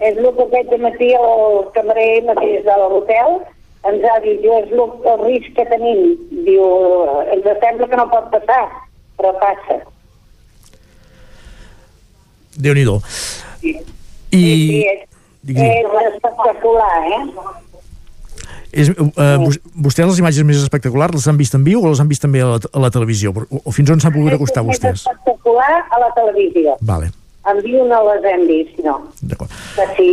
És el que aquest matí el cambrer mateix de l'hotel ens ha dit, és el, el risc que tenim. Diu, ens sembla que no pot passar, però passa. Déu-n'hi-do. Sí. I... Sí, sí, és, és espectacular, eh? És, uh, vostès les imatges més espectaculars les han vist en viu o les han vist també a la, a la televisió? O, o fins on s'han pogut acostar vostès? És espectacular a la televisió. Vale. En viu no les hem vist, no. Que si,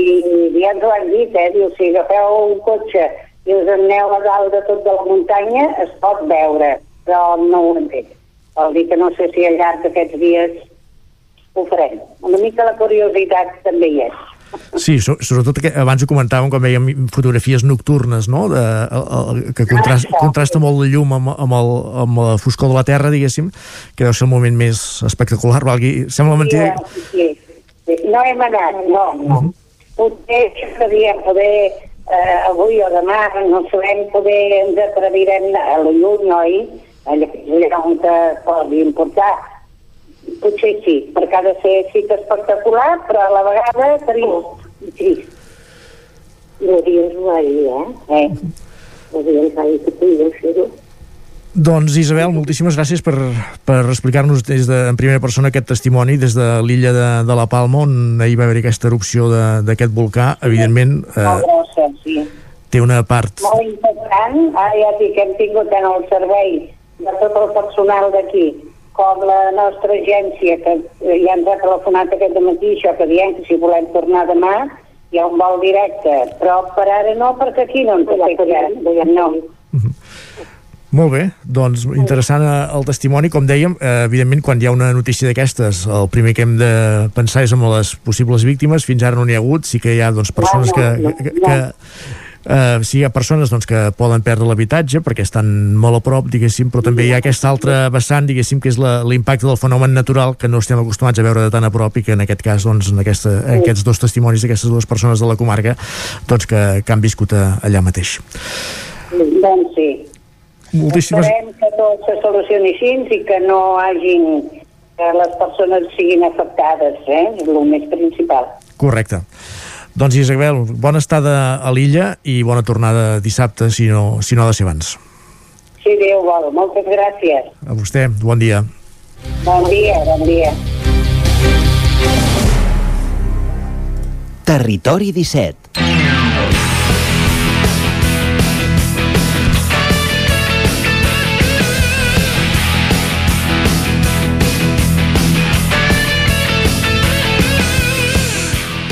ja ens ho han dit, eh? Diu, si agafeu un cotxe i us aneu a dalt de tot de la muntanya, es pot veure, però no ho entenc. Vol dir que no sé si al llarg d'aquests dies ho farem. Una mica la curiositat també hi és. Sí, so, sobretot que abans ho comentàvem quan veiem fotografies nocturnes, no? De, el, el, que contrasta, contrasta molt la llum amb, amb, el, amb la foscor de la Terra, diguéssim, que deu ser el moment més espectacular. Valgui, sembla mentida. Sí, sí, sí. No hem anat, no, no. Uh -huh. Potser sabíem poder eh, avui o demà, no sabem, poder ens atrevirem a la lluny, oi? Allà on pot importar potser sí, perquè ha de ser sí que espectacular, però a la vegada trist. trist. I el dia ens ho va dir, eh? eh? Ens va dir que podia fer-ho. Doncs Isabel, moltíssimes gràcies per, per explicar-nos des de, en primera persona aquest testimoni des de l'illa de, de la Palma on ahir va haver aquesta erupció d'aquest volcà. Evidentment, eh, grossa, sí. té una part... Molt important. Ara ja dic que hem tingut en el servei de tot el personal d'aquí com la nostra agència, que ja ens ha telefonat aquest matí, això que diem que si volem tornar demà, hi ha un vol directe, però per ara no, perquè aquí no ens afecta. No. Molt bé, doncs interessant eh, el testimoni, com dèiem, eh, evidentment quan hi ha una notícia d'aquestes, el primer que hem de pensar és en les possibles víctimes, fins ara no n'hi ha hagut, sí que hi ha doncs, persones que, que, que Uh, sí, hi ha persones doncs, que poden perdre l'habitatge perquè estan molt a prop, diguéssim, però també hi ha aquesta altra vessant, diguéssim, que és l'impacte del fenomen natural que no estem acostumats a veure de tan a prop i que en aquest cas, doncs, en, aquesta, en aquests dos testimonis d'aquestes dues persones de la comarca doncs, que, que han viscut a, allà mateix. Doncs sí. Moltíssimes... Esperem que tot se solucioni així i que no hagin que les persones siguin afectades, eh? és el més principal. Correcte. Doncs Isabel, bona estada a l'illa i bona tornada dissabte, si no, si no ha de ser abans. Sí, Déu vol. Moltes gràcies. A vostè, bon dia. Bon dia, bon dia. Territori 17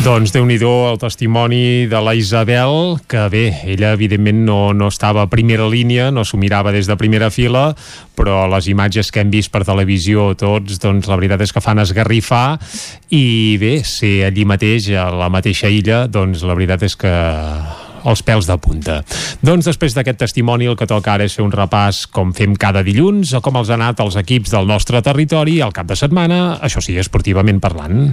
Doncs déu nhi el testimoni de la Isabel, que bé, ella evidentment no, no estava a primera línia, no s'ho mirava des de primera fila, però les imatges que hem vist per televisió tots, doncs la veritat és que fan esgarrifar i bé, ser allí mateix, a la mateixa illa, doncs la veritat és que els pèls de punta. Doncs després d'aquest testimoni el que toca ara és fer un repàs com fem cada dilluns a com els ha anat els equips del nostre territori al cap de setmana, això sí, esportivament parlant.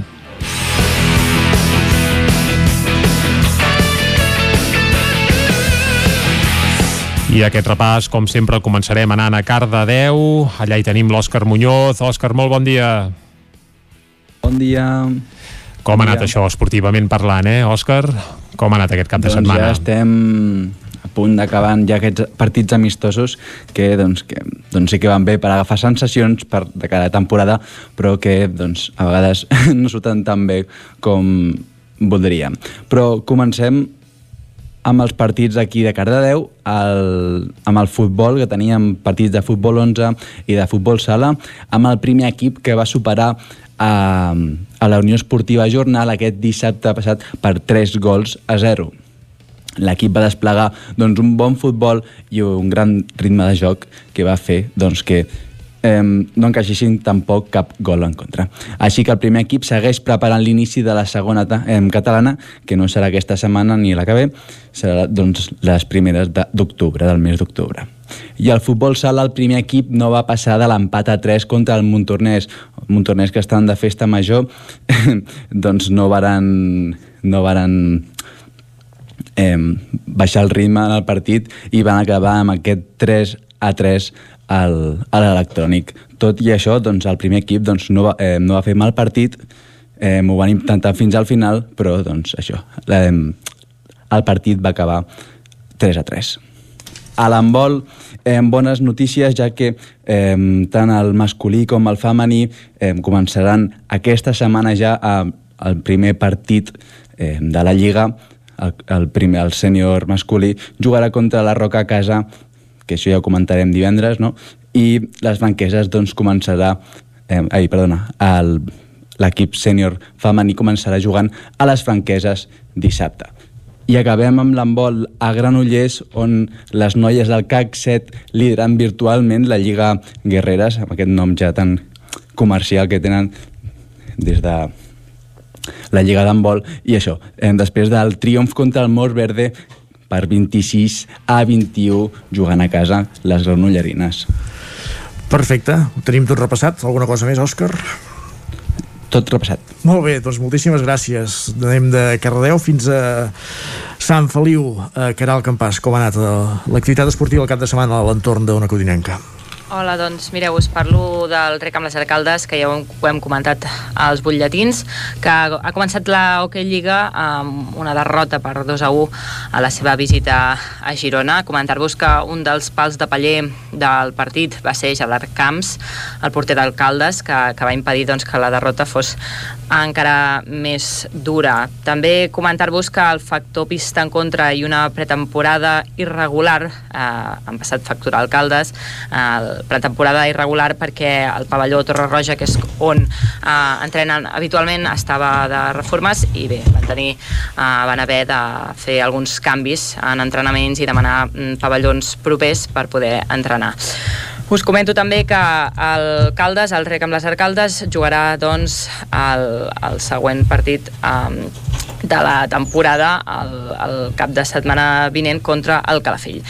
I aquest repàs, com sempre, començarem anant a Cardedeu. Allà hi tenim l'Òscar Muñoz. Òscar, molt bon dia. Bon dia. Com bon ha anat dia. això, esportivament parlant, eh, Òscar? Com ha anat aquest cap doncs de setmana? ja estem a punt d'acabar ja aquests partits amistosos que, doncs, que doncs sí que van bé per agafar sensacions per, de cada temporada, però que doncs, a vegades [LAUGHS] no surten tan bé com voldríem. Però comencem amb els partits aquí de Cardedeu, el, amb el futbol, que teníem partits de futbol 11 i de futbol sala, amb el primer equip que va superar a, a la Unió Esportiva Jornal aquest dissabte passat per 3 gols a 0. L'equip va desplegar doncs, un bon futbol i un gran ritme de joc que va fer doncs, que eh, no encaixessin tampoc cap gol en contra. Així que el primer equip segueix preparant l'inici de la segona eh, catalana, que no serà aquesta setmana ni la que ve, serà doncs, les primeres d'octubre, de, del mes d'octubre. I el futbol sala, el primer equip no va passar de l'empat a 3 contra el Montornès. Montornès que estan de festa major, [LAUGHS] doncs no varen, no varen eh, baixar el ritme en el partit i van acabar amb aquest 3 a 3 al, a l'electrònic. Tot i això, doncs, el primer equip doncs, no, va, eh, no va fer mal partit, eh, m'ho van intentar fins al final, però doncs, això, eh, el partit va acabar 3 a 3. A l'handbol, eh, bones notícies, ja que eh, tant el masculí com el femení eh, començaran aquesta setmana ja a, el primer partit eh, de la Lliga, el, el, primer, el sènior masculí, jugarà contra la Roca a casa que això ja ho comentarem divendres, no? i les franqueses doncs començarà, eh, ai, perdona, l'equip sènior femení començarà jugant a les franqueses dissabte. I acabem amb l'embol a Granollers, on les noies del CAC 7 lideren virtualment la Lliga Guerreres, amb aquest nom ja tan comercial que tenen des de la Lliga d'handbol, i això, eh, després del triomf contra el Mort Verde, per 26 a 21 jugant a casa les granollerines. Perfecte, ho tenim tot repassat. Alguna cosa més, Òscar? Tot repassat. Molt bé, doncs moltíssimes gràcies. Anem de Cardedeu fins a Sant Feliu, a Caral Campàs. Com ha anat eh, l'activitat esportiva al cap de setmana a l'entorn d'una codinenca? Hola, doncs mireu, us parlo del rec amb les alcaldes, que ja ho hem, comentat als butlletins, que ha començat la Hockey Lliga amb una derrota per 2 a 1 a la seva visita a Girona. Comentar-vos que un dels pals de paller del partit va ser Gerard Camps, el porter d'alcaldes, que, que va impedir doncs, que la derrota fos encara més dura. També comentar-vos que el factor pista en contra i una pretemporada irregular eh, han passat factura alcaldes. Eh, pretemporada irregular perquè el pavelló Torre Roja, que és on eh, entrenen habitualment, estava de reformes i bé, van tenir, eh, van haver de fer alguns canvis en entrenaments i demanar mm, pavellons propers per poder entrenar. Us comento també que el Caldes, el Rec amb les Arcaldes, jugarà doncs el, el següent partit um, de la temporada el, el cap de setmana vinent contra el Calafell.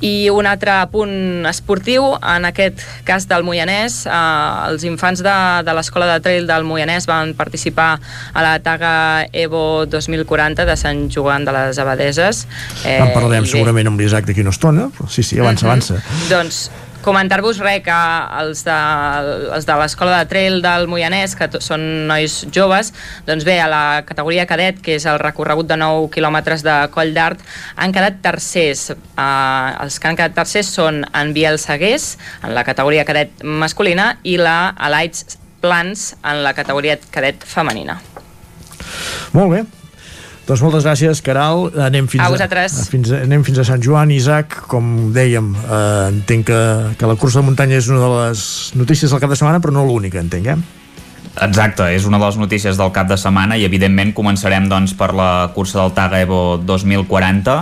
I un altre punt esportiu, en aquest cas del Moianès, eh, els infants de, de l'Escola de Trail del Moianès van participar a la taga Evo 2040 de Sant Joan de les Abadeses. Eh, en parlarem segurament amb l'Isaac d'aquí una estona, però sí, sí, avança, uh -huh. avança. Doncs comentar-vos res que els de, els de l'escola de trail del Moianès, que són nois joves, doncs bé, a la categoria cadet, que és el recorregut de 9 quilòmetres de Coll d'Art, han quedat tercers. Uh, els que han quedat tercers són en Biel Segués, en la categoria cadet masculina, i la Alights Plans, en la categoria cadet femenina. Molt bé, doncs moltes gràcies, Caral. Anem fins a, a, fins a, anem fins a Sant Joan. Isaac, com dèiem, eh, entenc que, que la cursa de muntanya és una de les notícies del cap de setmana, però no l'única, entenc, eh? Exacte, és una de les notícies del cap de setmana i evidentment començarem doncs, per la cursa del TAG Evo 2040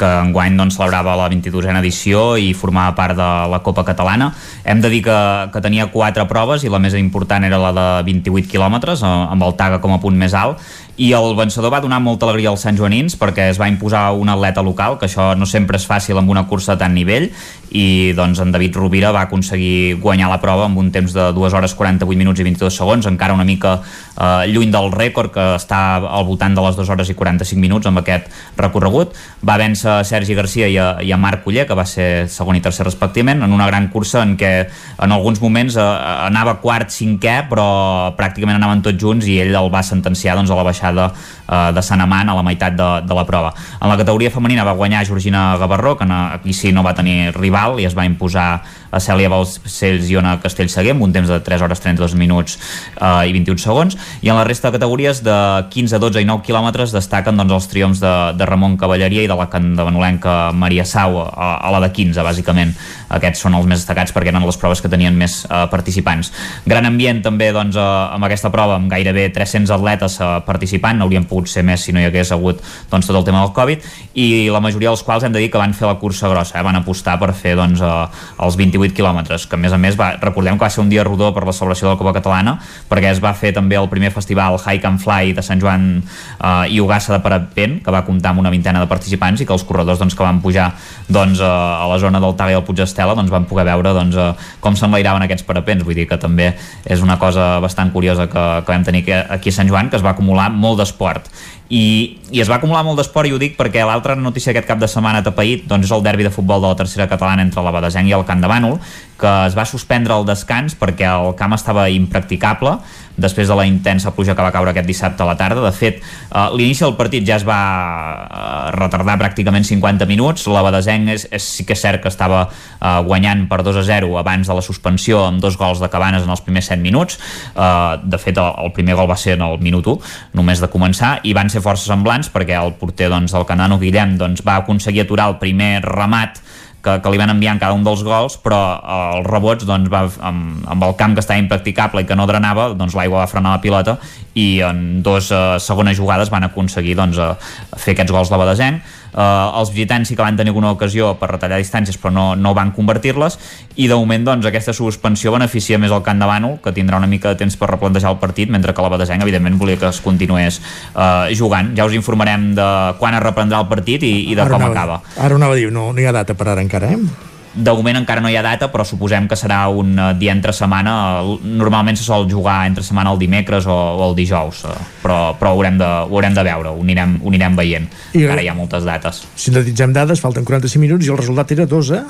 que enguany doncs, celebrava la 22a edició i formava part de la Copa Catalana. Hem de dir que, que tenia quatre proves i la més important era la de 28 quilòmetres, eh, amb el Taga com a punt més alt, i el vencedor va donar molta alegria als Sant Joanins perquè es va imposar un atleta local, que això no sempre és fàcil amb una cursa de tant nivell, i doncs en David Rovira va aconseguir guanyar la prova amb un temps de 2 hores 48 minuts i 22 segons, encara una mica eh, lluny del rècord que està al voltant de les 2 hores i 45 minuts amb aquest recorregut. Va vèncer Sergi Garcia i a, i a Marc Culler, que va ser segon i tercer respectivament, en una gran cursa en què en alguns moments eh, anava quart, cinquè, però pràcticament anaven tots junts i ell el va sentenciar doncs, a la baixada eh, de Sant Amant a la meitat de, de la prova. En la categoria femenina va guanyar Georgina Gavarró, que aquí sí no va tenir rival i es va imposar a Cèlia Balcells i Ona Castellseguer amb un temps de 3 hores 32 minuts eh, i 21 segons. I en la resta de categories de 15, 12 i 9 quilòmetres destaquen doncs, els triomfs de, de Ramon Cavalleria i de la candavanolenca Maria Sau a, a la de 15 bàsicament. Aquests són els més destacats perquè eren les proves que tenien més eh, participants. Gran ambient també doncs, eh, amb aquesta prova amb gairebé 300 atletes eh, participant. N'haurien pogut ser més si no hi hagués hagut doncs, tot el tema del Covid. I la majoria dels quals hem de dir que van fer la cursa grossa eh? van apostar per fer doncs, eh, els 28 quilòmetres que a més a més va, recordem que va ser un dia rodó per la celebració de la Copa Catalana perquè es va fer també el primer festival Hike and Fly de Sant Joan eh, i Ugassa de Parapent que va comptar amb una vintena de participants i que els corredors doncs, que van pujar doncs, eh, a la zona del Taga i el Puig Estela doncs, van poder veure doncs, eh, com s'enlairaven aquests parapents. Vull dir que també és una cosa bastant curiosa que, que vam tenir aquí a Sant Joan que es va acumular molt d'esport i, i es va acumular molt d'esport i ho dic perquè l'altra notícia aquest cap de setmana tapaït doncs és el derbi de futbol de la tercera catalana entre la Badesenc i el Camp de Bànol que es va suspendre el descans perquè el camp estava impracticable després de la intensa pluja que va caure aquest dissabte a la tarda. De fet, eh, l'inici del partit ja es va eh, retardar pràcticament 50 minuts. La Badesenc és, és, sí que és cert que estava eh, guanyant per 2 a 0 abans de la suspensió amb dos gols de Cabanes en els primers 7 minuts. De fet, el, el primer gol va ser en el minut 1, només de començar, i van ser força semblants perquè el porter doncs, del Canano Guillem doncs, va aconseguir aturar el primer remat que, que li van enviar en cada un dels gols però eh, els rebots doncs, va, amb, amb el camp que estava impracticable i que no drenava doncs l'aigua va frenar la pilota i en dues uh, segones jugades van aconseguir doncs, uh, fer aquests gols de Badesenc uh, els visitants sí que van tenir alguna ocasió per retallar distàncies però no, no van convertir-les i de moment doncs, aquesta suspensió beneficia més el Camp de Bànol que tindrà una mica de temps per replantejar el partit mentre que la Badesenc evidentment volia que es continués uh, jugant ja us informarem de quan es reprendrà el partit i, i de ara com anava, acaba ara anava a dir, no, no hi ha data per ara encara eh? De moment encara no hi ha data però suposem que serà un uh, dia entre setmana normalment se sol jugar entre setmana el dimecres o, o el dijous uh, però, però ho, haurem de, ho haurem de veure ho anirem, ho anirem veient I, ara hi ha moltes dates sintetitzem dades, falten 45 minuts i el resultat era 2 a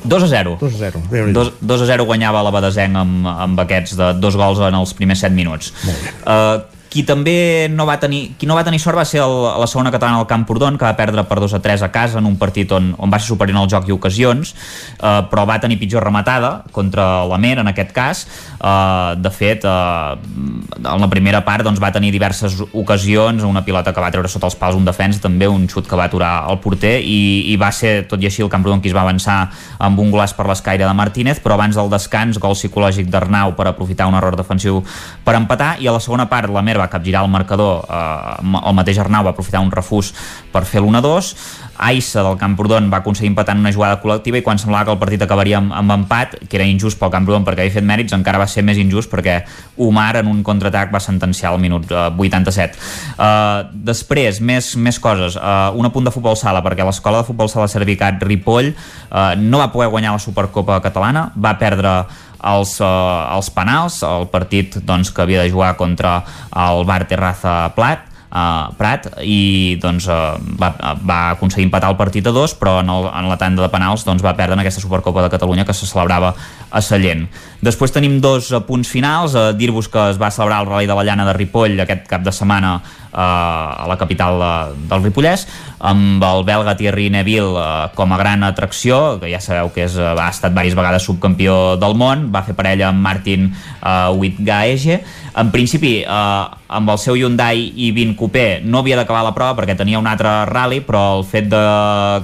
2 a 0. 2 a 0. 2, 2 a 0 guanyava la Badesenc amb, amb aquests de dos gols en els primers 7 minuts. Molt bé. Uh, qui també no va tenir, qui no va tenir sort va ser el, la segona catalana del Camprodon, que va perdre per 2 a 3 a casa en un partit on, on va ser superior el joc i ocasions, eh, però va tenir pitjor rematada contra la Mer, en aquest cas. Eh, de fet, eh, en la primera part doncs, va tenir diverses ocasions, una pilota que va treure sota els pals un defensa, també un xut que va aturar el porter, i, i va ser, tot i així, el Camprodon qui es va avançar amb un golaç per l'escaire de Martínez, però abans del descans, gol psicològic d'Arnau per aprofitar un error defensiu per empatar, i a la segona part la Mer va capgirar el marcador, eh, el mateix Arnau va aprofitar un refús per fer l'1-2, Aissa del Camprodon va aconseguir empatar en una jugada col·lectiva i quan semblava que el partit acabaria amb, amb empat, que era injust pel Camprodon perquè havia fet mèrits, encara va ser més injust perquè Omar en un contraatac va sentenciar al minut uh, 87. Uh, després, més, més coses. Uh, un apunt de futbol sala, perquè l'escola de futbol sala Servicat Ripoll uh, no va poder guanyar la Supercopa Catalana, va perdre els, uh, els penals, el partit doncs, que havia de jugar contra el Bar Terraza Plat, uh, Prat i doncs, uh, va, va aconseguir empatar el partit a dos però en, el, en la tanda de penals doncs, va perdre en aquesta Supercopa de Catalunya que se celebrava a Sallent. Després tenim dos punts finals, uh, dir-vos que es va celebrar el Rally de la Llana de Ripoll aquest cap de setmana a la capital de, del Ripollès amb el belga Thierry Neville uh, com a gran atracció, que ja sabeu que és, uh, ha estat diverses vegades subcampió del món, va fer parella amb Martin uh, Wittgaege. En principi, amb el seu Hyundai i 20 Coupé no havia d'acabar la prova perquè tenia un altre rally, però el fet de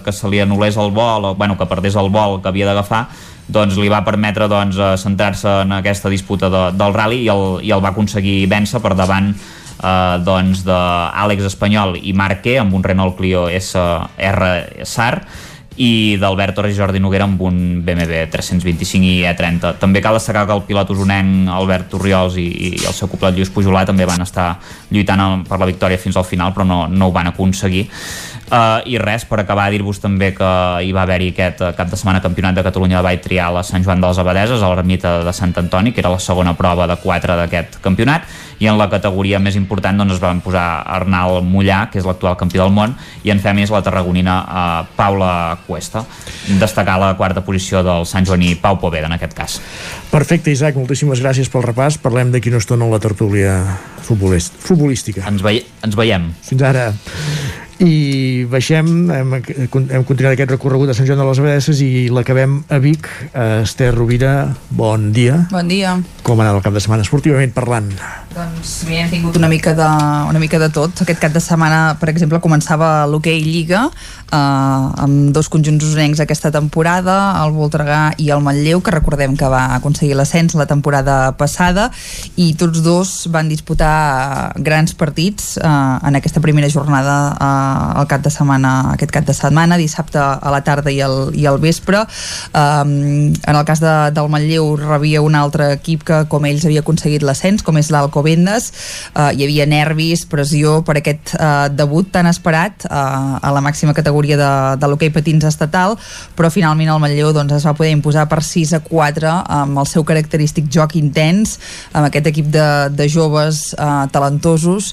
que se li anul·lés el vol, o bueno, que perdés el vol que havia d'agafar, doncs li va permetre doncs, centrar-se en aquesta disputa de, del rally i el, i el va aconseguir vèncer per davant eh, doncs d'Àlex Espanyol i Marqué amb un Renault Clio SR SAR i d'Albert Torres i Jordi Noguera amb un BMW 325 i E30. També cal destacar que el pilot usonenc Albert Torriols i, i el seu coplet Lluís Pujolà també van estar lluitant per la victòria fins al final, però no, no ho van aconseguir. Uh, I res, per acabar, dir-vos també que hi va haver-hi aquest uh, cap de setmana Campionat de Catalunya de Vall Trial a Sant Joan de les Abadeses, a l'ermita de Sant Antoni, que era la segona prova de quatre d'aquest campionat, i en la categoria més important doncs, es van posar Arnal Mollà, que és l'actual campió del món, i en fèmies la tarragonina uh, Paula Cuesta. Destacar la quarta posició del Sant Joaní Pau Poveda, en aquest cas. Perfecte, Isaac, moltíssimes gràcies pel repàs. Parlem d'aquí una estona en la tertúlia futbolística. Ens, vei ens veiem. Fins ara i baixem, hem, hem continuat aquest recorregut a Sant Joan de les Abadesses i l'acabem a Vic. Esther Rovira, bon dia. Bon dia. Com ha anat el cap de setmana esportivament parlant? Doncs bé, hem tingut una mica, de, una mica de tot. Aquest cap de setmana, per exemple, començava l'hoquei Lliga eh, amb dos conjunts usonencs aquesta temporada, el Voltregà i el Manlleu, que recordem que va aconseguir l'ascens la temporada passada i tots dos van disputar grans partits eh, en aquesta primera jornada eh, el cap de setmana, aquest cap de setmana, dissabte a la tarda i al, i al vespre. Um, en el cas de, del Manlleu rebia un altre equip que com ells havia aconseguit l'ascens, com és l'Alcobendes. Uh, hi havia nervis, pressió per aquest uh, debut tan esperat uh, a la màxima categoria de, de l'hoquei patins estatal, però finalment el Manlleu doncs, es va poder imposar per 6 a 4 amb el seu característic joc intens, amb aquest equip de, de joves uh, talentosos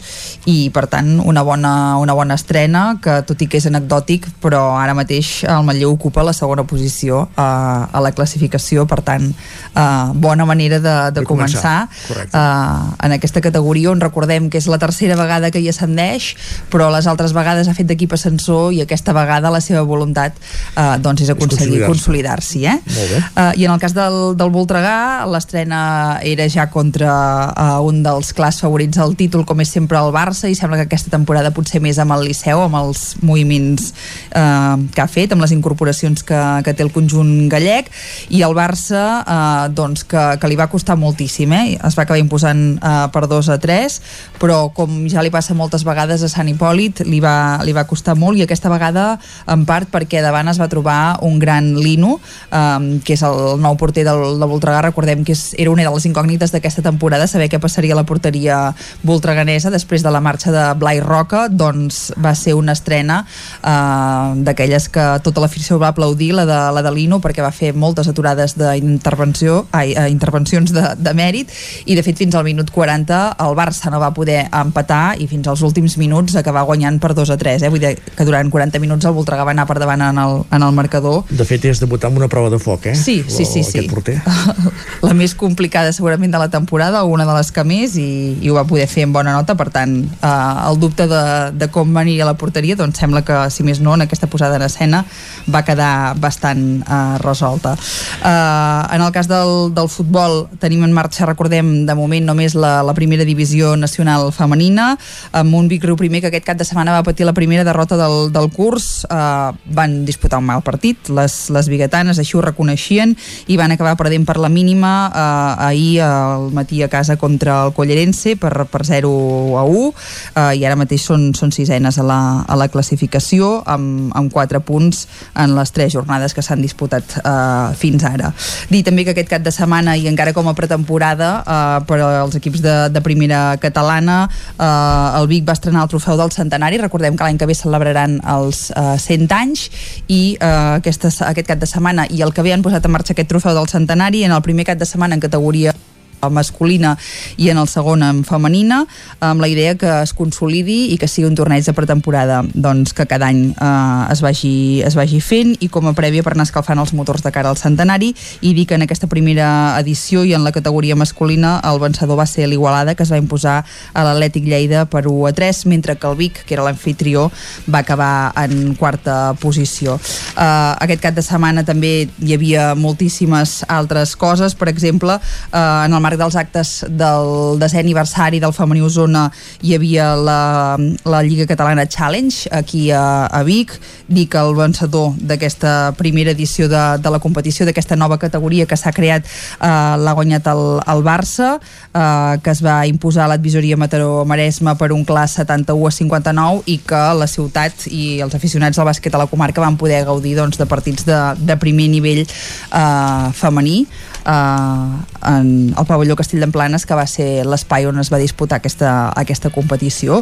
i per tant una bona, una bona estrena que tot i que és anecdòtic però ara mateix el Manlleu ocupa la segona posició uh, a la classificació. Per tant uh, bona manera de, de, de començar, començar uh, en aquesta categoria on recordem que és la tercera vegada que hi ascendeix però les altres vegades ha fet d'equip ascensor i aquesta vegada la seva voluntat uh, doncs és aconseguir consolidar-s'hi eh? uh, i en el cas del, del Voltregà l'estrena era ja contra uh, un dels clars favorits al títol com és sempre el Barça i sembla que aquesta temporada potser més amb el Liceu amb els moviments eh, que ha fet, amb les incorporacions que, que té el conjunt gallec i el Barça eh, doncs que, que li va costar moltíssim eh? es va acabar imposant eh, per 2 a 3 però com ja li passa moltes vegades a Sant Hipòlit li va, li va costar molt i aquesta vegada en part perquè davant es va trobar un gran Lino eh, que és el nou porter del, del Voltregà. Recordem que és, era una de les incògnites d'aquesta temporada saber què passaria a la porteria voltreganesa després de la marxa de Blai Roca. Doncs va ser una estrena eh, d'aquelles que tota l'afició va aplaudir, la de, la de l'Ino, perquè va fer moltes aturades d'intervenció, eh, intervencions de, de mèrit, i de fet fins al minut 40 el Barça no va poder empatar i fins als últims minuts acabar guanyant per 2 a 3, eh? vull dir que durant 40 minuts el Voltregà va anar per davant en el, en el marcador. De fet, és debutar amb una prova de foc, eh? Sí, sí, sí. sí. porter. [LAUGHS] la més complicada segurament de la temporada, o una de les que més, i, i ho va poder fer amb bona nota, per tant, eh, el dubte de, de com venir a la porteria, doncs sembla que, si més no, en aquesta posada en escena va quedar bastant eh, resolta. Eh, en el cas del, del futbol, tenim en marxa, recordem, de moment només la, la primera divisió nacional femenina, amb un Vic Riu primer que aquest cap de setmana va patir la primera derrota del, del curs, eh, van disputar un mal partit, les, les biguetanes així ho reconeixien i van acabar perdent per la mínima eh, ahir al matí a casa contra el Collerense per, per 0 a 1 eh, i ara mateix són, són sisenes a la, a la classificació amb, amb 4 punts en les 3 jornades que s'han disputat eh, fins ara. Dir també que aquest cap de setmana i encara com a pretemporada eh, per als equips de, de primera catalana eh, el Vic va estrenar el trofeu del centenari, recordem que l'any que ve celebraran els eh, 100 anys i eh, aquesta, aquest cap de setmana i el que ve han posat en marxa aquest trofeu del centenari en el primer cap de setmana en categoria masculina i en el segon en femenina amb la idea que es consolidi i que sigui un torneig de pretemporada doncs que cada any eh, es, vagi, es vagi fent i com a prèvia per anar escalfant els motors de cara al centenari i dir que en aquesta primera edició i en la categoria masculina el vencedor va ser l'Igualada que es va imposar a l'Atlètic Lleida per 1 a 3 mentre que el Vic, que era l'anfitrió va acabar en quarta posició. Eh, aquest cap de setmana també hi havia moltíssimes altres coses per exemple eh, en el marc dels actes del desè aniversari del femení Osona hi havia la, la Lliga Catalana Challenge aquí a, a Vic. Dir que el vencedor d'aquesta primera edició de, de la competició d'aquesta nova categoria que s'ha creat eh, l'ha guanyat el, el Barça eh, que es va imposar a l'advisoria Mataró-Maresme per un clar 71 a 59 i que la ciutat i els aficionats del bàsquet a la comarca van poder gaudir doncs, de partits de, de primer nivell eh, femení eh, en el pavelló Castell d'Emplanes que va ser l'espai on es va disputar aquesta, aquesta competició.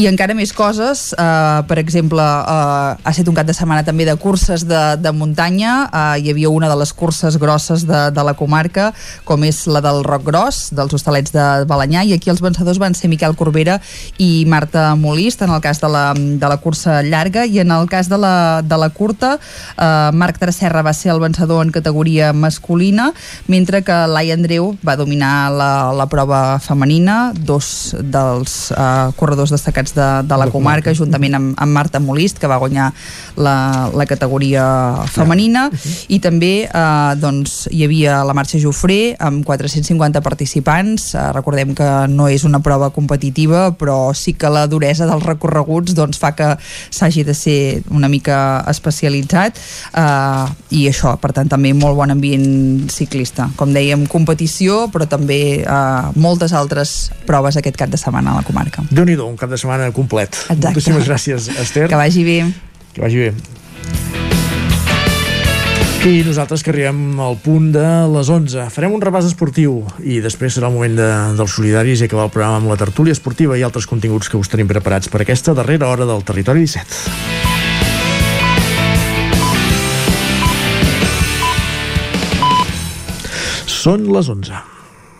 I encara més coses eh, per exemple eh, ha estat un cap de setmana també de curses de, de muntanya. Eh, hi havia una de les curses grosses de, de la comarca com és la del Roc Gros dels hostalets de Balanyà i aquí els vencedors van ser Miquel Corbera i Marta Molist en el cas de la, de la cursa llarga. I en el cas de la, de la curta eh, Marc Tracerra va ser el vencedor en categoria masculina mentre que Lai Andreu va dominar la, la prova femenina, dos dels uh, corredors destacats de, de la comarca, juntament amb, amb Marta Molist, que va guanyar la, la categoria femenina, i també uh, doncs, hi havia la marxa Jofré amb 450 participants, uh, recordem que no és una prova competitiva, però sí que la duresa dels recorreguts doncs, fa que s'hagi de ser una mica especialitzat. Uh, i això, per tant, també molt bon ambient ciclista. Com dèiem, competició, però també eh, moltes altres proves aquest cap de setmana a la comarca. déu nhi un cap de setmana complet. Exacte. Moltíssimes gràcies, Esther. Que vagi bé. Que vagi bé. I nosaltres que arribem al punt de les 11. Farem un repàs esportiu i després serà el moment de, dels solidaris i acabar el programa amb la tertúlia esportiva i altres continguts que us tenim preparats per aquesta darrera hora del Territori 17. Són les 11.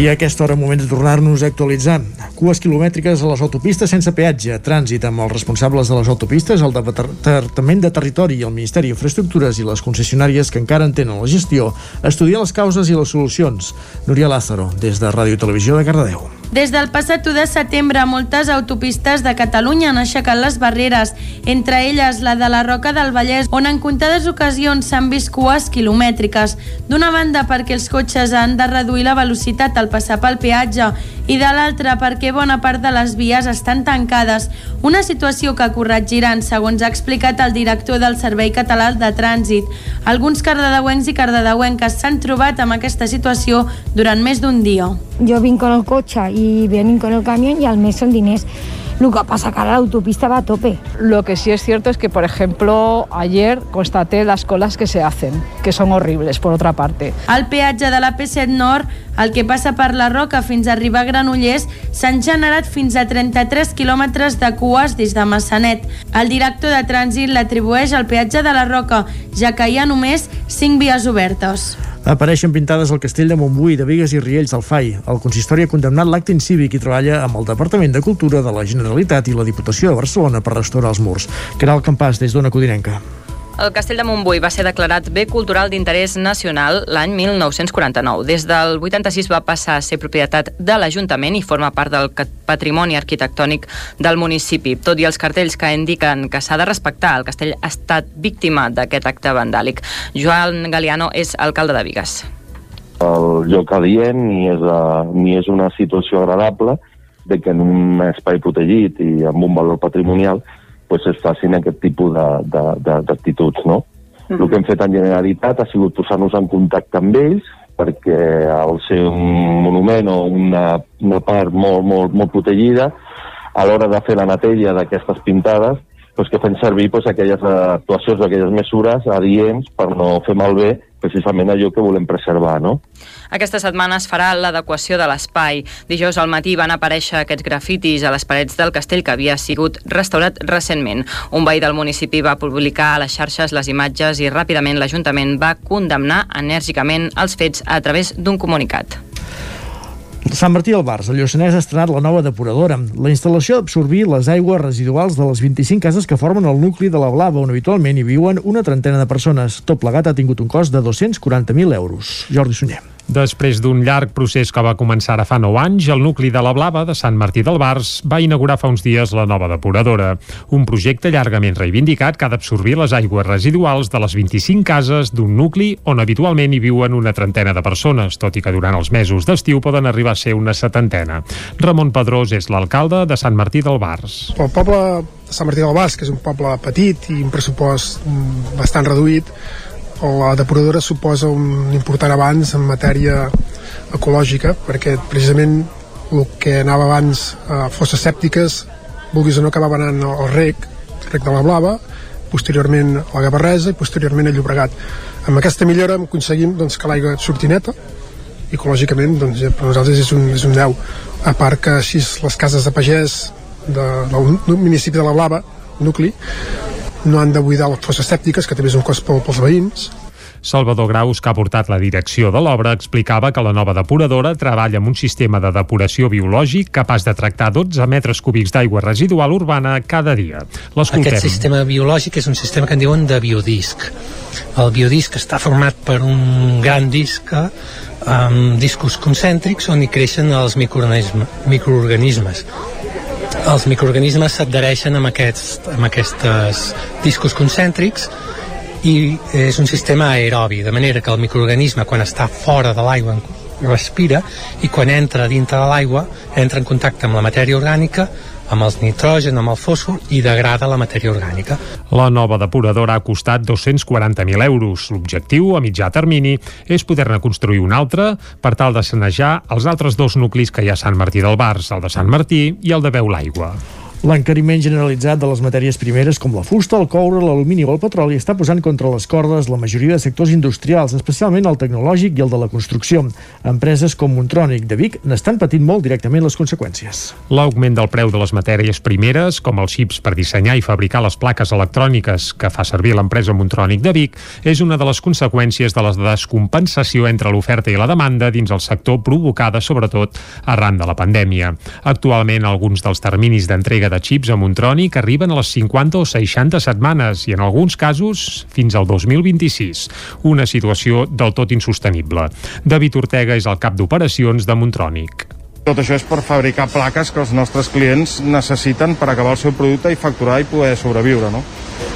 I a aquesta hora, moment de tornar-nos a actualitzar. Cues quilomètriques a les autopistes sense peatge, trànsit amb els responsables de les autopistes, el Departament de Territori i el Ministeri d'Infraestructures i les concessionàries que encara en tenen la gestió, estudiar les causes i les solucions. Núria Lázaro, des de Ràdio Televisió de Cardedeu. Des del passat 1 de setembre, moltes autopistes de Catalunya han aixecat les barreres, entre elles la de la Roca del Vallès, on en comptades ocasions s'han vist cues quilomètriques. D'una banda, perquè els cotxes han de reduir la velocitat al passar pel peatge, i de l'altra, perquè bona part de les vies estan tancades. Una situació que corregiran, segons ha explicat el director del Servei Català de Trànsit. Alguns cardedeuencs i cardedeuenques s'han trobat amb aquesta situació durant més d'un dia. Jo vinc amb el cotxe y vienen con el camión y al mes son diners. Lo que pasa que ahora la autopista va a tope. Lo que sí es cierto es que, por ejemplo, ayer constaté las colas que se hacen, que son horribles, por otra parte. Al peatge de la P7 Nord, el que passa per la Roca fins a arribar a Granollers, s'han generat fins a 33 quilòmetres de cues des de Massanet. El director de trànsit l'atribueix al peatge de la Roca, ja que hi ha només 5 vies obertes. Apareixen pintades al castell de Montbui, de Vigues i Riells del FAI. El consistori ha condemnat l'acte incívic i treballa amb el Departament de Cultura de la Generalitat i la Diputació de Barcelona per restaurar els murs. Caral Campàs, des d'Ona Codinenca. El castell de Montbui va ser declarat bé cultural d'interès nacional l'any 1949. Des del 86 va passar a ser propietat de l'Ajuntament i forma part del patrimoni arquitectònic del municipi. Tot i els cartells que indiquen que s'ha de respectar, el castell ha estat víctima d'aquest acte vandàlic. Joan Galiano és alcalde de Vigues. El lloc adient ni és, a, ni és una situació agradable de que en un espai protegit i amb un valor patrimonial pues, es facin aquest tipus d'actituds, no? Mm -hmm. El que hem fet en Generalitat ha sigut posar-nos en contacte amb ells perquè al ser un monument o una, una part molt, molt, molt protegida, a l'hora de fer la neteja d'aquestes pintades, pues, que fem servir pues, aquelles actuacions aquelles mesures adients per no fer malbé precisament allò que volem preservar, no? Aquesta setmana es farà l'adequació de l'espai. Dijous al matí van aparèixer aquests grafitis a les parets del castell que havia sigut restaurat recentment. Un veí del municipi va publicar a les xarxes les imatges i ràpidament l'Ajuntament va condemnar enèrgicament els fets a través d'un comunicat. Sant Martí del Bars, el Lluçanès ha estrenat la nova depuradora. La instal·lació d'absorbir les aigües residuals de les 25 cases que formen el nucli de la Blava, on habitualment hi viuen una trentena de persones. Tot plegat ha tingut un cost de 240.000 euros. Jordi Sunyer. Després d'un llarg procés que va començar ara fa 9 anys, el nucli de la Blava de Sant Martí del Bars va inaugurar fa uns dies la nova depuradora. Un projecte llargament reivindicat que ha d'absorbir les aigües residuals de les 25 cases d'un nucli on habitualment hi viuen una trentena de persones, tot i que durant els mesos d'estiu poden arribar a ser una setantena. Ramon Pedrós és l'alcalde de Sant Martí del Bars. El poble de Sant Martí del Bars, que és un poble petit i un pressupost mm, bastant reduït, la depuradora suposa un important avanç en matèria ecològica perquè precisament el que anava abans a fosses sèptiques vulguis o no acabava anant al rec rec de la Blava posteriorment a la Gavarresa i posteriorment a Llobregat. Amb aquesta millora aconseguim doncs, que l'aigua surti neta ecològicament doncs, per nosaltres és un, és un 10 a part que així les cases de pagès de, del municipi de la Blava nucli no han de buidar les fosses sèptiques, que també és un cost pels veïns, Salvador Graus, que ha portat la direcció de l'obra, explicava que la nova depuradora treballa amb un sistema de depuració biològic capaç de tractar 12 metres cúbics d'aigua residual urbana cada dia. Aquest sistema biològic és un sistema que en diuen de biodisc. El biodisc està format per un gran disc amb discos concèntrics on hi creixen els microorganismes els microorganismes s'adhereixen amb, aquests, amb aquests discos concèntrics i és un sistema aerobi, de manera que el microorganisme quan està fora de l'aigua respira i quan entra dintre de l'aigua entra en contacte amb la matèria orgànica amb el nitrogen, amb el fòsfor i degrada la matèria orgànica. La nova depuradora ha costat 240.000 euros. L'objectiu, a mitjà termini, és poder-ne construir una altra per tal de sanejar els altres dos nuclis que hi ha a Sant Martí del Bars, el de Sant Martí i el de Veu l'Aigua. L'encariment generalitzat de les matèries primeres com la fusta, el coure, l'alumini o el petroli està posant contra les cordes la majoria de sectors industrials, especialment el tecnològic i el de la construcció. Empreses com Montrònic de Vic n'estan patint molt directament les conseqüències. L'augment del preu de les matèries primeres, com els xips per dissenyar i fabricar les plaques electròniques que fa servir l'empresa Montrònic de Vic, és una de les conseqüències de la descompensació entre l'oferta i la demanda dins el sector provocada sobretot arran de la pandèmia. Actualment, alguns dels terminis d'entrega de xips a Montrònic arriben a les 50 o 60 setmanes i en alguns casos fins al 2026. Una situació del tot insostenible. David Ortega és el cap d'operacions de Montrònic. Tot això és per fabricar plaques que els nostres clients necessiten per acabar el seu producte i facturar i poder sobreviure, no?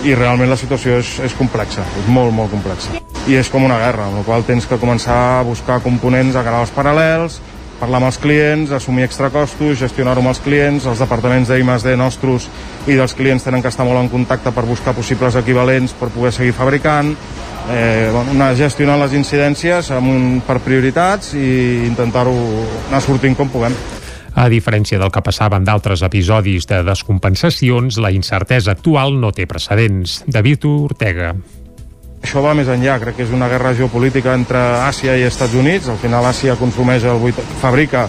I realment la situació és, és complexa, és molt, molt complexa. I és com una guerra, amb la qual tens que començar a buscar components a canals paral·lels, parlar amb els clients, assumir extracostos, gestionar-ho amb els clients, els departaments d'I+D nostres i dels clients tenen que estar molt en contacte per buscar possibles equivalents per poder seguir fabricant, eh, bueno, anar gestionant les incidències amb un, per prioritats i intentar-ho anar sortint com puguem. A diferència del que passava en d'altres episodis de descompensacions, la incertesa actual no té precedents. David Ortega. Això va més enllà, crec que és una guerra geopolítica entre Àsia i Estats Units. Al final Àsia consumeix el 8, fabrica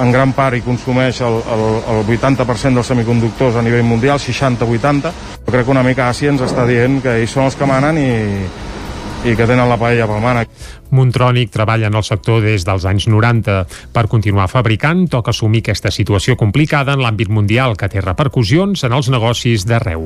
en gran part i consumeix el, el, el 80% dels semiconductors a nivell mundial, 60-80. Jo crec que una mica Àsia ens està dient que ells són els que manen i, i que tenen la paella pel mànec. Montrònic treballa en el sector des dels anys 90. Per continuar fabricant, toca assumir aquesta situació complicada en l'àmbit mundial que té repercussions en els negocis d'arreu.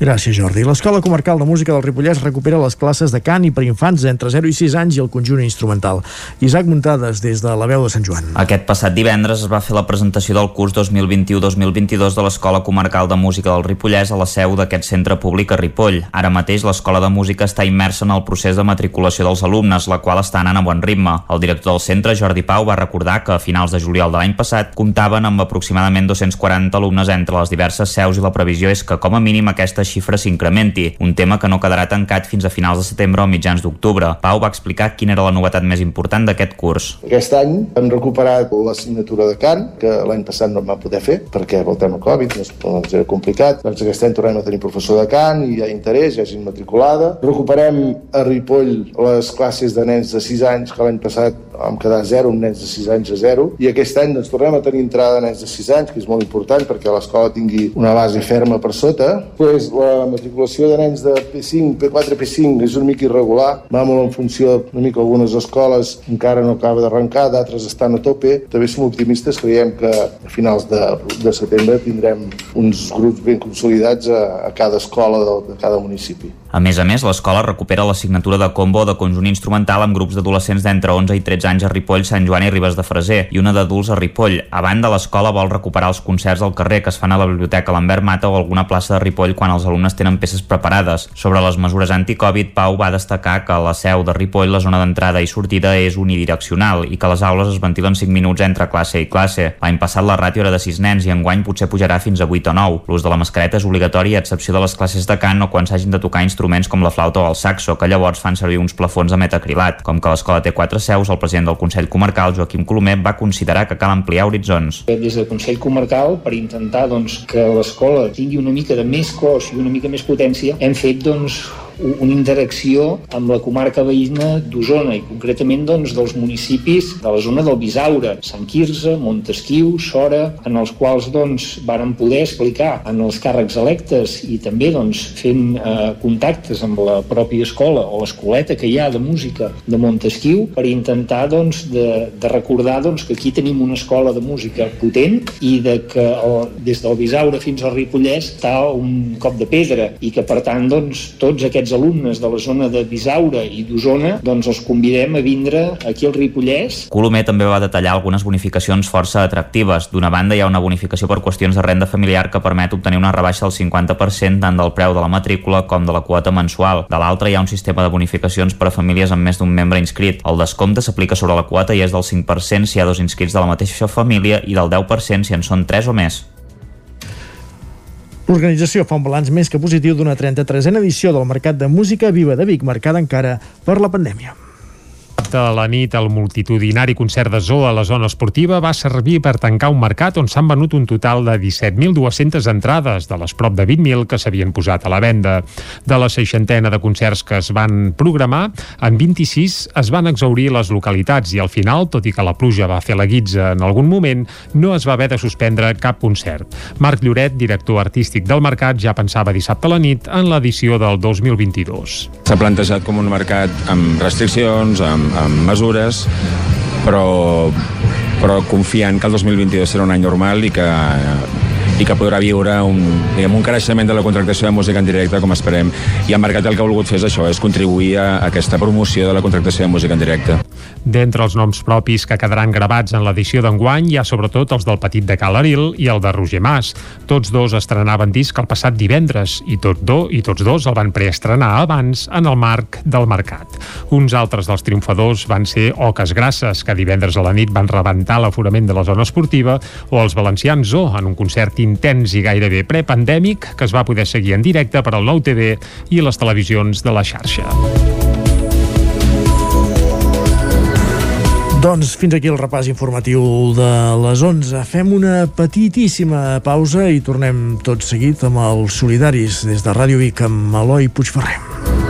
Gràcies, Jordi. L'Escola Comarcal de Música del Ripollès recupera les classes de cant i per infants entre 0 i 6 anys i el conjunt instrumental. Isaac Muntades, des de la veu de Sant Joan. Aquest passat divendres es va fer la presentació del curs 2021-2022 de l'Escola Comarcal de Música del Ripollès a la seu d'aquest centre públic a Ripoll. Ara mateix l'Escola de Música està immersa en el procés de matriculació dels alumnes, la qual està anant a bon ritme. El director del centre, Jordi Pau, va recordar que a finals de juliol de l'any passat comptaven amb aproximadament 240 alumnes entre les diverses seus i la previsió és que com a mínim aquesta xifra s'incrementi, un tema que no quedarà tancat fins a finals de setembre o mitjans d'octubre. Pau va explicar quina era la novetat més important d'aquest curs. Aquest any hem recuperat l'assignatura de cant, que l'any passat no em vam poder fer perquè pel tema Covid doncs, doncs era complicat. Doncs aquest any tornem a tenir professor de cant i hi ha interès, hi ha gent matriculada. Recuperem a Ripoll les classes de nens de 6 anys, que l'any passat vam quedar a 0, amb nens de 6 anys a 0, i aquest any doncs, tornem a tenir entrada de nens de 6 anys, que és molt important perquè l'escola tingui una base ferma per sota. Pues, la matriculació de nens de P5, P4, P5 és una mica irregular, va molt en funció una mica algunes escoles encara no acaba d'arrencar, d'altres estan a tope. També som optimistes, creiem que a finals de, de setembre tindrem uns grups ben consolidats a, a cada escola de, de cada municipi. A més a més, l'escola recupera l'assignatura de combo de conjunt instrumental amb grups d'adolescents d'entre 11 i 13 anys a Ripoll, Sant Joan i Ribes de Freser i una d'adults a Ripoll. A banda, l'escola vol recuperar els concerts al carrer que es fan a la Biblioteca Lambert Mata o alguna plaça de Ripoll quan els alumnes tenen peces preparades. Sobre les mesures anti-Covid, Pau va destacar que la seu de Ripoll la zona d'entrada i sortida és unidireccional i que les aules es ventilen 5 minuts entre classe i classe. L'any passat la ràtio era de 6 nens i enguany potser pujarà fins a 8 o 9. L'ús de la mascareta és obligatori a excepció de les classes de cant o quan s'hagin de tocar instruments com la flauta o el saxo, que llavors fan servir uns plafons de metacrilat. Com que l'escola té quatre seus, el president del Consell Comarcal, Joaquim Colomer, va considerar que cal ampliar horitzons. Des del Consell Comarcal, per intentar doncs, que l'escola tingui una mica de més cos i una mica més potència, hem fet doncs, una interacció amb la comarca veïna d'Osona i concretament doncs, dels municipis de la zona del Bisaure, Sant Quirze, Montesquiu, Sora, en els quals doncs, varen poder explicar en els càrrecs electes i també doncs, fent eh, contactes amb la pròpia escola o l'escoleta que hi ha de música de Montesquiu per intentar doncs, de, de recordar doncs, que aquí tenim una escola de música potent i de que el, des del Bisaure fins al Ripollès està un cop de pedra i que per tant doncs, tots aquests aquests alumnes de la zona de Bisaura i d'Osona, doncs els convidem a vindre aquí al Ripollès. Colomer també va detallar algunes bonificacions força atractives. D'una banda, hi ha una bonificació per qüestions de renda familiar que permet obtenir una rebaixa del 50% tant del preu de la matrícula com de la quota mensual. De l'altra, hi ha un sistema de bonificacions per a famílies amb més d'un membre inscrit. El descompte s'aplica sobre la quota i és del 5% si hi ha dos inscrits de la mateixa família i del 10% si en són 3 o més. L'organització fa un balanç més que positiu d'una 33a edició del Mercat de Música Viva de Vic, marcada encara per la pandèmia dissabte a la nit el multitudinari concert de Zoo a la zona esportiva va servir per tancar un mercat on s'han venut un total de 17.200 entrades de les prop de 20.000 que s'havien posat a la venda. De la seixantena de concerts que es van programar, en 26 es van exaurir les localitats i al final, tot i que la pluja va fer la guitza en algun moment, no es va haver de suspendre cap concert. Marc Lloret, director artístic del mercat, ja pensava dissabte a la nit en l'edició del 2022. S'ha plantejat com un mercat amb restriccions, amb, amb mesures, però, però confiant que el 2022 serà un any normal i que i que podrà viure un, diguem, un creixement de la contractació de música en directe, com esperem. I el mercat el que ha volgut fer és això, és contribuir a aquesta promoció de la contractació de música en directe. D'entre els noms propis que quedaran gravats en l'edició d'enguany hi ha sobretot els del Petit de Calaril i el de Roger Mas. Tots dos estrenaven disc el passat divendres i, tot do, i tots dos el van preestrenar abans en el marc del mercat. Uns altres dels triomfadors van ser Oques Grasses, que divendres a la nit van rebentar l'aforament de la zona esportiva, o els valencians Zo, en un concert intens i gairebé prepandèmic que es va poder seguir en directe per al Nou TV i les televisions de la xarxa. Doncs fins aquí el repàs informatiu de les 11. Fem una petitíssima pausa i tornem tot seguit amb els solidaris des de Ràdio Vic amb Eloi Puigferrer.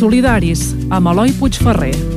Solidaris, amb Eloi Puigferrer.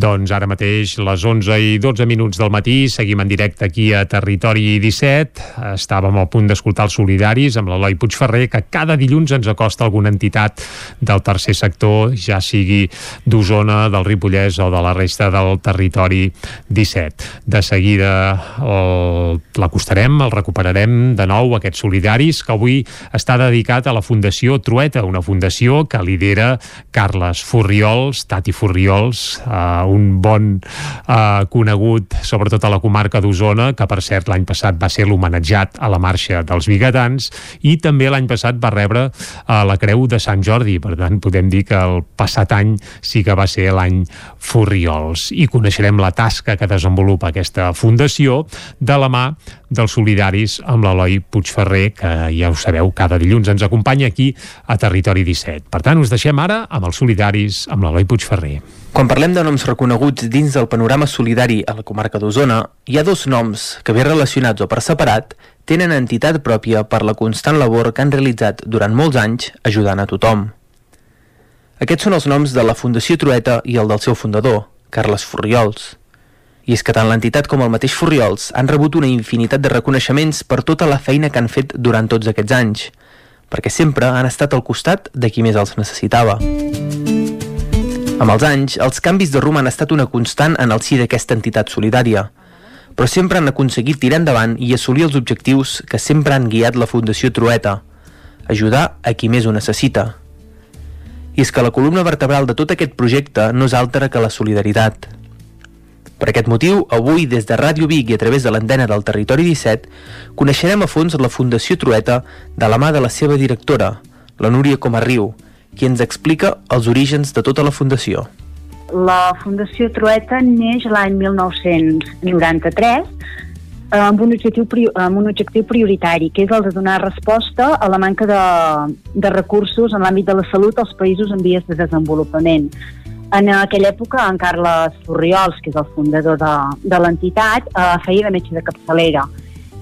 Doncs ara mateix, les 11 i 12 minuts del matí, seguim en directe aquí a Territori 17. Estàvem al punt d'escoltar els solidaris amb l'Eloi Puigferrer, que cada dilluns ens acosta alguna entitat del tercer sector, ja sigui d'Osona, del Ripollès o de la resta del Territori 17. De seguida el- l'acostarem, el recuperarem de nou, aquests solidaris, que avui està dedicat a la Fundació Trueta, una fundació que lidera Carles Furriols, Tati Furriols, eh, un bon eh, conegut, sobretot a la comarca d'Osona, que per cert l'any passat va ser l'homenatjat a la marxa dels bigatans i també l'any passat va rebre eh, la Creu de Sant Jordi, per tant podem dir que el passat any sí que va ser l'any Furriols i coneixerem la tasca que desenvolupa aquesta fundació de la mà dels solidaris amb l'Eloi Puigferrer, que ja ho sabeu, cada dilluns ens acompanya aquí a Territori 17. Per tant, us deixem ara amb els solidaris amb l'Eloi Puigferrer. Quan parlem de noms reconeguts dins del panorama solidari a la comarca d'Osona, hi ha dos noms que, bé relacionats o per separat, tenen entitat pròpia per la constant labor que han realitzat durant molts anys ajudant a tothom. Aquests són els noms de la Fundació Trueta i el del seu fundador, Carles Furriols. I és que tant l'entitat com el mateix Furriols han rebut una infinitat de reconeixements per tota la feina que han fet durant tots aquests anys, perquè sempre han estat al costat de qui més els necessitava. Amb els anys, els canvis de rumb han estat una constant en el si d'aquesta entitat solidària, però sempre han aconseguit tirar endavant i assolir els objectius que sempre han guiat la Fundació Trueta, ajudar a qui més ho necessita. I és que la columna vertebral de tot aquest projecte no és altra que la solidaritat. Per aquest motiu, avui, des de Ràdio Vic i a través de l'antena del Territori 17, coneixerem a fons la Fundació Trueta de la mà de la seva directora, la Núria Comarriu, qui ens explica els orígens de tota la Fundació. La Fundació Trueta neix l'any 1993 eh, amb un, objectiu, amb un objectiu prioritari, que és el de donar resposta a la manca de, de recursos en l'àmbit de la salut als països en vies de desenvolupament. En aquella època, en Carles Furriols, que és el fundador de, de l'entitat, eh, feia de metge de capçalera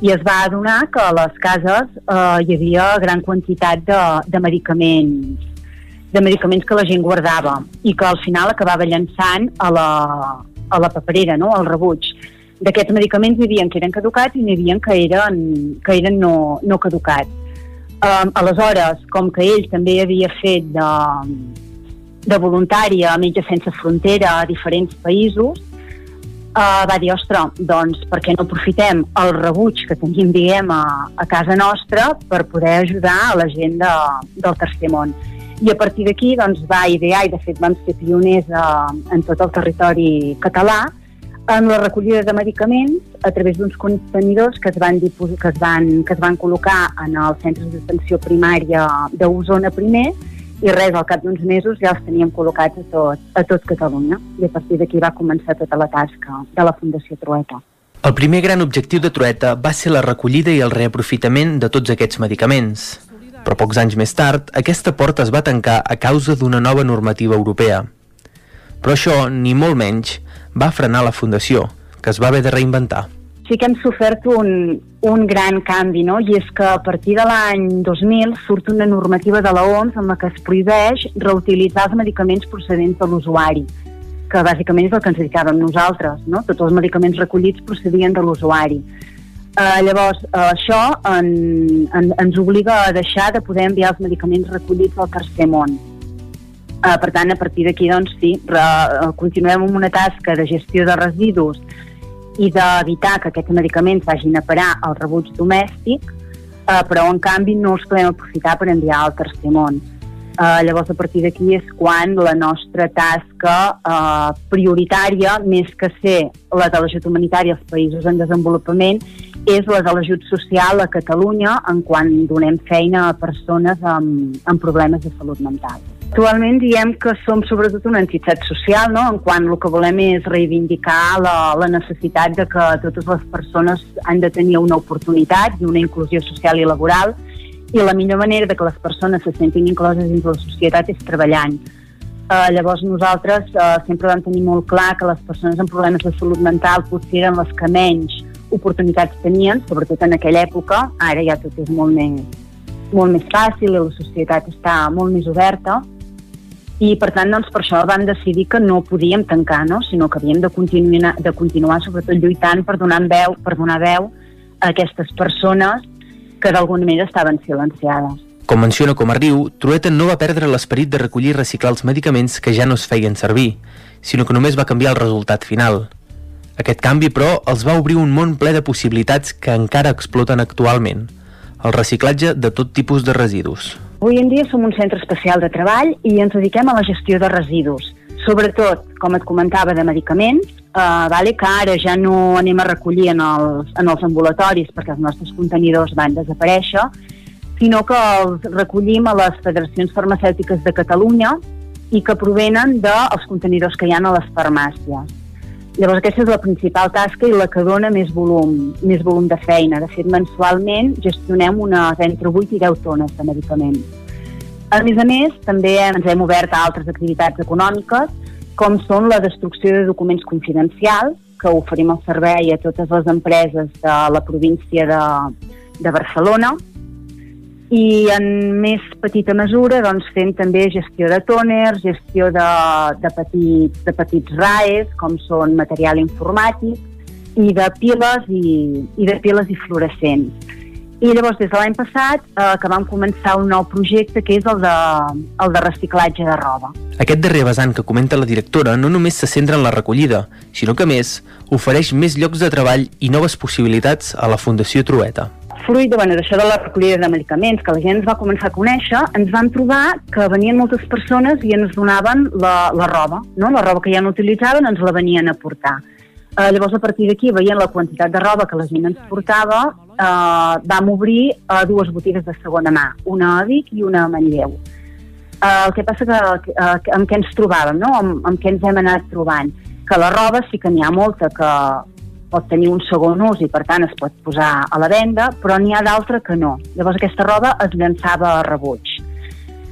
i es va adonar que a les cases eh, hi havia gran quantitat de, de medicaments de medicaments que la gent guardava i que al final acabava llançant a la, a la paperera, no? al rebuig. D'aquests medicaments hi havia que eren caducats i n'hi havia que eren, que eren no, no caducats. Um, aleshores, com que ell també havia fet de, de voluntari a Metges Sense Frontera a diferents països, uh, va dir, ostres, doncs per què no aprofitem el rebuig que tenim, diguem, a, a casa nostra per poder ajudar a la gent de, del tercer món. I a partir d'aquí doncs, va idear, i de fet vam ser pioners uh, en tot el territori català, en la recollida de medicaments a través d'uns contenidors que es van, que es van, que es van col·locar en els centres d'atenció primària d'Osona primer i res, al cap d'uns mesos ja els teníem col·locats a tot, a tot Catalunya i a partir d'aquí va començar tota la tasca de la Fundació Trueta. El primer gran objectiu de Trueta va ser la recollida i el reaprofitament de tots aquests medicaments. Però pocs anys més tard, aquesta porta es va tancar a causa d'una nova normativa europea. Però això, ni molt menys, va frenar la fundació, que es va haver de reinventar. sí que hem sofert un, un gran canvi, no? i és que a partir de l'any 2000 surt una normativa de la OMS en la que es prohibeix reutilitzar els medicaments procedents de l'usuari, que bàsicament és el que ens dedicàvem nosaltres, no? tots els medicaments recollits procedien de l'usuari. Uh, llavors, uh, això en, en, ens obliga a deixar de poder enviar els medicaments recollits al tercer món. Uh, per tant, a partir d'aquí, doncs, sí, re, uh, continuem amb una tasca de gestió de residus i d'evitar que aquests medicaments vagin a parar al rebuig domèstic, eh, però en canvi no els podem aprofitar per enviar al tercer món. Eh, llavors, a partir d'aquí és quan la nostra tasca eh, prioritària, més que ser la de l'ajut humanitari als països en desenvolupament, és la de l'ajut social a Catalunya en quan donem feina a persones amb, amb problemes de salut mental. Actualment diem que som sobretot una entitat social, no? en quan el que volem és reivindicar la, la necessitat de que totes les persones han de tenir una oportunitat i una inclusió social i laboral i la millor manera de que les persones se sentin incloses dins la societat és treballant. Uh, llavors nosaltres uh, sempre vam tenir molt clar que les persones amb problemes de salut mental potser eren les que menys oportunitats tenien, sobretot en aquella època, ara ja tot és molt més, molt més fàcil la societat està molt més oberta, i per tant doncs, per això vam decidir que no podíem tancar, no? sinó que havíem de continuar, de continuar sobretot lluitant per donar veu, per donar veu a aquestes persones que d'alguna manera estaven silenciades. Com menciona riu, Trueta no va perdre l'esperit de recollir i reciclar els medicaments que ja no es feien servir, sinó que només va canviar el resultat final. Aquest canvi, però, els va obrir un món ple de possibilitats que encara exploten actualment. El reciclatge de tot tipus de residus. Avui en dia som un centre especial de treball i ens dediquem a la gestió de residus, sobretot, com et comentava, de medicaments, eh, vale, que ara ja no anem a recollir en els, en els ambulatoris perquè els nostres contenidors van desaparèixer, sinó que els recollim a les federacions farmacèutiques de Catalunya i que provenen dels contenidors que hi ha a les farmàcies. Llavors aquesta és la principal tasca i la que dona més volum, més volum de feina. De fet, mensualment gestionem unes entre 8 i 10 tones de medicaments. A més a més, també ens hem obert a altres activitats econòmiques, com són la destrucció de documents confidencials, que oferim el servei a totes les empreses de la província de, de Barcelona, i en més petita mesura doncs, fem també gestió de tòners, gestió de, de, petits, de petits RAEs, com són material informàtic, i de piles i, i de piles i fluorescents. I llavors, des de l'any passat, eh, que vam començar un nou projecte que és el de, el de reciclatge de roba. Aquest darrer vessant que comenta la directora no només se centra en la recollida, sinó que, més, ofereix més llocs de treball i noves possibilitats a la Fundació Trueta fruit bueno, d'això de la recollida de medicaments, que la gent ens va començar a conèixer, ens vam trobar que venien moltes persones i ens donaven la, la roba, no? la roba que ja no utilitzaven ens la venien a portar. Eh, llavors, a partir d'aquí, veient la quantitat de roba que la gent ens portava, eh, vam obrir eh, dues botigues de segona mà, una a Vic i una a Manlleu. Eh, el que passa que, eh, amb què ens trobàvem, no? amb, amb què ens hem anat trobant? Que la roba sí que n'hi ha molta que pot tenir un segon ús i per tant es pot posar a la venda, però n'hi ha d'altra que no. Llavors aquesta roba es llançava a rebuig.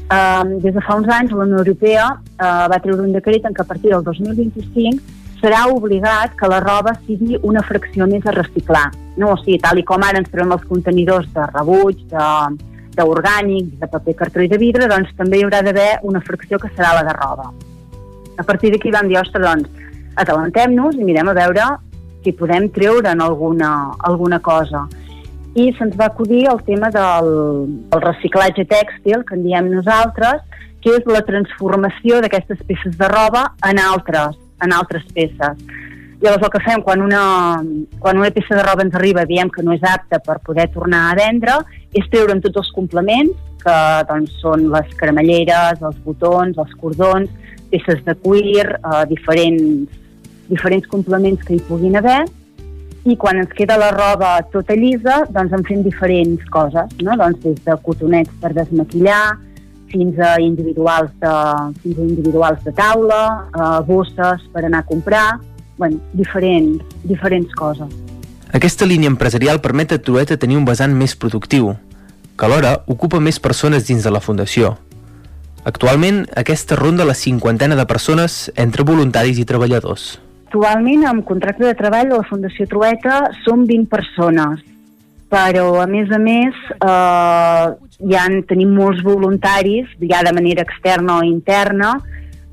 Um, des de fa uns anys la Unió Europea uh, va treure un decret en què a partir del 2025 serà obligat que la roba sigui una fracció més a reciclar. No? O sigui, tal i com ara ens trobem els contenidors de rebuig, d'orgànics, de, de paper cartró i de vidre, doncs també hi haurà d'haver una fracció que serà la de roba. A partir d'aquí vam dir, ostres, doncs, atalentem-nos i mirem a veure si podem treure'n alguna, alguna cosa. I se'ns va acudir el tema del, del reciclatge tèxtil, que en diem nosaltres, que és la transformació d'aquestes peces de roba en altres, en altres peces. Llavors el que fem quan una, quan una peça de roba ens arriba i diem que no és apta per poder tornar a vendre és treure'n tots els complements, que doncs, són les cremalleres, els botons, els cordons, peces de cuir, eh, diferents diferents complements que hi puguin haver i quan ens queda la roba tota llisa, doncs en fem diferents coses, no? doncs des de cotonets per desmaquillar, fins a individuals de, fins a individuals de taula, eh, bosses per anar a comprar, bueno, diferents, diferents coses. Aquesta línia empresarial permet a Trueta tenir un vessant més productiu, que alhora ocupa més persones dins de la Fundació. Actualment, aquesta ronda la cinquantena de persones entre voluntaris i treballadors. Actualment amb contracte de treball de la Fundació Trueta som 20 persones, però a més a més eh, ja en tenim molts voluntaris, ja de manera externa o interna,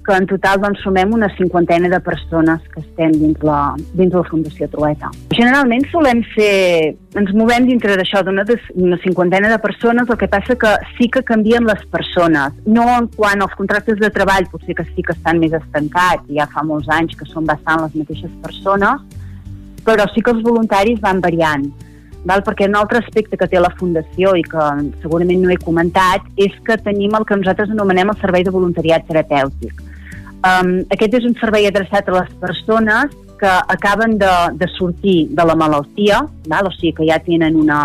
que en total doncs, sumem una cinquantena de persones que estem dins la, dins la Fundació Trueta. Generalment solem ser, ens movem dintre d'això d'una una cinquantena de persones, el que passa que sí que canvien les persones, no en quant als contractes de treball, potser que sí que estan més estancats, ja fa molts anys que són bastant les mateixes persones, però sí que els voluntaris van variant. Val? perquè un altre aspecte que té la Fundació i que segurament no he comentat és que tenim el que nosaltres anomenem el servei de voluntariat terapèutic Um, aquest és un servei adreçat a les persones que acaben de, de sortir de la malaltia, val? o sigui que ja tenen una...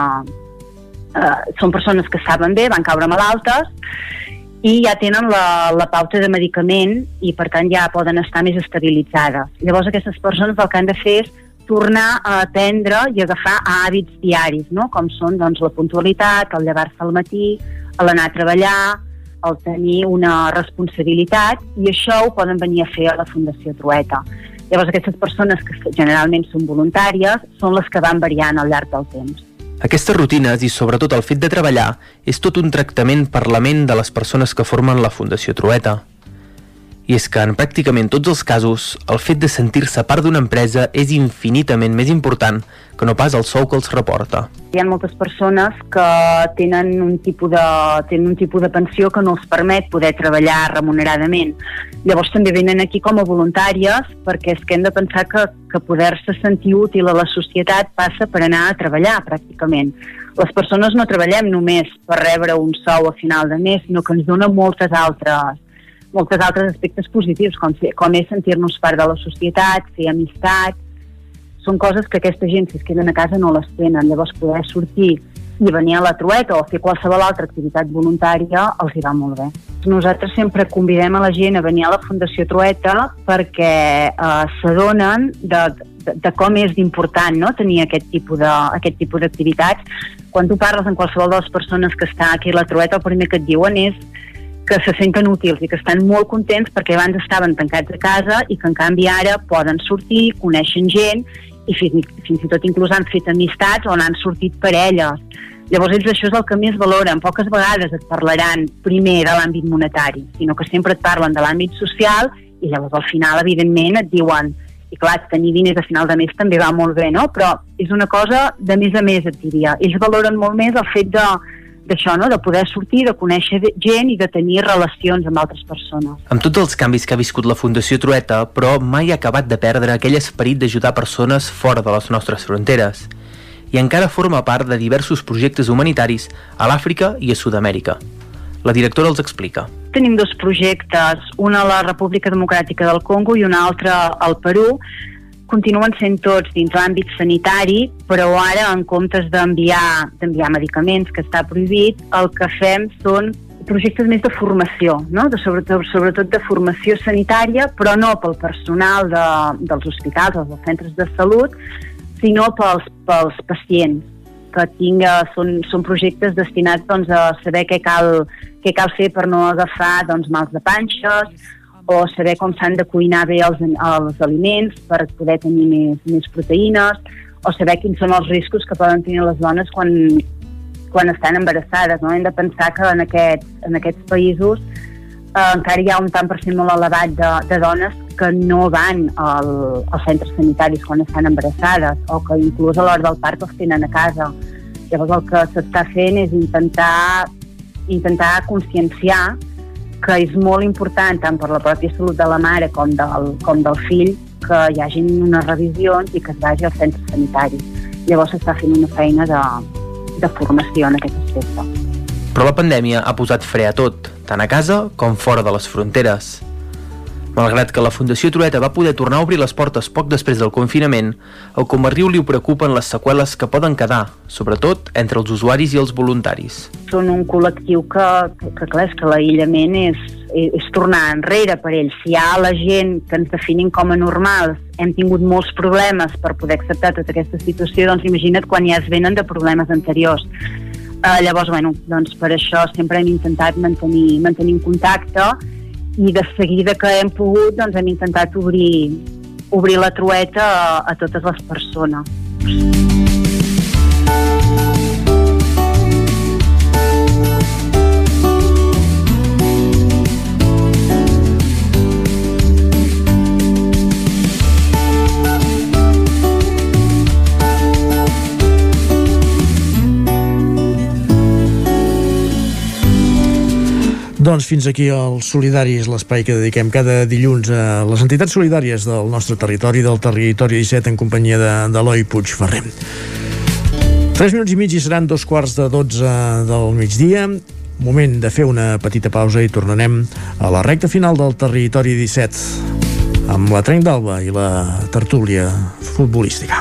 Uh, són persones que saben bé, van caure malaltes, i ja tenen la, la pauta de medicament i per tant ja poden estar més estabilitzades. Llavors aquestes persones el que han de fer és tornar a aprendre i agafar hàbits diaris, no? com són doncs, la puntualitat, el llevar-se al matí, l'anar a treballar, el tenir una responsabilitat i això ho poden venir a fer a la Fundació Trueta. Llavors aquestes persones que generalment són voluntàries són les que van variant al llarg del temps. Aquestes rutines i sobretot el fet de treballar és tot un tractament per la ment de les persones que formen la Fundació Trueta. I és que en pràcticament tots els casos, el fet de sentir-se part d'una empresa és infinitament més important que no pas el sou que els reporta. Hi ha moltes persones que tenen un tipus de, tenen un tipus de pensió que no els permet poder treballar remuneradament. Llavors també venen aquí com a voluntàries perquè és que hem de pensar que, que poder-se sentir útil a la societat passa per anar a treballar pràcticament. Les persones no treballem només per rebre un sou a final de mes, sinó que ens dona moltes altres moltes altres aspectes positius, com, com és sentir-nos part de la societat, fer amistat, són coses que aquesta gent, si es queden a casa, no les tenen. Llavors, poder sortir i venir a la trueta o fer qualsevol altra activitat voluntària els hi va molt bé. Nosaltres sempre convidem a la gent a venir a la Fundació Trueta perquè eh, s'adonen de, de, de com és important no? tenir aquest tipus de, aquest tipus d'activitats. Quan tu parles amb qualsevol de les persones que està aquí a la Trueta, el primer que et diuen és que se senten útils i que estan molt contents perquè abans estaven tancats a casa i que en canvi ara poden sortir, coneixen gent i fins, fins i tot inclús han fet amistats on han sortit parelles. Llavors ells això és el que més valoren. Poques vegades et parlaran primer de l'àmbit monetari, sinó que sempre et parlen de l'àmbit social i llavors al final, evidentment, et diuen i clar, tenir diners a final de mes també va molt bé, no? Però és una cosa de més a més, et diria. Ells valoren molt més el fet de, d'això, no? de poder sortir, de conèixer gent i de tenir relacions amb altres persones. Amb tots els canvis que ha viscut la Fundació Trueta, però mai ha acabat de perdre aquell esperit d'ajudar persones fora de les nostres fronteres i encara forma part de diversos projectes humanitaris a l'Àfrica i a Sud-amèrica. La directora els explica. Tenim dos projectes, una a la República Democràtica del Congo i un altre al Perú, continuen sent tots dins l'àmbit sanitari, però ara en comptes d'enviar medicaments, que està prohibit, el que fem són projectes més de formació, no? de, sobretot, sobretot de formació sanitària, però no pel personal de, dels hospitals, dels centres de salut, sinó pels, pels pacients que tinga, són, són projectes destinats doncs, a saber què cal, què cal fer per no agafar doncs, mals de panxes, o saber com s'han de cuinar bé els, els aliments per poder tenir més, més proteïnes, o saber quins són els riscos que poden tenir les dones quan, quan estan embarassades. No? Hem de pensar que en, aquest, en aquests països eh, encara hi ha un tant per cent molt elevat de, de dones que no van al, als centres sanitaris quan estan embarassades o que inclús a l'hora del part els tenen a casa. Llavors el que s'està fent és intentar, intentar conscienciar que és molt important tant per la pròpia salut de la mare com del, com del fill que hi hagin unes revisions i que es vagi als centres sanitaris. Llavors s'està fent una feina de, de formació en aquest aspecte. Però la pandèmia ha posat fre a tot, tant a casa com fora de les fronteres. Malgrat que la Fundació Trueta va poder tornar a obrir les portes poc després del confinament, el Comarriu li preocupen les seqüeles que poden quedar, sobretot entre els usuaris i els voluntaris. Són un col·lectiu que, que, clar, és que l'aïllament és, és tornar enrere per ells. Si hi ha la gent que ens definim com a normals hem tingut molts problemes per poder acceptar tota aquesta situació, doncs imagina't quan ja es venen de problemes anteriors. Uh, llavors, bueno, doncs per això sempre hem intentat mantenir, mantenir un contacte i de seguida que hem pogut doncs hem intentat obrir, obrir la trueta a, a totes les persones. Doncs fins aquí els Solidaris, l'espai que dediquem cada dilluns a les entitats solidàries del nostre territori, del territori 17, en companyia d'Eloi de, Puigferrer. 3 minuts i mig i seran dos quarts de 12 del migdia. Moment de fer una petita pausa i tornarem a la recta final del territori 17 amb la Trenc d'Alba i la tertúlia futbolística.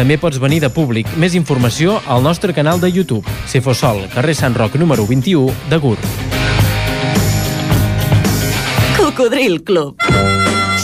També pots venir de públic. Més informació al nostre canal de YouTube. Cefosol, carrer Sant Roc número 21 de Gur. Cocodril Club.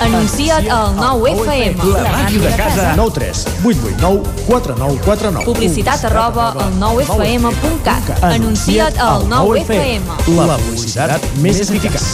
Anuncia't al 9FM. La màquina de casa. 9 3 8 8 9 4 9 4 9. Publicitat arroba al 9FM.cat. Anuncia't al 9FM. La publicitat més eficaç.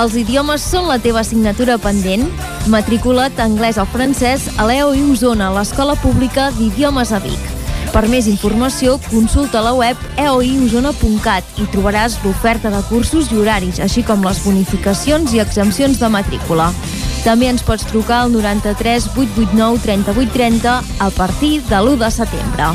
Els idiomes són la teva assignatura pendent? Matricula't anglès o francès a l'EOI Osona, l'Escola Pública d'Idiomes a Vic. Per més informació, consulta la web eoiosona.cat i trobaràs l'oferta de cursos i horaris, així com les bonificacions i exempcions de matrícula. També ens pots trucar al 93 889 3830 a partir de l'1 de setembre.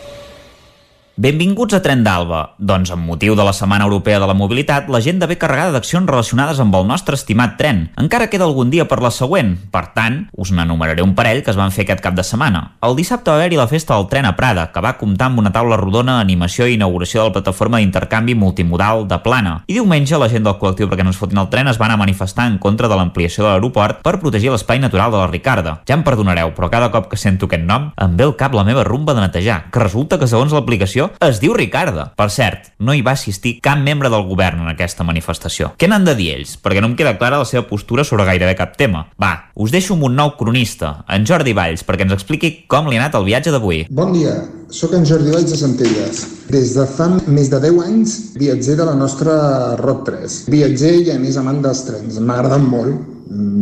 Benvinguts a Tren d'Alba. Doncs amb motiu de la Setmana Europea de la Mobilitat, la gent ve carregada d'accions relacionades amb el nostre estimat tren. Encara queda algun dia per la següent. Per tant, us n'enumeraré un parell que es van fer aquest cap de setmana. El dissabte va haver-hi la festa del tren a Prada, que va comptar amb una taula rodona, animació i inauguració de la plataforma d'intercanvi multimodal de Plana. I diumenge la gent del col·lectiu perquè no es fotin el tren es van a manifestar en contra de l'ampliació de l'aeroport per protegir l'espai natural de la Ricarda. Ja em perdonareu, però cada cop que sento aquest nom em ve al cap la meva rumba de netejar, que resulta que segons l'aplicació es diu Ricarda. Per cert, no hi va assistir cap membre del govern en aquesta manifestació. Què n'han de dir ells? Perquè no em queda clara la seva postura sobre gairebé cap tema. Va, us deixo amb un nou cronista, en Jordi Valls, perquè ens expliqui com li ha anat el viatge d'avui. Bon dia, sóc en Jordi Valls de Centelles. Des de fa més de 10 anys viatger de la nostra Rock 3. Viatger i a més amant dels trens. M'agraden molt,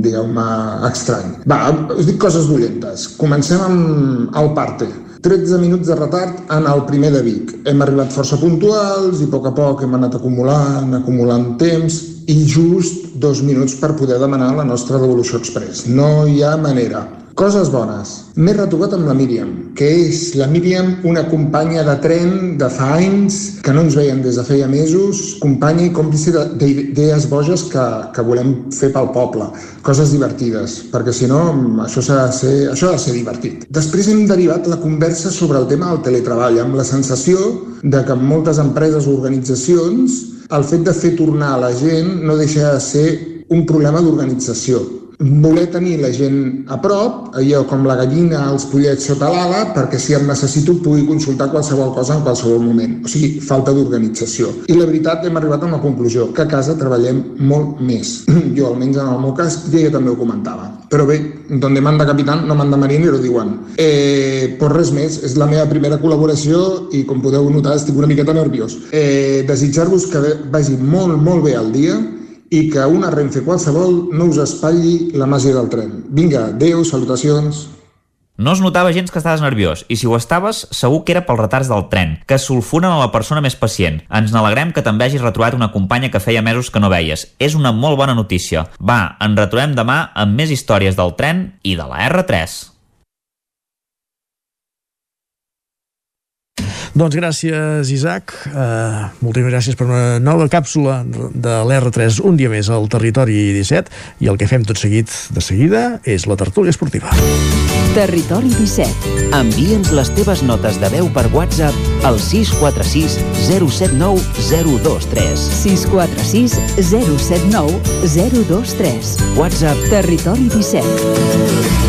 digueu-me estrany. Va, us dic coses dolentes. Comencem amb el parte. 13 minuts de retard en el primer de Vic. Hem arribat força puntuals i a poc a poc hem anat acumulant, acumulant temps i just dos minuts per poder demanar la nostra devolució express. No hi ha manera. Coses bones. M'he retrobat amb la Míriam, que és la Míriam una companya de tren de fa anys, que no ens veiem des de feia mesos, companya i còmplice de- d'idees boges que, que volem fer pel poble. Coses divertides, perquè si no això, s'ha de ser, això ha de ser divertit. Després hem derivat la conversa sobre el tema del teletreball, amb la sensació de que moltes empreses o organitzacions el fet de fer tornar a la gent no deixa de ser un problema d'organització. Voler tenir la gent a prop, allò com la gallina als pollets sota l'ala, perquè si em necessito pugui consultar qualsevol cosa en qualsevol moment. O sigui, falta d'organització. I la veritat, hem arribat a una conclusió, que a casa treballem molt més. [CLEARS THROAT] Jo, almenys en el meu cas, ja, ja també ho comentava. Però bé, donde manda capitán no manda marinero, diuen. Eh, pues res més, és la meva primera col·laboració i com podeu notar estic una miqueta nerviós. Eh, Desitjar-vos que vagi molt, molt bé el dia i que una Renfe qualsevol no us espatlli la màgia del tren. Vinga, adeu, salutacions. No es notava gens que estaves nerviós, i si ho estaves, segur que era pels retards del tren, que sulfuren a la persona més pacient. Ens n'alegrem que també hagis retrobat una companya que feia mesos que no veies. És una molt bona notícia. Va, ens retrobem demà amb més històries del tren i de la R3. Doncs gràcies, Isaac. Uh, moltíssimes gràcies per una nova càpsula de l'R3 un dia més al Territori 17 i el que fem tot seguit de seguida és la tertúlia esportiva. Territori 17. Envia'ns les teves notes de veu per WhatsApp al 646 079 023. 646 079 023. WhatsApp Territori 17.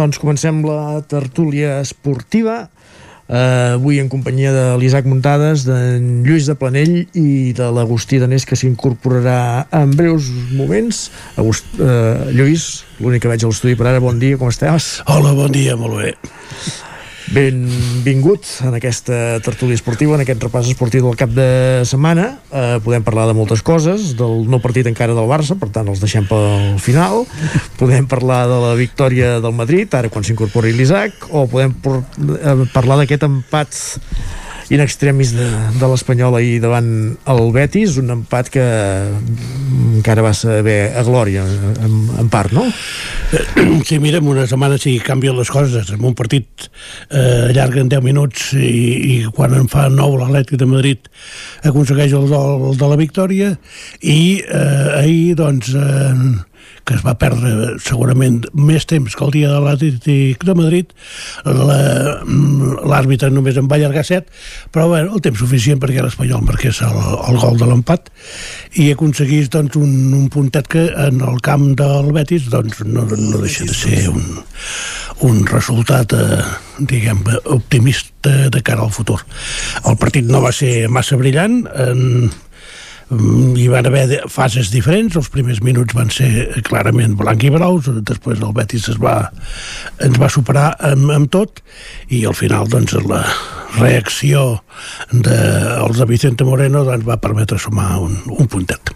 Doncs comencem la tertúlia esportiva. Uh, avui en companyia de l'Isaac Muntades, d'en Lluís de Planell i de l'Agustí Danés, que s'incorporarà en breus moments. Agust, uh, Lluís, l'únic que veig a l'estudi per ara, bon dia, com estàs? Hola, bon dia, molt bé. Benvingut en aquesta tertúlia esportiva, en aquest repàs esportiu del cap de setmana. Eh, podem parlar de moltes coses, del no partit encara del Barça, per tant els deixem pel final. Podem parlar de la victòria del Madrid, ara quan s'incorpori l'Isaac, o podem eh, parlar d'aquest empat in extremis de, de l'Espanyol ahir davant el Betis, un empat que encara va saber a glòria en, en part, no? Sí, mira, en una setmana sí que canvien les coses. En un partit eh, allarguen 10 minuts i, i quan en fa 9 l'Atlètic de Madrid aconsegueix el, el de la victòria i eh, ahir, doncs, eh, que es va perdre segurament més temps que el dia de l'Atlètic de Madrid, l'àrbitre només en va allargar set, però bueno, el temps suficient perquè l'Espanyol marqués el, el gol de l'empat i aconseguís doncs, un, un puntet que en el camp del Betis doncs, no, no deixa de ser un, un resultat eh, diguem, optimista de cara al futur. El partit no va ser massa brillant, en, hi van haver fases diferents, els primers minuts van ser clarament blanc i braus, després el Betis es va, ens va superar amb, amb tot i al final doncs la reacció dels de, de Vicente Moreno doncs, va permetre sumar un, un puntet.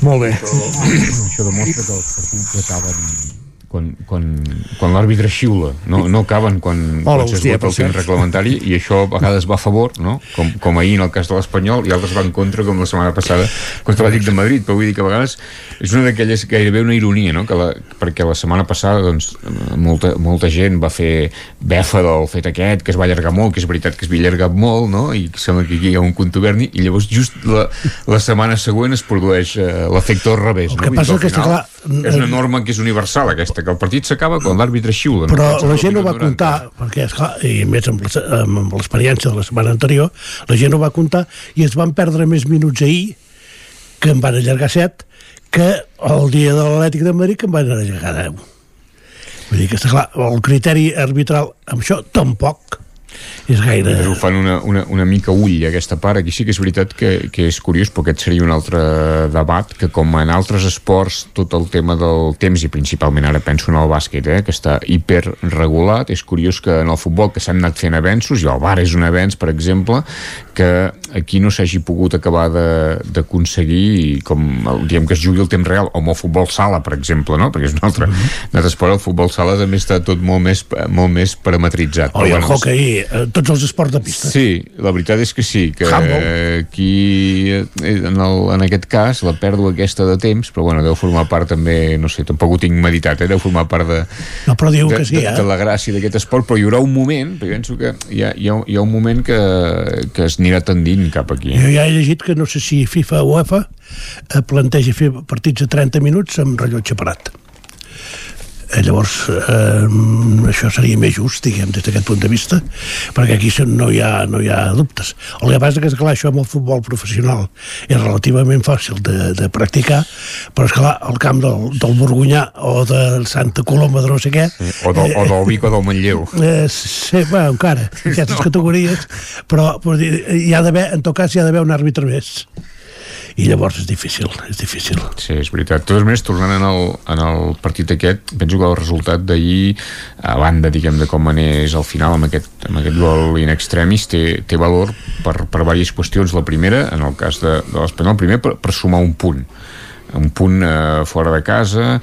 Molt bé. Això demostra que els partits acaben quan, quan, quan l'àrbitre xiula, no, no acaben quan, Hola, quan s'esgota el temps reglamentari i això a vegades va a favor, no? com, com ahir en el cas de l'Espanyol i altres van en contra, com la setmana passada contra l'Atlètic de Madrid, però vull dir que a vegades és una d'aquelles, gairebé una ironia no? que la, perquè la setmana passada doncs, molta, molta gent va fer befa del fet aquest, que es va allargar molt que és veritat que es havia allargat molt no? i sembla que aquí hi ha un contuberni i llavors just la, la setmana següent es produeix uh, l'efecte al revés el que no? passa que, que clar, és una norma que és universal aquesta que el partit s'acaba quan l'àrbitre xiula. Però no la gent no va comptar, perquè esclar, i més amb l'experiència de la setmana anterior, la gent no va comptar i es van perdre més minuts ahir, que en van allargar set, que el dia de l'Atlètic de Madrid que en van allargar 10. Vull dir que, està clar, el criteri arbitral amb això tampoc és gaire... Ho fan una, una, una mica ull, aquesta part. Aquí sí que és veritat que, que és curiós, però aquest seria un altre debat, que com en altres esports, tot el tema del temps, i principalment ara penso en el bàsquet, eh, que està hiperregulat, és curiós que en el futbol que s'han anat fent avenços, i el bar és un avenç, per exemple, que aquí no s'hagi pogut acabar d'aconseguir, com diem que es jugui el temps real, o amb el futbol sala, per exemple, no? perquè és un altre, mm -hmm. un altre esport, el futbol sala també està tot molt més, molt més parametritzat. O i el hockey, eh, tots els esports de pista. Sí, la veritat és que sí, que Handball. aquí, eh, en, el, en aquest cas, la pèrdua aquesta de temps, però bueno, deu formar part també, no sé, tampoc ho tinc meditat, eh? deu formar part de, no, però diu de, que sí, de, eh? de la gràcia d'aquest esport, però hi haurà un moment, perquè penso que hi ha, hi ha, hi ha un moment que, que es anirà tendint cap aquí. Jo ja he llegit que no sé si FIFA o UEFA eh, planteja fer partits de 30 minuts amb rellotge parat. Eh, llavors, eh, això seria més just, diguem, des d'aquest punt de vista, perquè aquí no hi ha, no hi ha dubtes. El que passa que, esclar, això amb el futbol professional és relativament fàcil de, de practicar, però, esclar, el camp del, del Borgunyà o de Santa Coloma de no sé què... Sí, o, del, o del Vic o del Manlleu. [LAUGHS] Eh, sí, bueno, encara, [LAUGHS] aquestes no. categories, però, però hi ha d'haver, en tot cas, hi ha d'haver un àrbitre més i llavors és difícil, és difícil. Sí, és veritat. De totes maneres, tornant en el, en el partit aquest, penso que el resultat d'ahir, a banda, diguem, de com anés al final amb aquest, amb aquest gol in extremis, té, té valor per, per diverses qüestions. La primera, en el cas de, de l'Espanyol, primer per, per sumar un punt. Un punt eh, fora de casa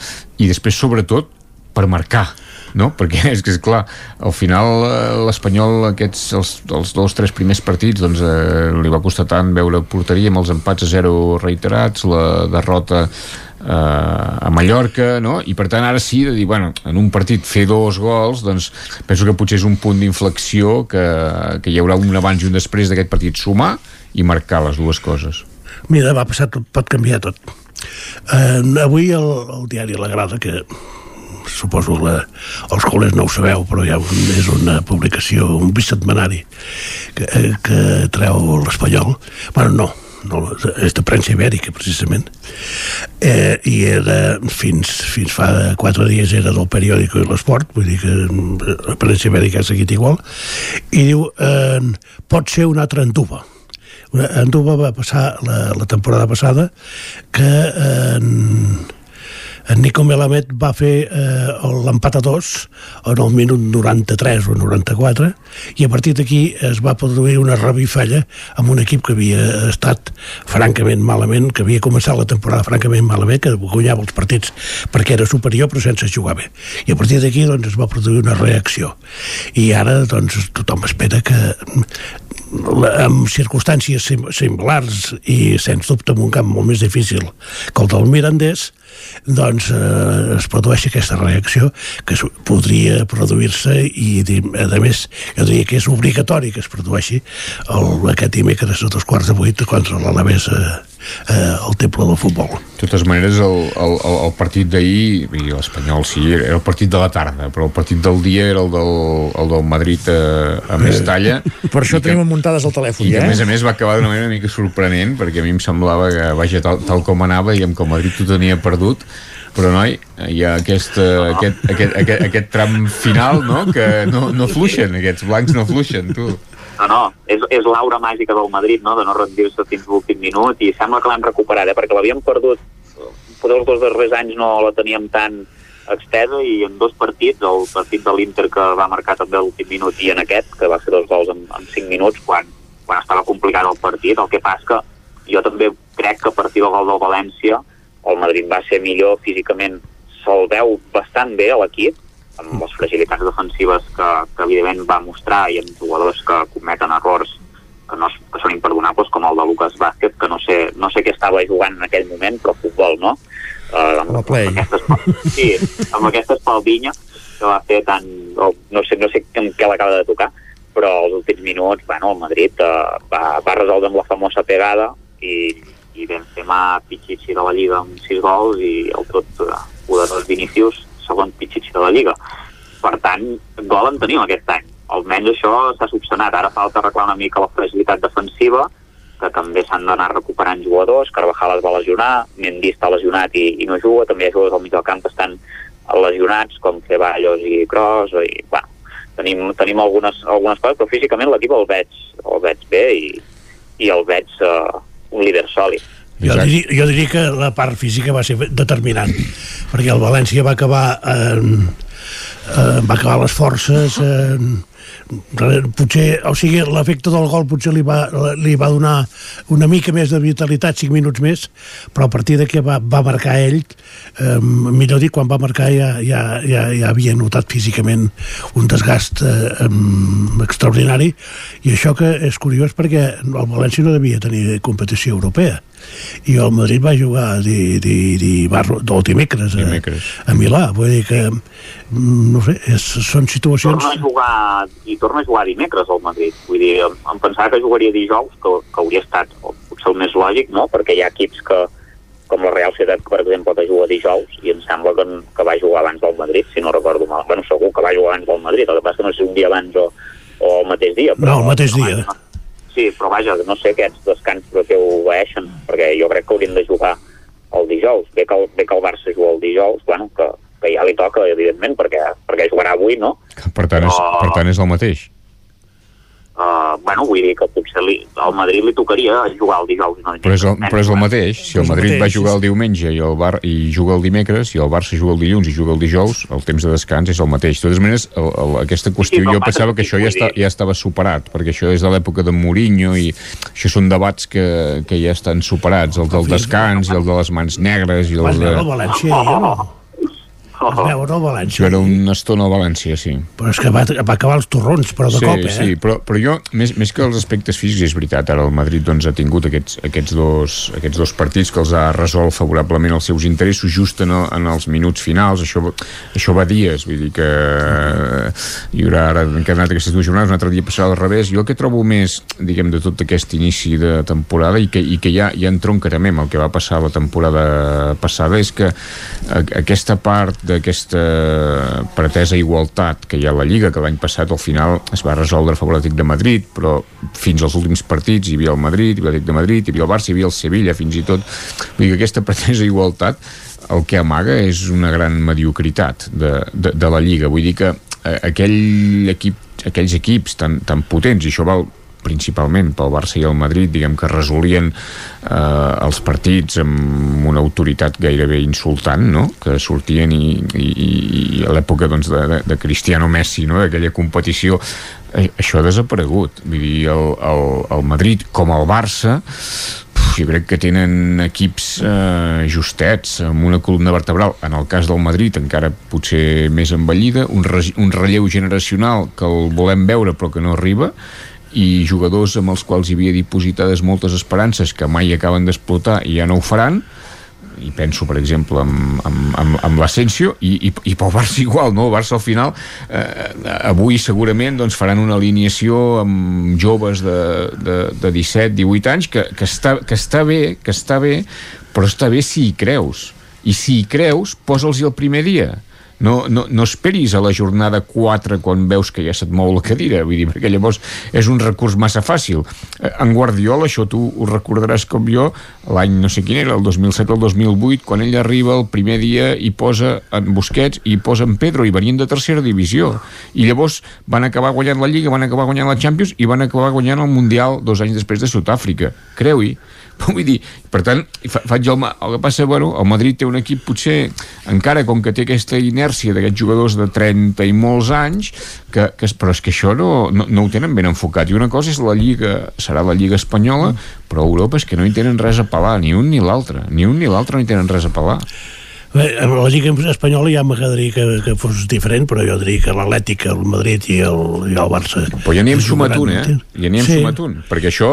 i després, sobretot, per marcar no? perquè [LAUGHS] és que és clar al final eh, l'Espanyol aquests els, els dos, tres primers partits doncs eh, li va costar tant veure porteria amb els empats a zero reiterats la derrota eh, a Mallorca, no? I per tant ara sí de dir, bueno, en un partit fer dos gols, doncs penso que potser és un punt d'inflexió que, que hi haurà un abans i un després d'aquest partit sumar i marcar les dues coses. Mira, va passar tot, pot canviar tot. Eh, avui el, el diari La Grada, que suposo que els col·les no ho sabeu, però ja és una publicació, un bisetmanari que, que treu l'Espanyol. Bueno, no, no, és de premsa ibèrica precisament. Eh, i era fins, fins fa quatre dies era del periòdic i l'esport vull dir que la premsa ibèrica ha seguit igual. I diu eh, pot ser una altra entuba Anduba va passar la, la temporada passada que eh, en Nico Melamed va fer eh, l'empat a dos en el minut 93 o 94 i a partir d'aquí es va produir una revifalla amb un equip que havia estat francament malament, que havia començat la temporada francament malament, que guanyava els partits perquè era superior però sense jugar bé. I a partir d'aquí doncs, es va produir una reacció. I ara doncs, tothom espera que amb circumstàncies similars i sens dubte en un camp molt més difícil que el del Mirandés doncs eh, es produeix aquesta reacció que podria produir-se i a més jo diria que és obligatori que es produeixi el, aquest dimecres a dos quarts de vuit contra l'Alaves a, eh, el temple del futbol. De totes maneres, el, el, el, partit d'ahir, i l'Espanyol sí, era el partit de la tarda, però el partit del dia era el del, el del Madrid a, a Mestalla. Per això tenim muntades al telèfon, I que, ja, a més a eh? més, va acabar d'una manera una mica sorprenent, perquè a mi em semblava que, vaja, tal, tal com anava, i amb que el Madrid ho tenia perdut, però noi, hi ha aquest, uh, aquest, aquest, aquest, aquest tram final no? que no, no fluixen, aquests blancs no fluixen tu. No, no, és, és l'aura màgica del Madrid, no?, de no rendir-se fins l'últim minut, i sembla que l'han recuperat, eh?, perquè l'havíem perdut, potser els dos darrers anys no la teníem tan extesa, i en dos partits, el partit de l'Inter que va marcar també l'últim minut, i en aquest, que va fer dos gols en, en cinc minuts, quan, quan estava complicat el partit, el que passa que jo també crec que a partir del gol del València el Madrid va ser millor físicament, se'l veu bastant bé a l'equip, amb les fragilitats defensives que, que evidentment va mostrar i amb jugadors que cometen errors que, no, que són imperdonables com el de Lucas Vázquez que no sé, no sé què estava jugant en aquell moment però futbol, no? Uh, amb, amb aquesta, sí, amb aquesta espaldinya que va fer tan... No sé, no sé en què l'acaba de tocar però als últims minuts, bueno, el Madrid uh, va, va resoldre amb la famosa pegada i, i Benzema pitxitxi de la Lliga amb 6 gols i el tot uh, poderós Vinícius segon pitxitxi de la Lliga. Per tant, gol en tenim aquest any. Almenys això s'ha subsanat. Ara falta arreglar una mica la fragilitat defensiva, que també s'han d'anar recuperant jugadors. Carvajal es va lesionar, Mendy està lesionat i, i no juga, també hi ha jugadors al mig del camp que estan lesionats, com Ceballos i Kroos, i, bueno, tenim, tenim algunes, algunes coses, però físicament l'equip el veig, el veig bé i, i el veig uh, un líder sòlid. Jo diria, jo diria que la part física va ser determinant, perquè el València va acabar eh, eh, va acabar les forces eh, potser, o sigui, l'efecte del gol potser li va, li va donar una mica més de vitalitat, 5 minuts més, però a partir de que va, va marcar ell, eh, millor dit, quan va marcar ja, ja, ja, ja havia notat físicament un desgast eh, extraordinari, i això que és curiós perquè el València no devia tenir competició europea i el Madrid va jugar di, di, di barro, del dimecres, a, dimecres. a Milà. Vull dir que mm, no sé, és, són situacions torna a jugar i torna a jugar dimecres al Madrid. Vull dir, em, em pensava que jugaria dijous que, que hauria estat potser el més lògic no? perquè hi ha equips que com la Real Societat, per exemple, que juga dijous i em sembla que, que va jugar abans del Madrid si no recordo mal, bueno, segur que va jugar abans del Madrid el que passa que no sé si un dia abans o, o el mateix dia no, el mateix dia. Sí, però vaja, no sé aquests descans però que ho veeixen, perquè haurien de jugar el dijous. Bé que el, bé que el Barça juga el dijous, bueno, que, que ja li toca, evidentment, perquè, perquè jugarà avui, no? Per tant, és, per tant és el mateix. Bueno, vull dir que potser li, al Madrid li tocaria jugar el dijous. No? Però és, el, però és el mateix. Si el Madrid va jugar el diumenge i el, Bar, i juga el dimecres, i el Barça juga el dilluns i juga el dijous, el temps de descans és el mateix. De totes maneres, el, el, aquesta qüestió, jo pensava que això ja, està, ja estava superat, perquè això és de l'època de Mourinho i això són debats que, que ja estan superats, el del descans i el de les mans negres i el de... València ahir, no? Vas veure el València Jo era una estona al València, sí. però és que va, va acabar els torrons però de sí, cop, eh? Sí, però, però jo, més, més que els aspectes físics, és veritat, ara el Madrid doncs, ha tingut aquests, aquests, dos, aquests dos partits que els ha resolt favorablement els seus interessos just en, el, en els minuts finals, això, això va dies, vull dir que hi haurà ara encadenat aquestes dues jornades, un altre dia passarà al revés. Jo el que trobo més, diguem, de tot aquest inici de temporada i que, i que ja, ja entroncarem amb el que va passar la temporada passada és que a, aquesta part d'aquesta pretesa igualtat que hi ha a la Lliga, que l'any passat al final es va resoldre a favor l'Atlètic de Madrid, però fins als últims partits hi havia el Madrid, hi havia l'Atlètic de Madrid, hi havia el Barça, hi havia el Sevilla, fins i tot. Vull dir que aquesta pretesa igualtat el que amaga és una gran mediocritat de, de, de la Lliga. Vull dir que eh, aquell equip, aquells equips tan, tan potents, i això val principalment pel Barça i el Madrid, diguem que resolien eh, els partits amb una autoritat gairebé insultant, no? que sortien i, i, i a l'època doncs, de, de, Cristiano Messi, no? d'aquella competició, eh, això ha desaparegut. Vull dir, el, el, el Madrid com el Barça jo crec que tenen equips eh, justets, amb una columna vertebral, en el cas del Madrid encara potser més envellida, un, re un relleu generacional que el volem veure però que no arriba, i jugadors amb els quals hi havia dipositades moltes esperances que mai acaben d'explotar i ja no ho faran i penso per exemple amb, amb, amb, amb l'Asensio i, i, i pel Barça igual, no? el Barça al final eh, avui segurament doncs, faran una alineació amb joves de, de, de 17-18 anys que, que, està, que està bé que està bé, però està bé si hi creus i si hi creus, posa'ls el primer dia no, no, no esperis a la jornada 4 quan veus que ja se't mou la cadira vull dir, perquè llavors és un recurs massa fàcil. Eh, en Guardiola, això tu ho recordaràs com jo l'any no sé quin era, el 2007 o el 2008 quan ell arriba el primer dia i posa en Busquets i posa en Pedro i venien de tercera divisió. I llavors van acabar guanyant la Lliga van acabar guanyant la Champions i van acabar guanyant el Mundial dos anys després de Sud-àfrica. Creu-hi [LAUGHS] Vull dir, per tant, fa, faig el, el que passa, bueno, el Madrid té un equip potser, encara com que té aquesta inèrcia d'aquests jugadors de 30 i molts anys, que, que, però és que això no, no, no ho tenen ben enfocat. I una cosa és la Lliga, serà la Lliga Espanyola, però a Europa és que no hi tenen res a pelar, ni un ni l'altre. Ni un ni l'altre no hi tenen res a pelar. Bé, a la Lliga Espanyola ja m'agradaria que, que fos diferent, però jo diria que l'Atlètic, el Madrid i el, i el Barça... Però ja n'hi hem sumat un, eh? Ja n'hi hem sí. sumat un, perquè això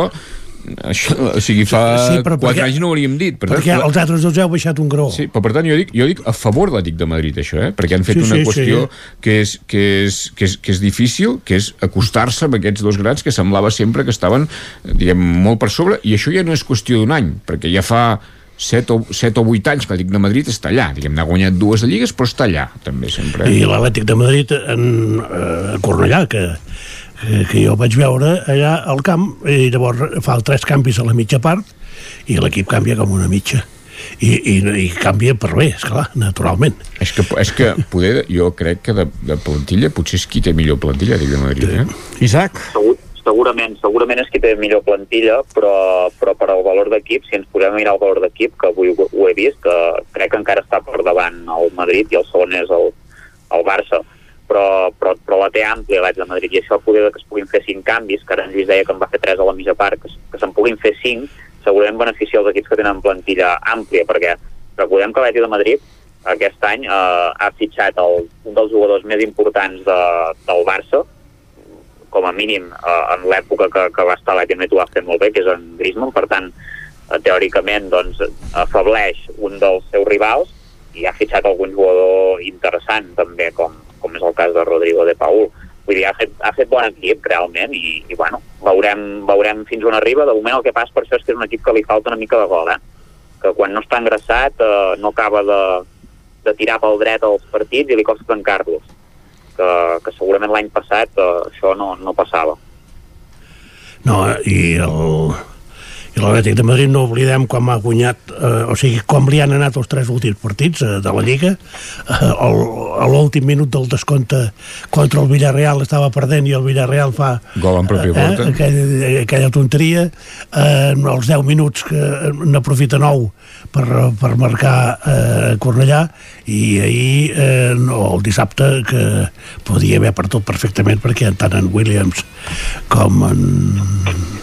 això, o sigui, fa sí, 4 perquè, anys no ho hauríem dit. Per tant, perquè els altres dos heu baixat un grau. Sí, però per tant jo dic, jo dic a favor de l'Atlètic de Madrid, això, eh? perquè han fet sí, una sí, qüestió sí. Que, és, que, és, que, és, que és difícil, que és acostar-se amb aquests dos grans que semblava sempre que estaven, diguem, molt per sobre, i això ja no és qüestió d'un any, perquè ja fa 7 o, 7 o 8 anys que l'Atlètic de Madrid està allà, diguem, n'ha guanyat dues de lligues, però està allà, també, sempre. I l'Atlètic de Madrid en eh, Cornellà, que que, que jo vaig veure allà al camp i llavors fa tres canvis a la mitja part i l'equip canvia com una mitja i, i, i canvia per bé, esclar, naturalment. És que, és que poder, jo crec que de, de plantilla potser és qui té millor plantilla, dic de Madrid, eh? Isaac? Segur, segurament, segurament és qui té millor plantilla, però, però per al valor d'equip, si ens podem mirar el valor d'equip, que avui ho, ho he vist, que crec que encara està per davant el Madrid i el segon és el, el Barça però, però, però la té àmplia l'Atlètic de Madrid. I això poder que es puguin fer cinc canvis, que ara en Lluís deia que en va fer tres a la mitja part, que, que se'n puguin fer cinc, segurament beneficia els equips que tenen plantilla àmplia, perquè recordem que l'Atlètic de Madrid aquest any eh, ha fitxat el, un dels jugadors més importants de, del Barça, com a mínim eh, en l'època que, que va estar l'Atlètic Madrid ho va fer molt bé, que és en Griezmann, per tant, eh, teòricament doncs, afableix un dels seus rivals i ha fitxat algun jugador interessant també, com, com és el cas de Rodrigo de Paul. Vull dir, ha fet, ha fet bon equip, realment, i, i bueno, veurem, veurem fins on arriba. De moment el que passa per això és que és un equip que li falta una mica de gol, eh? que quan no està engraçat eh, no acaba de, de tirar pel dret als partits i li costa tancar-los. Que, que segurament l'any passat eh, això no, no passava. No, i el, i l'Atlètic de Madrid no oblidem com ha guanyat eh, o sigui, com li han anat els tres últims partits eh, de la Lliga. Eh, el, a l'últim minut del descompte contra el Villarreal estava perdent i el Villarreal fa gol en pròpia eh, aquella, aquella tonteria. Eh, els 10 minuts que n'aprofita nou per, per marcar eh, Cornellà. I ahir eh, no, el dissabte que podia haver perdut perfectament perquè tant en Williams com en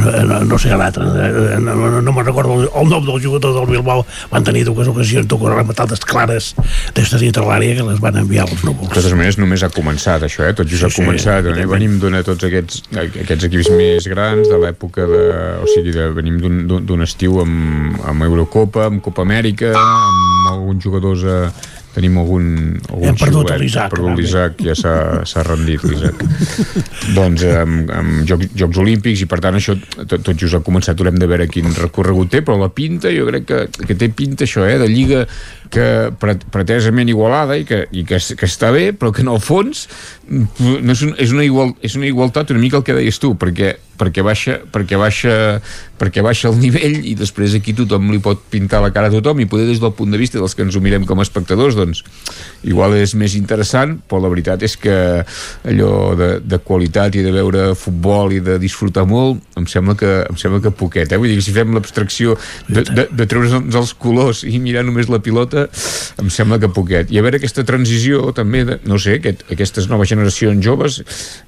no, no sé l'altre, eh, no, no, no me'n recordo el nom del jugador del Bilbao, van tenir dues ocasions de rematades clares des de dintre l'àrea que les van enviar als núvols. De totes maneres, només ha començat això, eh? tot just sí, ha començat. Sí, venim d'una tots aquests, aquests equips més grans de l'època de... O sigui, de, venim d'un estiu amb, amb Eurocopa, amb Copa Amèrica, amb alguns jugadors a, tenim algun, algun hem perdut l'Isaac perdut l'Isaac, ja s'ha rendit l'Isaac. [LAUGHS] Doncs amb, amb Jocs, Jocs Olímpics i per tant això tot, tot just ha començat. Haurem de veure quin recorregut té però la pinta jo crec que, que té pinta això eh, de lliga que pretesament igualada i que, i que, que està bé però que en el fons no és, un, és, una igual, és una igualtat una mica el que deies tu perquè perquè baixa, perquè baixa perquè baixa el nivell i després aquí tothom li pot pintar la cara a tothom i poder des del punt de vista dels que ens ho mirem com a espectadors doncs igual és més interessant però la veritat és que allò de, de qualitat i de veure futbol i de disfrutar molt em sembla que, em sembla que poquet eh? vull dir si fem l'abstracció de, de, de treure's els colors i mirar només la pilota em sembla que poquet i a veure aquesta transició també de, no sé, aquest, aquestes noves generacions joves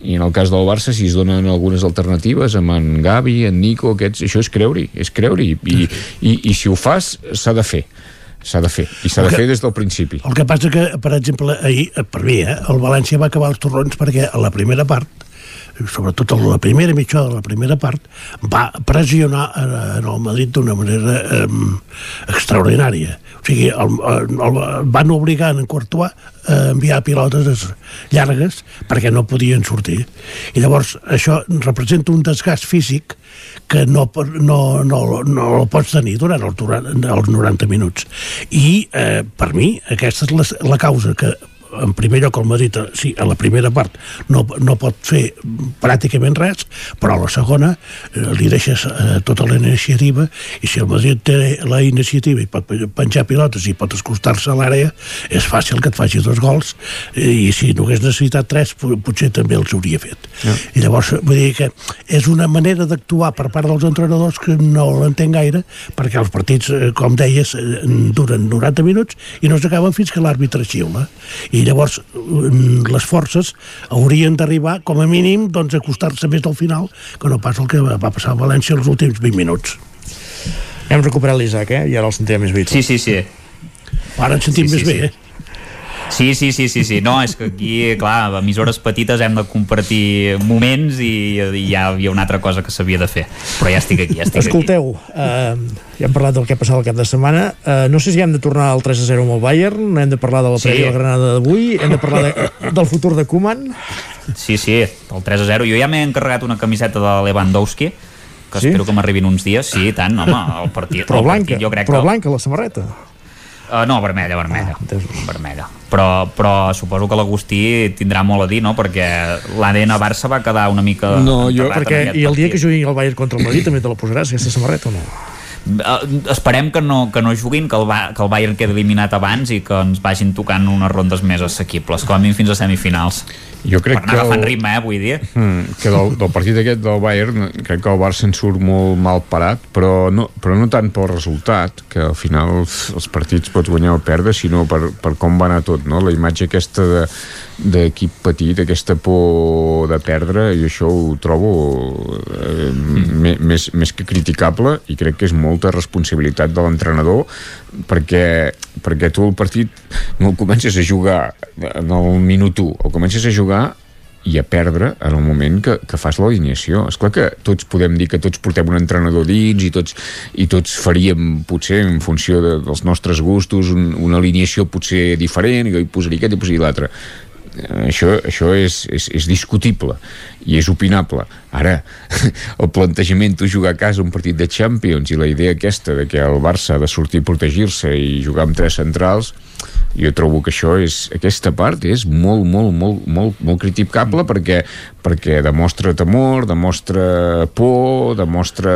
i en el cas del Barça si es donen algunes alternatives jugues amb en Gavi, en Nico, aquests, això és creure-hi, és creure-hi, i, i, i si ho fas s'ha de fer s'ha de fer, i s'ha de fer des del principi. El que passa que, per exemple, ahir, per mi, eh, el València va acabar els torrons perquè a la primera part sobretot en la primera mitja de la primera part, va pressionar en, en el Madrid d'una manera eh, extraordinària. O sigui, el, el, el, van obligar en Courtois a enviar pilotes llargues perquè no podien sortir. I llavors això representa un desgast físic que no, no, no, no el pots tenir durant el, els 90 minuts. I eh, per mi aquesta és la, la causa que en primer lloc el Madrid, sí, a la primera part no, no pot fer pràcticament res, però a la segona eh, li deixes eh, tota la iniciativa i si el Madrid té la iniciativa i pot penjar pilotes i pot escostar-se a l'àrea, és fàcil que et faci dos gols i si no hagués necessitat tres, potser també els hauria fet. Ja. I llavors, vull dir que és una manera d'actuar per part dels entrenadors que no l'entenc gaire, perquè els partits, eh, com deies, eh, duren 90 minuts i no s'acaben fins que l'àrbitre xiula. I llavors mm, les forces haurien d'arribar com a mínim doncs, a acostar-se més al final que no pas el que va passar a València els últims 20 minuts hem recuperat l'Isaac, eh? i ara el sentim més habitual sí, sí, sí ara ens sentim sí, més sí, bé, sí. eh? Sí, sí, sí, sí, sí. No, és que aquí, clar, a emissores petites hem de compartir moments i, i ja hi havia una altra cosa que s'havia de fer. Però ja estic aquí, ja estic Escolteu, aquí. Uh, ja hem parlat del que ha passat el cap de setmana. Uh, no sé si hem de tornar al 3 a 0 amb el Bayern, hem de parlar de la sí. la Granada d'avui, hem de parlar de, del futur de Koeman. Sí, sí, el 3 a 0. Jo ja m'he encarregat una camiseta de Lewandowski, que sí? espero que m'arribin uns dies. Sí, tant, home, el partit... Però el blanca, partit, jo crec però que... blanca la samarreta. Uh, no, vermella, vermella. Ah, vermella. Però, però suposo que l'Agustí tindrà molt a dir, no? Perquè l'ADN Barça va quedar una mica... No, jo... Perquè, I el dia que jugui el Bayern contra el Madrid també te la posaràs, aquesta samarreta o no? Uh, esperem que no, que no juguin, que el, que el Bayern quedi eliminat abans i que ens vagin tocant unes rondes més assequibles, com a mínim fins a semifinals jo crec per anar que agafant el, ritme, eh, vull dir hmm, que del, del partit aquest del Bayern crec que el Barça en surt molt mal parat però no, però no tant pel resultat que al final els, els partits pots guanyar o perdre sinó per, per com va anar tot no? la imatge aquesta de d'equip petit, aquesta por de perdre, i això ho trobo eh, mm. més, més que criticable i crec que és molta responsabilitat de l'entrenador perquè, perquè tu el partit no el comences a jugar en el minut 1, el comences a jugar i a perdre en el moment que, que fas l'alineació. És clar que tots podem dir que tots portem un entrenador dins i tots, i tots faríem, potser, en funció de, dels nostres gustos, un, una alineació potser diferent, i jo hi posaria aquest i posaria l'altre això, això és, és, és discutible i és opinable. Ara, [LAUGHS] el plantejament, tu jugar a casa un partit de Champions i la idea aquesta de que el Barça ha de sortir a protegir-se i jugar amb tres centrals, jo trobo que això és, aquesta part és molt, molt, molt, molt, molt criticable perquè, perquè demostra temor, demostra por, demostra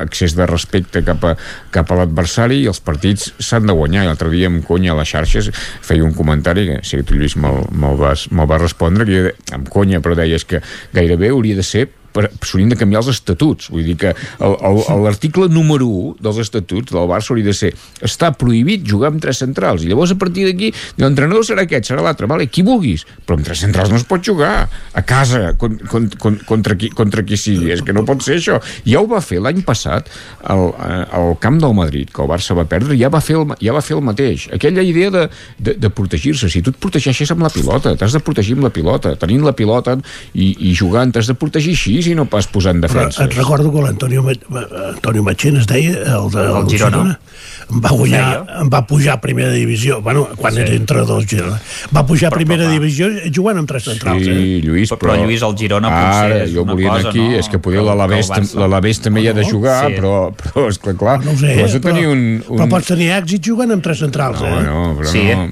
excés de respecte cap a, cap a l'adversari i els partits s'han de guanyar. L'altre dia amb conya a les xarxes feia un comentari que sé que tu Lluís me'l me vas, me va respondre que jo, amb conya però deies que gairebé hauria de ser s'haurien de canviar els estatuts. Vull dir que l'article número 1 dels estatuts del Barça hauria de ser està prohibit jugar amb tres centrals. I llavors a partir d'aquí l'entrenador serà aquest, serà l'altre, vale, qui vulguis. Però amb tres centrals no es pot jugar a casa con, con, con, contra, qui, contra qui sigui. És que no pot ser això. Ja ho va fer l'any passat al, al camp del Madrid, que el Barça va perdre, ja va fer el, ja va fer el mateix. Aquella idea de, de, de protegir-se. Si tu et protegeixes amb la pilota, t'has de protegir amb la pilota. Tenint la pilota i, i jugant, t'has de protegir així i no pas posar en defensa. Et recordo que l'Antonio Antonio Machín es deia, el de el Girona, Girona va, guanyar, va pujar a primera divisió, bueno, quan sí. era entre dos Girona, va pujar a primera però, divisió jugant amb tres centrals. Sí, eh? Lluís, però, però Lluís, el Girona potser és jo volia cosa, aquí, no? és que poder l'Alavés també hi ha de jugar, sí. però, però és clar, clar no sé, però, tenir un, un... però pots tenir èxit jugant amb tres centrals, no, eh? No, però sí. no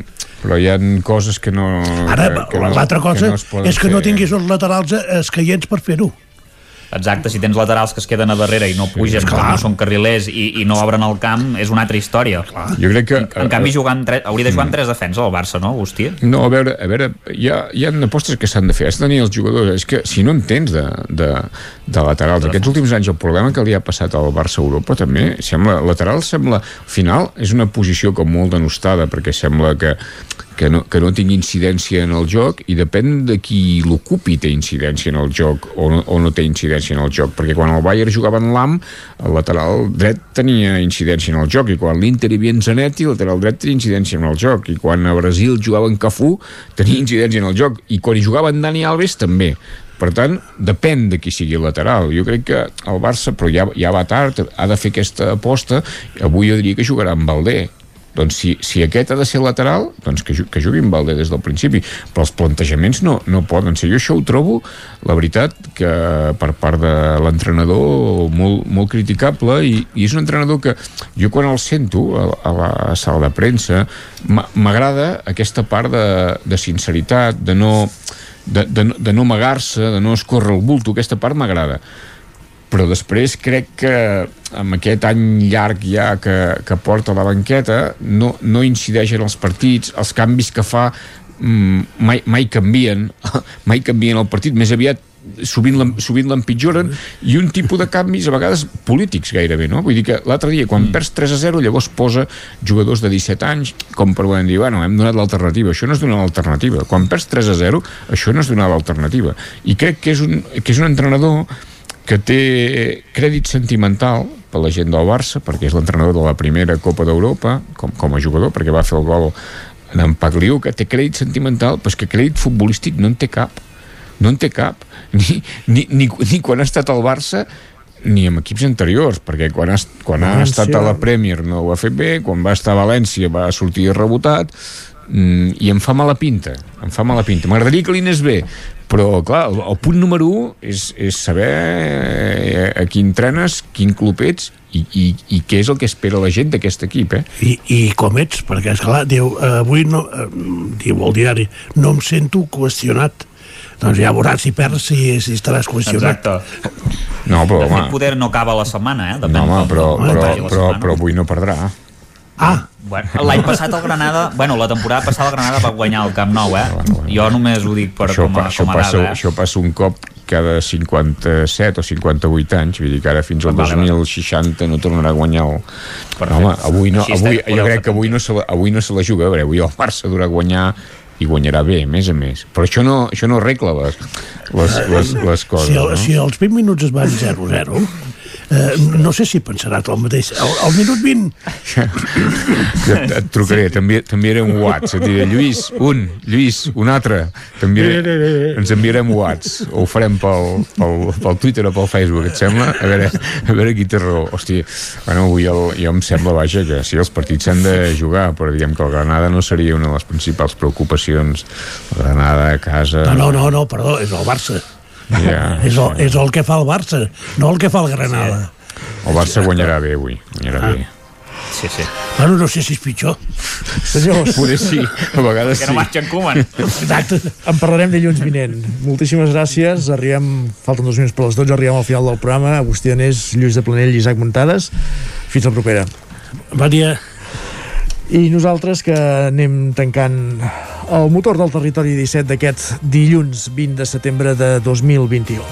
però hi ha coses que no... Ara, l'altra cosa que no és que no tinguis els laterals escaients per fer-ho. Exacte, si tens laterals que es queden a darrere i no pugen, sí, no són carrilers i, i no obren el camp, és una altra història. Clar. Jo crec que... En, en canvi, jugant tre... hauria de jugar amb mm. tres defenses al Barça, no, Agustí? No, a veure, a veure hi, ha, hi ha apostes que s'han de fer, has de tenir els jugadors, és que si no en tens de, de, de laterals, aquests últims anys el problema que li ha passat al Barça a Europa també, sembla, lateral sembla, al final és una posició com molt denostada, perquè sembla que que no, que no tingui incidència en el joc i depèn de qui l'ocupi té incidència en el joc o no, o no té incidència en el joc perquè quan el Bayern jugava en l'AM el lateral dret tenia incidència en el joc i quan l'Inter hi havia en Zanetti el lateral dret tenia incidència en el joc i quan a Brasil jugava en Cafú tenia incidència en el joc i quan hi jugava en Dani Alves també Per tant, depèn de qui sigui el lateral. Jo crec que el Barça, però ja, ja va tard, ha de fer aquesta aposta. Avui jo diria que jugarà amb Valdé. Doncs si, si aquest ha de ser lateral, doncs que, que jugui amb Valdé des del principi. Però els plantejaments no, no poden ser. Jo això ho trobo, la veritat, que per part de l'entrenador molt, molt criticable i, i és un entrenador que jo quan el sento a, a la sala de premsa m'agrada aquesta part de, de sinceritat, de no de, de, de no amagar-se, de no escórrer el bulto, aquesta part m'agrada però després crec que amb aquest any llarg ja que, que porta la banqueta no, no incideix en els partits els canvis que fa mm, mai, mai canvien [LAUGHS] mai canvien el partit, més aviat sovint l'empitjoren i un tipus de canvis a vegades polítics gairebé, no? Vull dir que l'altre dia quan mm. perds 3 a 0 llavors posa jugadors de 17 anys com per poder dir, bueno, hem donat l'alternativa això no és donar l'alternativa, quan perds 3 a 0 això no és donar l'alternativa i crec que és un, que és un entrenador que té crèdit sentimental per la gent del Barça, perquè és l'entrenador de la primera Copa d'Europa, com, com a jugador, perquè va fer el gol en Pagliu, que té crèdit sentimental, però és que crèdit futbolístic no en té cap. No en té cap. [LAUGHS] Ni, ni, ni, ni quan ha estat al Barça ni amb equips anteriors, perquè quan ha, quan ha estat a la Premier no ho ha fet bé, quan va estar a València va sortir rebotat, mm, i em fa mala pinta, em fa mala pinta. M'agradaria que li anés bé, però clar, el, el punt número 1 és, és saber eh, a quin trenes, quin club ets i, i, i què és el que espera la gent d'aquest equip, eh? I, I com ets, perquè esclar, diu, eh, avui no, eh, diu el diari, no em sento qüestionat doncs ja veuràs si perds si, si estaràs qüestionat Exacte. no, però, de fet, poder no acaba la setmana eh? Depèn no, home, però, però, però, però, però avui no perdrà Ah, Bueno, L'any passat el Granada, bueno, la temporada passada el Granada va guanyar el Camp Nou, eh? Bueno, bueno. Jo només ho dic per això, com a, això, com a passa, dada, eh? això passa un cop cada 57 o 58 anys, vull dir que ara fins al Vale, 2060 no tornarà a guanyar el... Perfecte. No, home, avui no, avui, jo crec que avui no, se la, avui no se la juga, a veure, avui el Barça durà a guanyar i guanyarà bé, a més a més. Però això no, això no arregla les, les, les, les coses. si, el, no? si els 20 minuts es van 0-0 eh, no sé si pensarà el mateix. Al, al minut 20 et, et trucaré, també, també era un whats. Et diré, Lluís, un, Lluís, un altre. T'enviaré, ens enviarem whats. O ho farem pel, pel, pel Twitter o pel Facebook, et sembla? A veure, a veure qui té raó. Hòstia, bueno, avui el, jo em sembla, vaja, que sí, els partits s'han de jugar però diguem que el Granada no seria una de les principals preocupacions. El Granada a casa. No, no, no, no perdó, és el Barça ja, [LAUGHS] és, el, és el que fa el Barça no el que fa el Granada el Barça guanyarà bé avui guanyarà Ah. bé Sí, sí. bueno, no sé si és pitjor Senyors, [LAUGHS] Poder sí, a vegades Que no sí. marxa en Koeman. exacte en parlarem dilluns vinent. Moltíssimes gràcies. Arribem, falten dos minuts per les 12, arribem al final del programa. Agustí Danés, Lluís de Planell i Isaac Muntades. Fins la propera. bon dia I nosaltres que anem tancant el motor del territori 17 d'aquest dilluns 20 de setembre de 2021.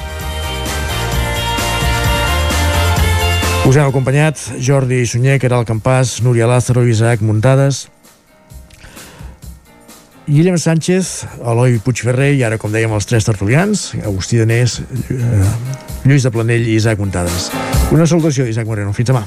Us hem acompanyat Jordi Sunyer, Caral Campàs, Núria Lázaro, Isaac Muntades, Guillem Sánchez, Eloi Puigferrer i ara, com dèiem, els tres tertulians, Agustí Danés, eh, Lluís de Planell i Isaac Muntades. Una salutació, Isaac Moreno. Fins demà.